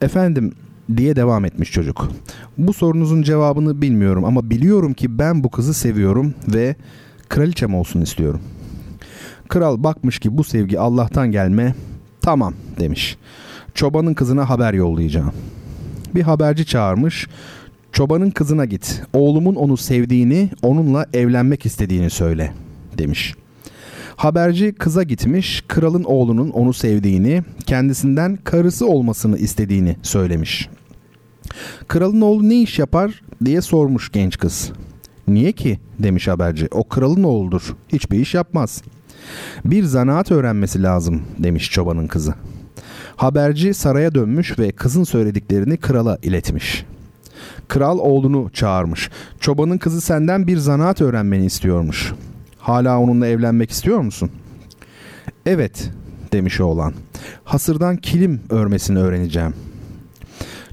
Efendim diye devam etmiş çocuk. Bu sorunuzun cevabını bilmiyorum ama biliyorum ki ben bu kızı seviyorum ve kraliçem olsun istiyorum. Kral bakmış ki bu sevgi Allah'tan gelme. Tamam demiş. Çobanın kızına haber yollayacağım. Bir haberci çağırmış. Çobanın kızına git. Oğlumun onu sevdiğini, onunla evlenmek istediğini söyle demiş. Haberci kıza gitmiş, kralın oğlunun onu sevdiğini, kendisinden karısı olmasını istediğini söylemiş. Kralın oğlu ne iş yapar diye sormuş genç kız. Niye ki demiş haberci. O kralın oğludur. Hiçbir iş yapmaz. Bir zanaat öğrenmesi lazım demiş çobanın kızı. Haberci saraya dönmüş ve kızın söylediklerini krala iletmiş. Kral oğlunu çağırmış. Çobanın kızı senden bir zanaat öğrenmeni istiyormuş. Hala onunla evlenmek istiyor musun? Evet demiş oğlan. Hasırdan kilim örmesini öğreneceğim.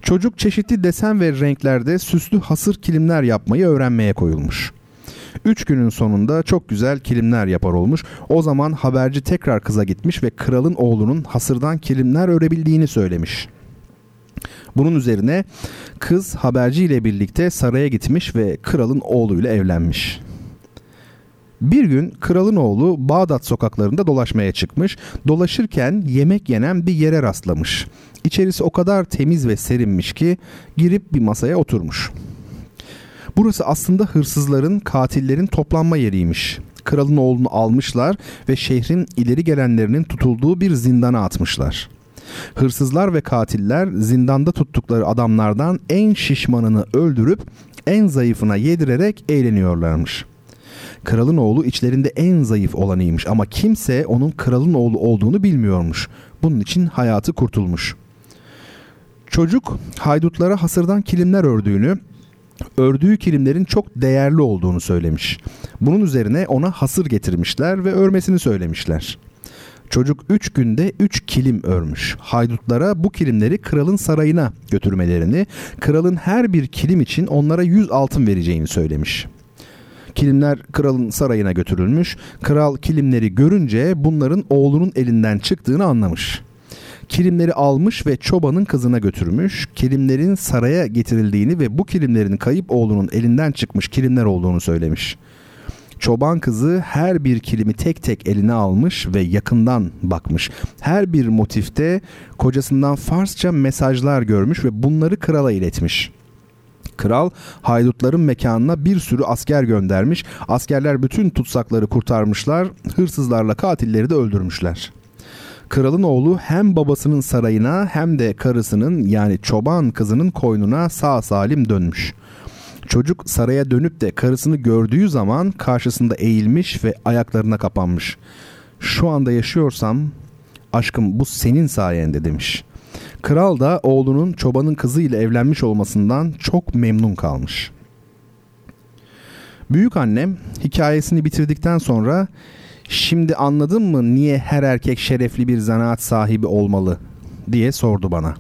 Çocuk çeşitli desen ve renklerde süslü hasır kilimler yapmayı öğrenmeye koyulmuş. Üç günün sonunda çok güzel kilimler yapar olmuş. O zaman haberci tekrar kıza gitmiş ve kralın oğlunun hasırdan kilimler örebildiğini söylemiş. Bunun üzerine kız haberci ile birlikte saraya gitmiş ve kralın oğluyla evlenmiş. Bir gün kralın oğlu Bağdat sokaklarında dolaşmaya çıkmış. Dolaşırken yemek yenen bir yere rastlamış. İçerisi o kadar temiz ve serinmiş ki girip bir masaya oturmuş. Burası aslında hırsızların, katillerin toplanma yeriymiş. Kralın oğlunu almışlar ve şehrin ileri gelenlerinin tutulduğu bir zindana atmışlar. Hırsızlar ve katiller zindanda tuttukları adamlardan en şişmanını öldürüp en zayıfına yedirerek eğleniyorlarmış. Kralın oğlu içlerinde en zayıf olanıymış ama kimse onun kralın oğlu olduğunu bilmiyormuş. Bunun için hayatı kurtulmuş. Çocuk haydutlara hasırdan kilimler ördüğünü, ördüğü kilimlerin çok değerli olduğunu söylemiş. Bunun üzerine ona hasır getirmişler ve örmesini söylemişler. Çocuk üç günde üç kilim örmüş. Haydutlara bu kilimleri kralın sarayına götürmelerini, kralın her bir kilim için onlara yüz altın vereceğini söylemiş. Kilimler kralın sarayına götürülmüş. Kral kilimleri görünce bunların oğlunun elinden çıktığını anlamış. Kilimleri almış ve çobanın kızına götürmüş. Kilimlerin saraya getirildiğini ve bu kilimlerin kayıp oğlunun elinden çıkmış kilimler olduğunu söylemiş. Çoban kızı her bir kilimi tek tek eline almış ve yakından bakmış. Her bir motifte kocasından Farsça mesajlar görmüş ve bunları krala iletmiş. Kral haydutların mekanına bir sürü asker göndermiş. Askerler bütün tutsakları kurtarmışlar. Hırsızlarla katilleri de öldürmüşler. Kralın oğlu hem babasının sarayına hem de karısının yani çoban kızının koynuna sağ salim dönmüş. Çocuk saraya dönüp de karısını gördüğü zaman karşısında eğilmiş ve ayaklarına kapanmış. Şu anda yaşıyorsam aşkım bu senin sayende demiş. Kral da oğlunun çobanın kızı ile evlenmiş olmasından çok memnun kalmış. Büyük annem hikayesini bitirdikten sonra şimdi anladın mı niye her erkek şerefli bir zanaat sahibi olmalı diye sordu bana.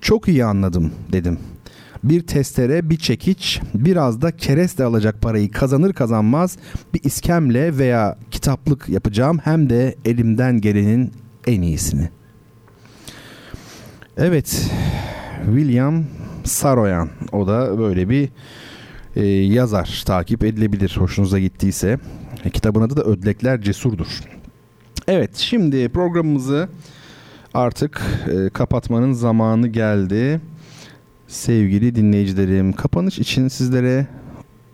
Çok iyi anladım dedim bir testere, bir çekiç, biraz da kereste alacak parayı kazanır kazanmaz bir iskemle veya kitaplık yapacağım hem de elimden gelenin en iyisini. Evet, William Saroyan o da böyle bir e, yazar takip edilebilir hoşunuza gittiyse. E, kitabın adı da Ödlekler Cesurdur. Evet şimdi programımızı artık e, kapatmanın zamanı geldi. Sevgili dinleyicilerim, kapanış için sizlere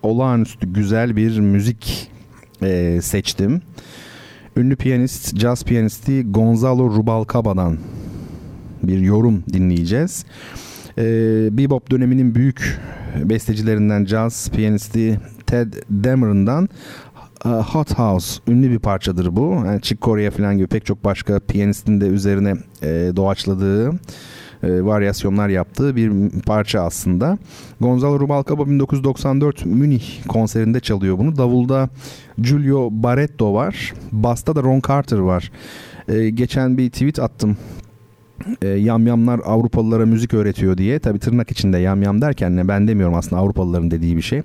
olağanüstü güzel bir müzik e, seçtim. Ünlü piyanist, jazz piyanisti Gonzalo Rubalcaba'dan bir yorum dinleyeceğiz. E, bebop döneminin büyük bestecilerinden jazz piyanisti Ted Dameron'dan e, Hot House ünlü bir parçadır bu. Yani Chick Corea falan gibi pek çok başka piyanistin de üzerine e, doğaçladığı e, varyasyonlar yaptığı bir parça aslında. Gonzalo Rubalcaba 1994 Münih konserinde çalıyor bunu. Davulda Giulio Barretto var. Basta da Ron Carter var. E, geçen bir tweet attım e, yamyamlar Avrupalılara müzik öğretiyor diye. Tabi tırnak içinde yamyam derken ne ben demiyorum aslında Avrupalıların dediği bir şey.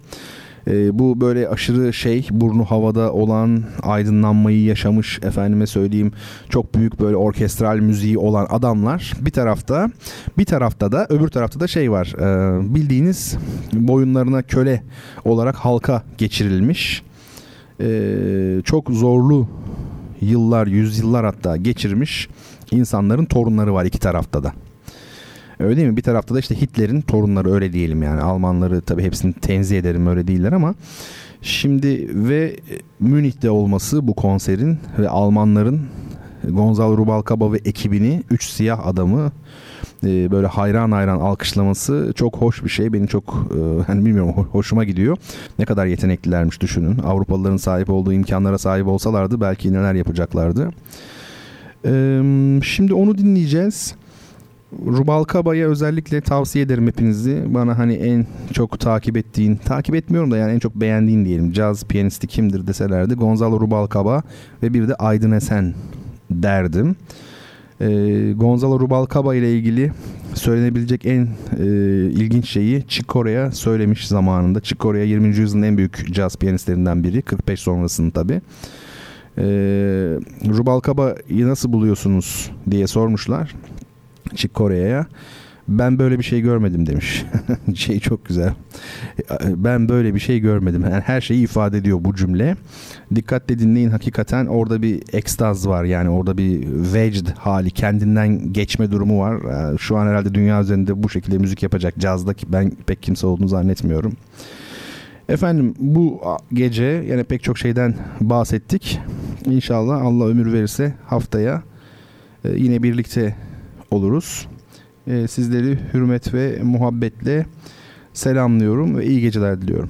E, bu böyle aşırı şey burnu havada olan aydınlanmayı yaşamış efendime söyleyeyim çok büyük böyle orkestral müziği olan adamlar bir tarafta bir tarafta da öbür tarafta da şey var e, bildiğiniz boyunlarına köle olarak halka geçirilmiş e, çok zorlu yıllar yüzyıllar hatta geçirmiş insanların torunları var iki tarafta da. Öyle değil mi? Bir tarafta da işte Hitler'in torunları öyle diyelim yani. Almanları tabii hepsini tenzih ederim öyle değiller ama şimdi ve Münih'te olması bu konserin ve Almanların Gonzalo Rubalcaba ve ekibini üç siyah adamı e, böyle hayran hayran alkışlaması çok hoş bir şey. Beni çok e, hani bilmiyorum hoşuma gidiyor. Ne kadar yeteneklilermiş düşünün. Avrupalıların sahip olduğu imkanlara sahip olsalardı belki neler yapacaklardı. Şimdi onu dinleyeceğiz. Rubalcaba'ya özellikle tavsiye ederim hepinizi. Bana hani en çok takip ettiğin, takip etmiyorum da yani en çok beğendiğin diyelim. Caz piyanisti kimdir deselerdi. Gonzalo Rubalcaba ve bir de Aydın Esen derdim. Ee, Gonzalo Rubalcaba ile ilgili söylenebilecek en e, ilginç şeyi Chick Corea söylemiş zamanında. Chick Corea 20. yüzyılın en büyük caz piyanistlerinden biri. 45 sonrasını tabi. Ee, Rubalcaba'yı nasıl buluyorsunuz diye sormuşlar. Chick Corea'ya. Ben böyle bir şey görmedim demiş. [laughs] şey çok güzel. Ben böyle bir şey görmedim. Yani her şeyi ifade ediyor bu cümle. Dikkatle dinleyin hakikaten orada bir ekstaz var. Yani orada bir vecd hali kendinden geçme durumu var. Ee, şu an herhalde dünya üzerinde bu şekilde müzik yapacak cazda ki ben pek kimse olduğunu zannetmiyorum. Efendim bu gece yine pek çok şeyden bahsettik. İnşallah Allah ömür verirse haftaya e, yine birlikte oluruz. E, sizleri hürmet ve muhabbetle selamlıyorum ve iyi geceler diliyorum.